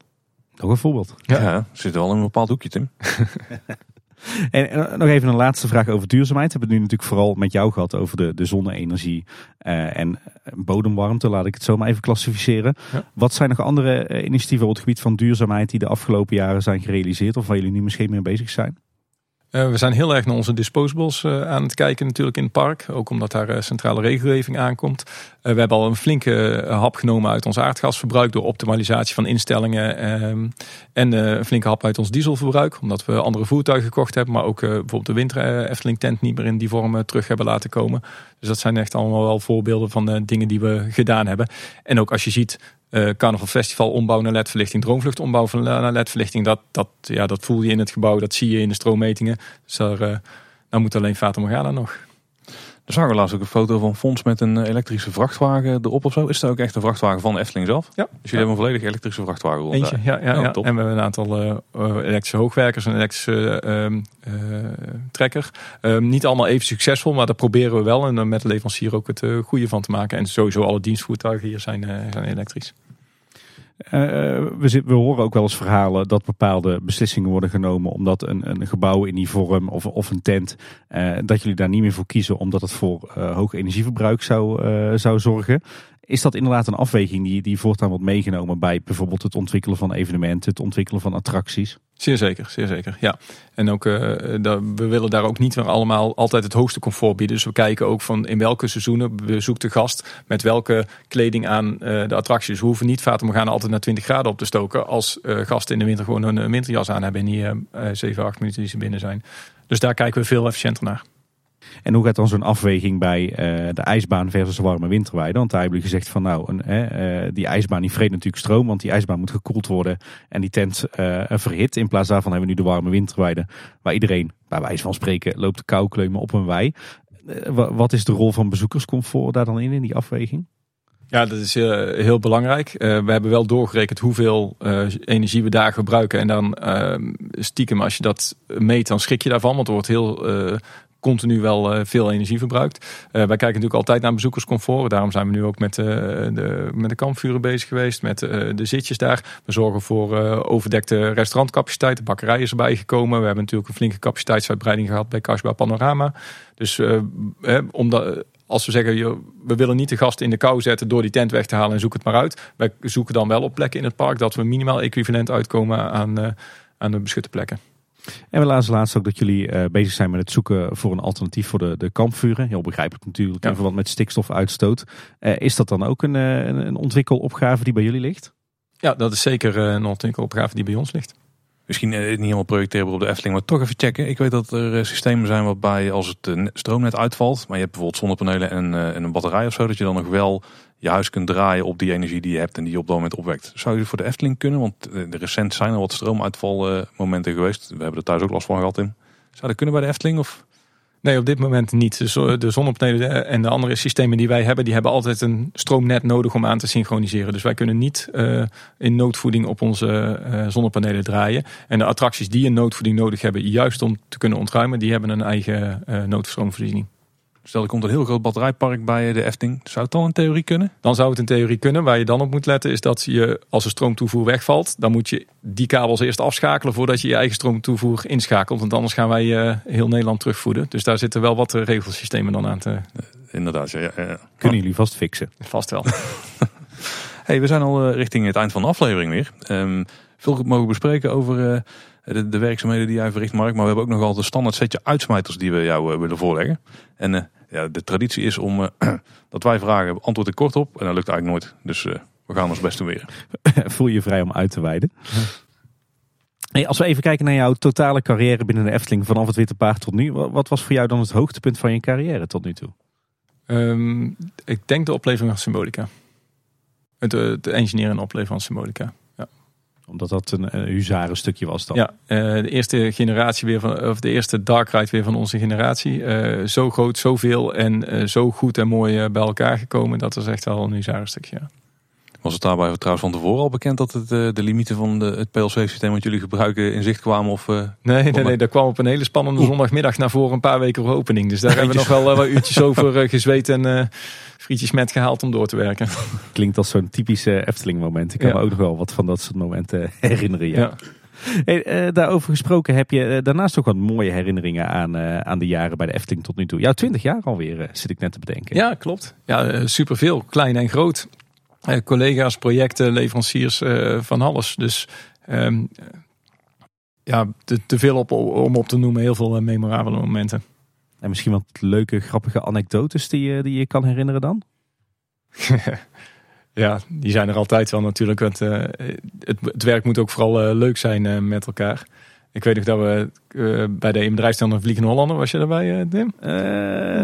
Nog een voorbeeld. Ja, ja zit wel in een bepaald hoekje, Tim. en, nog even een laatste vraag over duurzaamheid. We hebben het nu natuurlijk vooral met jou gehad over de, de zonne-energie uh, en bodemwarmte. Laat ik het zo maar even klassificeren. Wat zijn nog andere uh, initiatieven op het gebied van duurzaamheid die de afgelopen jaren zijn gerealiseerd of waar jullie nu misschien mee bezig zijn? Uh, we zijn heel erg naar onze disposables uh, aan het kijken natuurlijk in het park. Ook omdat daar uh, centrale regelgeving aankomt. we hebben al een flinke hap genomen uit ons aardgasverbruik door optimalisatie van instellingen. Ehm, en een flinke hap uit ons dieselverbruik. Omdat we andere voertuigen gekocht hebben. Maar ook bijvoorbeeld de winter Efteling tent niet meer in die vorm terug hebben laten komen. Dus dat zijn echt allemaal wel voorbeelden van dingen die we gedaan hebben. En ook als je ziet uh, Carnaval Festival ombouw naar ledverlichting, droomvlucht ombouw naar ledverlichting. Dat, dat, ja, dat voel je in het gebouw, dat zie je in de stroommetingen. Dus daar, uh, moet alleen Fata Morgana nog. Er zagen we laatst ook een foto van Fons met een elektrische vrachtwagen erop of zo. Is dat ook echt een vrachtwagen van Efteling zelf? Ja. Dus jullie hebben een volledig elektrische vrachtwagen rond. Eentje, ja. ja, Oh, ja. top. En we hebben een aantal eh, eh, elektrische hoogwerkers en elektrische ehm, eh, trekker. Ehm, niet allemaal even succesvol, maar daar proberen we wel. En dan met de leverancier ook het goede van te maken. En sowieso alle dienstvoertuigen hier zijn, zijn elektrisch. Eh, we, zit- we horen ook wel eens verhalen dat bepaalde beslissingen worden genomen omdat een, een gebouw in die vorm of, of een tent, eh, dat jullie daar niet meer voor kiezen omdat het voor eh, hoog energieverbruik zou, eh, zou zorgen. Is dat inderdaad een afweging die, die voortaan wordt meegenomen bij bijvoorbeeld het ontwikkelen van evenementen, het ontwikkelen van attracties? Zeer zeker, zeer zeker. Ja. En ook, eh, we willen daar ook niet meer allemaal altijd het hoogste comfort bieden. Dus we kijken ook van in welke seizoenen bezoekt de gast met welke kleding aan eh, de attracties. We hoeven niet Fata Morgana altijd naar 20 graden op te stoken. Als eh, gasten in de winter gewoon een, winterjas aan hebben en eh 7, 8 minuten die ze binnen zijn. Dus daar kijken we veel efficiënter naar. En hoe gaat dan zo'n afweging bij eh, de ijsbaan versus de warme winterweide? Want daar hebben jullie gezegd van nou, een, eh, die ijsbaan die vreet natuurlijk stroom, want die ijsbaan moet gekoeld worden en die tent eh, verhit. In plaats daarvan hebben we nu de warme winterweide, waar iedereen, bij wijze van spreken, loopt de kou kleumen op een wei. Wa- wat is de rol van bezoekerscomfort daar dan in, in die afweging? Ja, dat is heel belangrijk. We hebben wel doorgerekend hoeveel energie we daar gebruiken. En dan eh, stiekem, als je dat meet, dan schrik je daarvan. Want er wordt heel continu wel eh, veel energie verbruikt. Eh, wij kijken natuurlijk altijd naar bezoekerscomfort. Daarom zijn we nu ook met, eh, de, met de kampvuren bezig geweest. Met de zitjes daar. We zorgen voor overdekte restaurantcapaciteit. De bakkerij is erbij gekomen. We hebben natuurlijk een flinke capaciteitsuitbreiding gehad bij Kasbah Panorama. Dus omdat als we zeggen, we willen niet de gasten in de kou zetten door die tent weg te halen en zoek het maar uit. Wij zoeken dan wel op plekken in het park dat we minimaal equivalent uitkomen aan, aan de beschutte plekken. En we lazen laatst ook dat jullie eh, bezig zijn met het zoeken voor een alternatief voor de, de kampvuren. Heel begrijpelijk natuurlijk Ja. in verband met stikstofuitstoot. Eh, is dat dan ook een, eh, een, een ontwikkelopgave die bij jullie ligt? Ja, dat is zeker een ontwikkelopgave die bij ons ligt. Misschien niet helemaal projecteerbaar op de Efteling, maar toch even checken. Ik weet dat er systemen zijn waarbij als het stroomnet uitvalt, maar je hebt bijvoorbeeld zonnepanelen en, eh, en een batterij of zo, dat je dan nog wel je huis kunt draaien op die energie die je hebt en die je op dat moment opwekt. Zou je voor de Efteling kunnen? Want eh, recent zijn er wat stroomuitvalmomenten geweest. We hebben er thuis ook last van gehad in. Zou dat kunnen bij de Efteling? Of? Nee, op dit moment niet. De, zo- de zonnepanelen en de andere systemen die wij hebben, die hebben altijd een stroomnet nodig om aan te synchroniseren. Dus wij kunnen niet eh, in noodvoeding op onze eh, zonnepanelen draaien. En de attracties die een noodvoeding nodig hebben, juist om te kunnen ontruimen, die hebben een eigen eh noodstroomvoorziening. Stel, er komt een heel groot batterijpark bij de Efteling. Zou het dan in theorie kunnen? Dan zou het in theorie kunnen. Waar je dan op moet letten is dat je als de stroomtoevoer wegvalt, dan moet je die kabels eerst afschakelen voordat je je eigen stroomtoevoer inschakelt. Want anders gaan wij eh, heel Nederland terugvoeden. Dus daar zitten wel wat eh, regelsystemen dan aan te Inderdaad, ja. ja, ja. Kunnen jullie vast fixen? vast wel. Hey, we zijn al eh, richting het eind van de aflevering weer. Ehm, veel mogen bespreken over eh, de, de werkzaamheden die jij verricht, Mark. Maar we hebben ook nogal een standaard setje uitsmijters die we jou eh, willen voorleggen. En eh, ja, de traditie is om eh, dat wij vragen, antwoord ik kort op. En dat lukt eigenlijk nooit. Dus eh, we gaan ons best doen weer. Voel je je vrij om uit te wijden. Hey, als we even kijken naar jouw totale carrière binnen de Efteling vanaf het Witte Paard tot nu. wa- Wat was voor jou dan het hoogtepunt van je carrière tot nu toe? Ehm, ik denk de oplevering van Symbolica. Het, het engineeren en opleveren van Symbolica. Omdat dat een, een huzaren stukje was dan. Ja, eh, de eerste generatie weer van, of de eerste Dark Ride weer van onze generatie. Eh, zo groot, zoveel en eh, zo goed en mooi eh, bij elkaar gekomen. Dat was echt wel een bizarre stukje. Ja. Was het daarbij trouwens van tevoren al bekend dat het, eh, de limieten van de, het PLC-systeem wat jullie gebruiken in zicht kwamen? Of, eh, Nee, nee, nee, daar kwam op een hele spannende zondagmiddag naar voren een paar weken voor opening. Dus daar hebben we nog wel eh, wat uurtjes over gezweet en eh, frietjes met gehaald om door te werken. Klinkt als zo'n typische Efteling moment. Ik kan Ja. me ook nog wel wat van dat soort momenten herinneren. Ja. Ja. Hey, eh, daarover gesproken heb je daarnaast ook wat mooie herinneringen aan, eh, aan de jaren bij de Efteling tot nu toe. Jouw 20 jaar alweer, zit ik net te bedenken. Ja, klopt. Ja, superveel. Klein en groot. Eh, collega's, projecten, leveranciers, eh, van alles. Dus ehm, eh, ja, te, te veel op, om op te noemen. Heel veel eh, memorabele momenten. En misschien wat leuke, grappige anekdotes die, je- die je kan herinneren dan? Ja, die zijn er altijd wel natuurlijk. Want het, het werk moet ook vooral leuk zijn met elkaar. Ik weet nog dat we bij de bedrijfsstand een Vliegende Hollander, was je daarbij, Tim?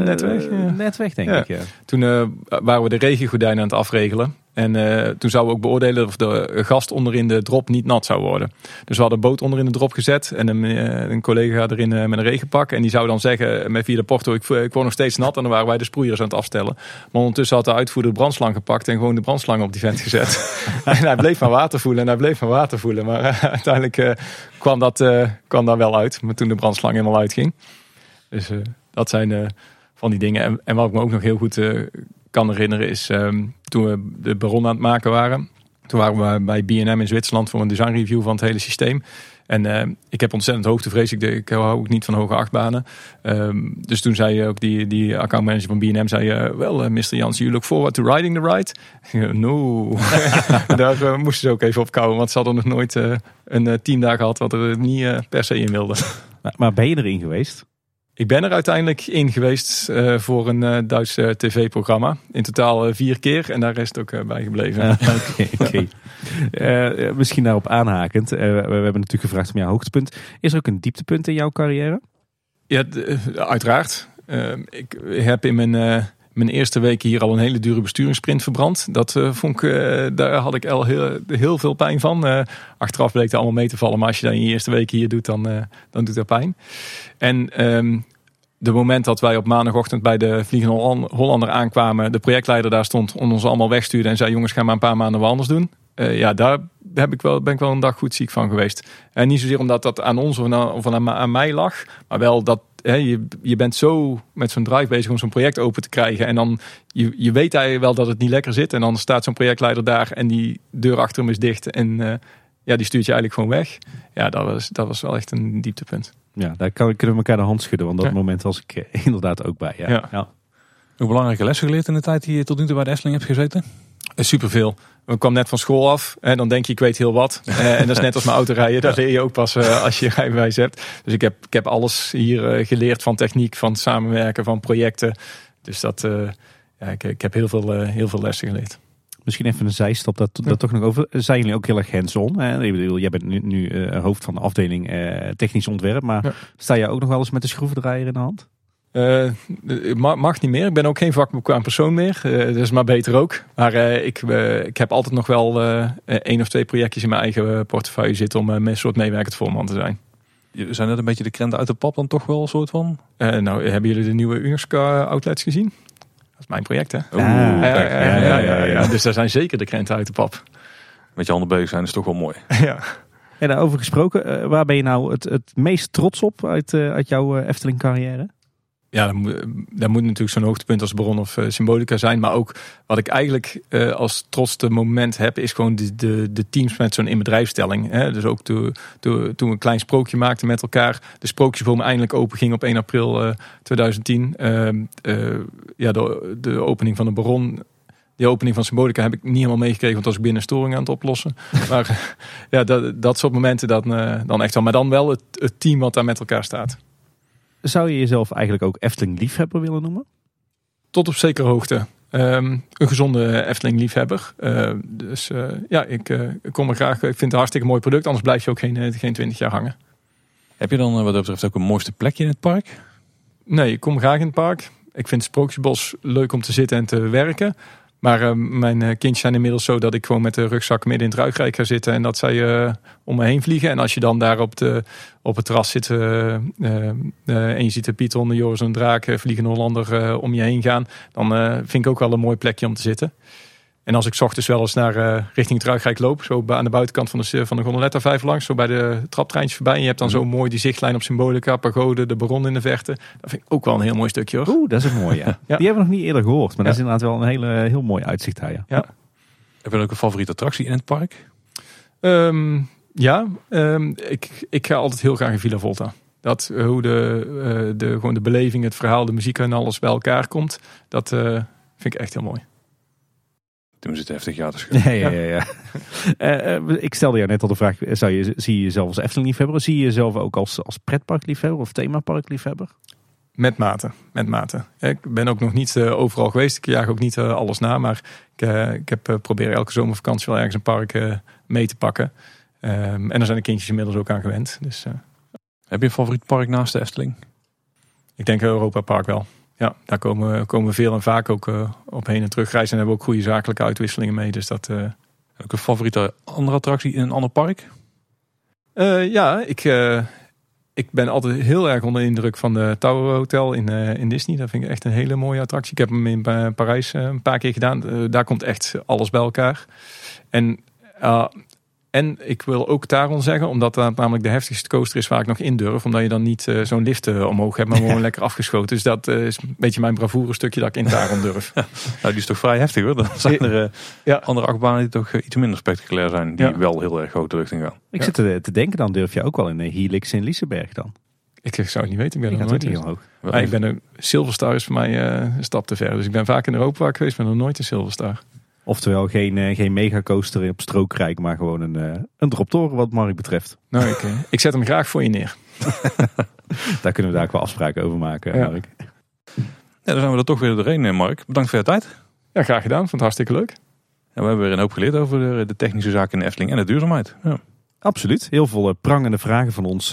Net weg, ja. Net weg, denk Ja. ik, ja. Toen waren we de regengordijnen aan het afregelen. En uh, toen zouden we ook beoordelen of de gast onderin de drop niet nat zou worden. Dus we hadden een boot onderin de drop gezet en een, uh, een collega erin uh, met een regenpak. En die zou dan zeggen met via de porto, ik, ik word nog steeds nat. En dan waren wij de sproeiers aan het afstellen. Maar ondertussen had de uitvoerder de brandslang gepakt en gewoon de brandslang op die vent gezet. en hij bleef maar water voelen en hij bleef maar water voelen. Maar uiteindelijk kwam, dat, kwam daar wel uit, maar toen de brandslang helemaal uitging. Dus dat zijn van die dingen. En, en wat ik me ook nog heel goed kan herinneren is um, toen we de Baron aan het maken waren. Toen waren we bij B&M in Zwitserland voor een design review van het hele systeem. En uh, ik heb ontzettend hoogtevrees. Ik, ik hou ook niet van hoge achtbanen. Um, dus toen zei ook die, die accountmanager van B&M, zei uh, wel uh, Mr. Jans, you look forward to riding the ride? no. Daar uh, moesten ze ook even op kouwen, want ze hadden nog nooit een team daar gehad wat er niet per se in wilde. Maar, maar ben je erin geweest? Ik ben er uiteindelijk in geweest uh, voor een uh, Duits uh, tv-programma. In totaal vier keer en daar is het ook bij gebleven. Oké, okay, misschien daarop aanhakend. we, we, hebben natuurlijk gevraagd om jouw hoogtepunt. Is er ook een dieptepunt in jouw carrière? Ja, uiteraard. ik heb in mijn, mijn eerste weken hier al een hele dure besturingssprint verbrand. Dat vond ik, daar had ik al heel, heel veel pijn van. achteraf bleek het allemaal mee te vallen. Maar als je dat in je eerste weken hier doet, dan, dan doet dat pijn. En um, de moment dat wij op maandagochtend bij de Vliegende Hollander aankwamen, de projectleider daar stond, om ons allemaal wegstuurde en zei: Jongens, ga maar een paar maanden wat anders doen. Ja, daar heb ik wel, ben ik wel een dag goed ziek van geweest. En niet zozeer omdat dat aan ons of aan mij lag, maar wel dat hè, je, je bent zo met zo'n drive bezig om zo'n project open te krijgen. En dan, je, je weet eigenlijk wel dat het niet lekker zit. En dan staat zo'n projectleider daar en die deur achter hem is dicht. En uh, ja, die stuurt je eigenlijk gewoon weg. Ja, dat was, dat was wel echt een dieptepunt. Ja, daar kunnen we elkaar de hand schudden. Want dat moment was ik eh, inderdaad ook bij. Ja. ja. Hoe belangrijke lessen geleerd in de tijd die je tot nu toe bij de Efteling hebt gezeten? Eh, superveel. Ik kwam net van school af en dan denk je, ik weet heel wat. Eh, en dat is net als mijn auto rijden. Daar leer je ook pas als je rijbewijs hebt. Dus ik heb, ik heb alles hier geleerd van techniek, van samenwerken, van projecten. Dus dat, ja, ik, ik heb heel veel, heel veel lessen geleerd. Misschien even een zijstap, dat, dat toch nog over. Zijn jullie ook heel erg hands-on? Ik bedoel, jij bent nu, nu uh, hoofd van de afdeling uh, technisch ontwerp, maar sta je ook nog wel eens met de schroevendraaier in de hand? Uh, mag niet meer. Ik ben ook geen vakbekwaam persoon meer. Uh, dat is maar beter ook. Maar uh, ik, ik heb altijd nog wel één of twee projectjes in mijn eigen portefeuille zitten om een soort meewerkend voorman te zijn. Zijn dat een beetje de krenten uit de pap dan toch wel een soort van? nou, hebben jullie de nieuwe Unesco outlets gezien? Dat is mijn project, hè? ja, ja, ja, ja, Dus daar zijn zeker de krenten uit de pap. Met je handen bezig zijn is toch wel mooi. ja. En daarover gesproken, waar ben je nou het, het meest trots op uit, uit jouw Efteling carrière? Ja, dat moet, natuurlijk zo'n hoogtepunt als Bron of uh, Symbolica zijn. Maar ook wat ik eigenlijk uh, als trotste moment heb, is gewoon de, de, de teams met zo'n inbedrijfstelling. Hè? Dus ook toen toen we een klein sprookje maakten met elkaar. De sprookjesboom eindelijk open ging op 1 april uh, 2010. ja, de, de opening van de Baron die opening van Symbolica heb ik niet helemaal meegekregen, want was ik binnen storing aan het oplossen. maar ja, dat, dat soort momenten dan, dan echt wel. Maar dan wel het, het team wat daar met elkaar staat. Zou je jezelf eigenlijk ook Efteling liefhebber willen noemen? Tot op zekere hoogte. Um, een gezonde Efteling liefhebber. Uh, dus uh, ja, ik, uh, ik, kom er graag. Ik vind het een hartstikke mooi product. Anders blijf je ook geen, geen 20 jaar hangen. Heb je dan wat dat betreft ook een mooiste plekje in het park? Nee, ik kom graag in het park. Ik vind het Sprookjesbos leuk om te zitten en te werken. Maar uh, mijn eh, kindjes zijn inmiddels zo dat ik gewoon met de rugzak midden in het ruigrijk ga zitten. En dat zij uh, om me heen vliegen. En als je dan daar op, de, op het terras zit en je ziet de Pieter, de Joris en Draak, vliegende Hollander om je heen gaan. Dan vind ik ook wel een mooi plekje om te zitten. En als ik ochtends wel eens naar uh, richting het Ruigrijk loop, zo aan de buitenkant van de, van de Gondoletta vijf langs, zo bij de traptreintjes voorbij. En je hebt dan mhm. zo mooi die zichtlijn op Symbolica, Pagode, de Baron in de verte. Dat vind ik ook wel een heel mooi stukje hoor. Oeh, dat is een mooie. ja. Die hebben we nog niet eerder gehoord, maar dat is inderdaad wel een hele, heel mooi uitzicht daar. Ja. ja. Heb je ook een favoriete attractie in het park? Um, ja, um, ik, ik ga altijd heel graag in Villa Volta. Dat hoe de, uh, de, gewoon de beleving, het verhaal, de muziek en alles bij elkaar komt, dat uh, vind ik echt heel mooi. Toen zit heftig ja te schudden. Ja, ja, ja. uh, uh, ik stelde jou net al de vraag, zou je, zie je jezelf als Efteling-liefhebber? Zie je jezelf ook als, als pretparkliefhebber of themaparkliefhebber? Met mate, met mate. Ik ben ook nog niet uh, overal geweest. Ik jaag ook niet alles na. Maar ik, ik heb proberen elke zomervakantie wel ergens een park mee te pakken. Um, en daar zijn de kindjes inmiddels ook aan gewend. Dus, heb je een favoriet park naast de Efteling? Ik denk Europa Park wel. Ja, daar komen, komen we veel en vaak ook uh, op heen en terug reizen. En hebben we ook goede zakelijke uitwisselingen mee. Dus dat, uh... Ook een favoriete andere attractie in een ander park? Uh, ja, ik, ik ben altijd heel erg onder de indruk van de Tower Hotel in, in Disney. Dat vind ik echt een hele mooie attractie. Ik heb hem in Parijs een paar keer gedaan. daar komt echt alles bij elkaar. En en ik wil ook daarom zeggen, omdat dat namelijk de heftigste coaster is waar ik nog in durf. Omdat je dan niet uh, zo'n lift uh, omhoog hebt, maar gewoon lekker afgeschoten. Dus dat uh, is een beetje mijn bravoure stukje dat ik in daarom durf. nou, die is toch vrij heftig hoor. Dan zijn er ja. andere achtbanen die toch iets minder spectaculair zijn. Die ja. wel heel erg groot terug in gaan. Ik zit te, te, denken, dan durf je ook wel in de Helix in Liseberg dan. Ik zou het niet weten, ik ben nog nooit niet omhoog. Maar ik ben een Silverstar is voor mij een stap te ver. Dus ik ben vaak in Europa geweest, maar nog nooit in Silverstar. Oftewel geen, uh, geen megacoaster op strookrijk, maar gewoon een, uh, een droptoren wat Mark betreft. Nou, ik, uh, ik zet hem graag voor je neer. daar kunnen we daar ook wel afspraken over maken, ja. Mark. Ja, dan zijn we er toch weer doorheen, Mark. Bedankt voor je tijd. Ja, graag gedaan. Vond het hartstikke leuk. En we hebben weer een hoop geleerd over de, de technische zaken in de Efteling en de duurzaamheid. Ja. Absoluut. Heel veel prangende vragen van ons,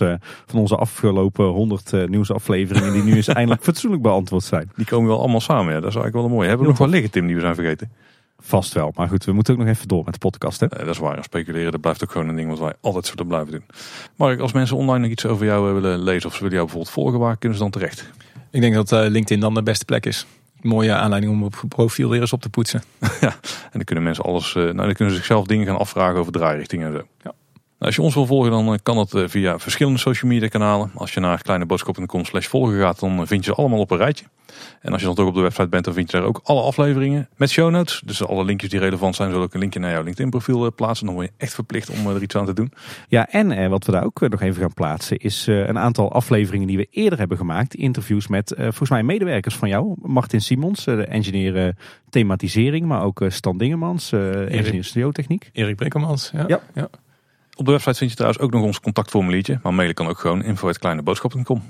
van onze afgelopen honderd nieuwsafleveringen die nu eens eindelijk fatsoenlijk beantwoord zijn. Die komen wel allemaal samen, ja. Dat is eigenlijk wel een mooie. Hebben we nog wel liggen, Tim, die we zijn vergeten? Vast wel. Maar goed, we moeten ook nog even door met de podcast. Hè? dat is waar. Speculeren, dat blijft ook gewoon een ding wat wij altijd zullen blijven doen. Mark, als mensen online nog iets over jou willen lezen of ze willen jou bijvoorbeeld volgen, waar kunnen ze dan terecht? Ik denk dat uh, LinkedIn dan de beste plek is. Mooie aanleiding om op profiel weer eens op te poetsen. ja, en dan kunnen mensen alles, nou dan kunnen ze zichzelf dingen gaan afvragen over draairichtingen en zo. Ja. Nou, als je ons wil volgen, dan eh, kan dat via verschillende social media kanalen. Als je naar kleineboodschap.com slash volgen gaat, dan vind je ze allemaal op een rijtje. En als je dan toch op de website bent, dan vind je daar ook alle afleveringen met show notes. Dus alle linkjes die relevant zijn, zullen ook een linkje naar jouw LinkedIn profiel eh, plaatsen. Dan word je echt verplicht om eh, er iets aan te doen. Ja, en eh, wat we daar ook nog even gaan plaatsen, is een aantal afleveringen die we eerder hebben gemaakt. Interviews met volgens mij medewerkers van jou. Martin Simons, de engineer thematisering, maar ook Stan Dingemans, engineer studiotechniek. Erik Brekkelmans, ja. ja. ja. Op de website vind je trouwens ook nog ons contactformuliertje. Maar mailen kan ook gewoon info.kleineboodschap.com.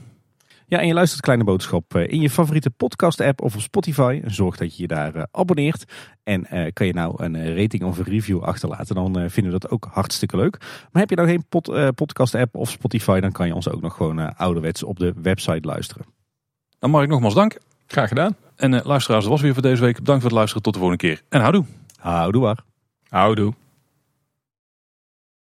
Ja, en je luistert Kleine Boodschap eh, in je favoriete podcast-app of op Spotify. Zorg dat je je daar uh, abonneert. En uh, kan je nou een rating of een review achterlaten, dan vinden we dat ook hartstikke leuk. Maar heb je nou geen pod, podcast-app of Spotify, dan kan je ons ook nog gewoon ouderwets op de website luisteren. Dan mag ik nogmaals dank. Graag gedaan. En luisteraars, dat was weer voor deze week. Bedankt voor het luisteren. Tot de volgende keer. En houdoe. Houdoe waar. Houdoe.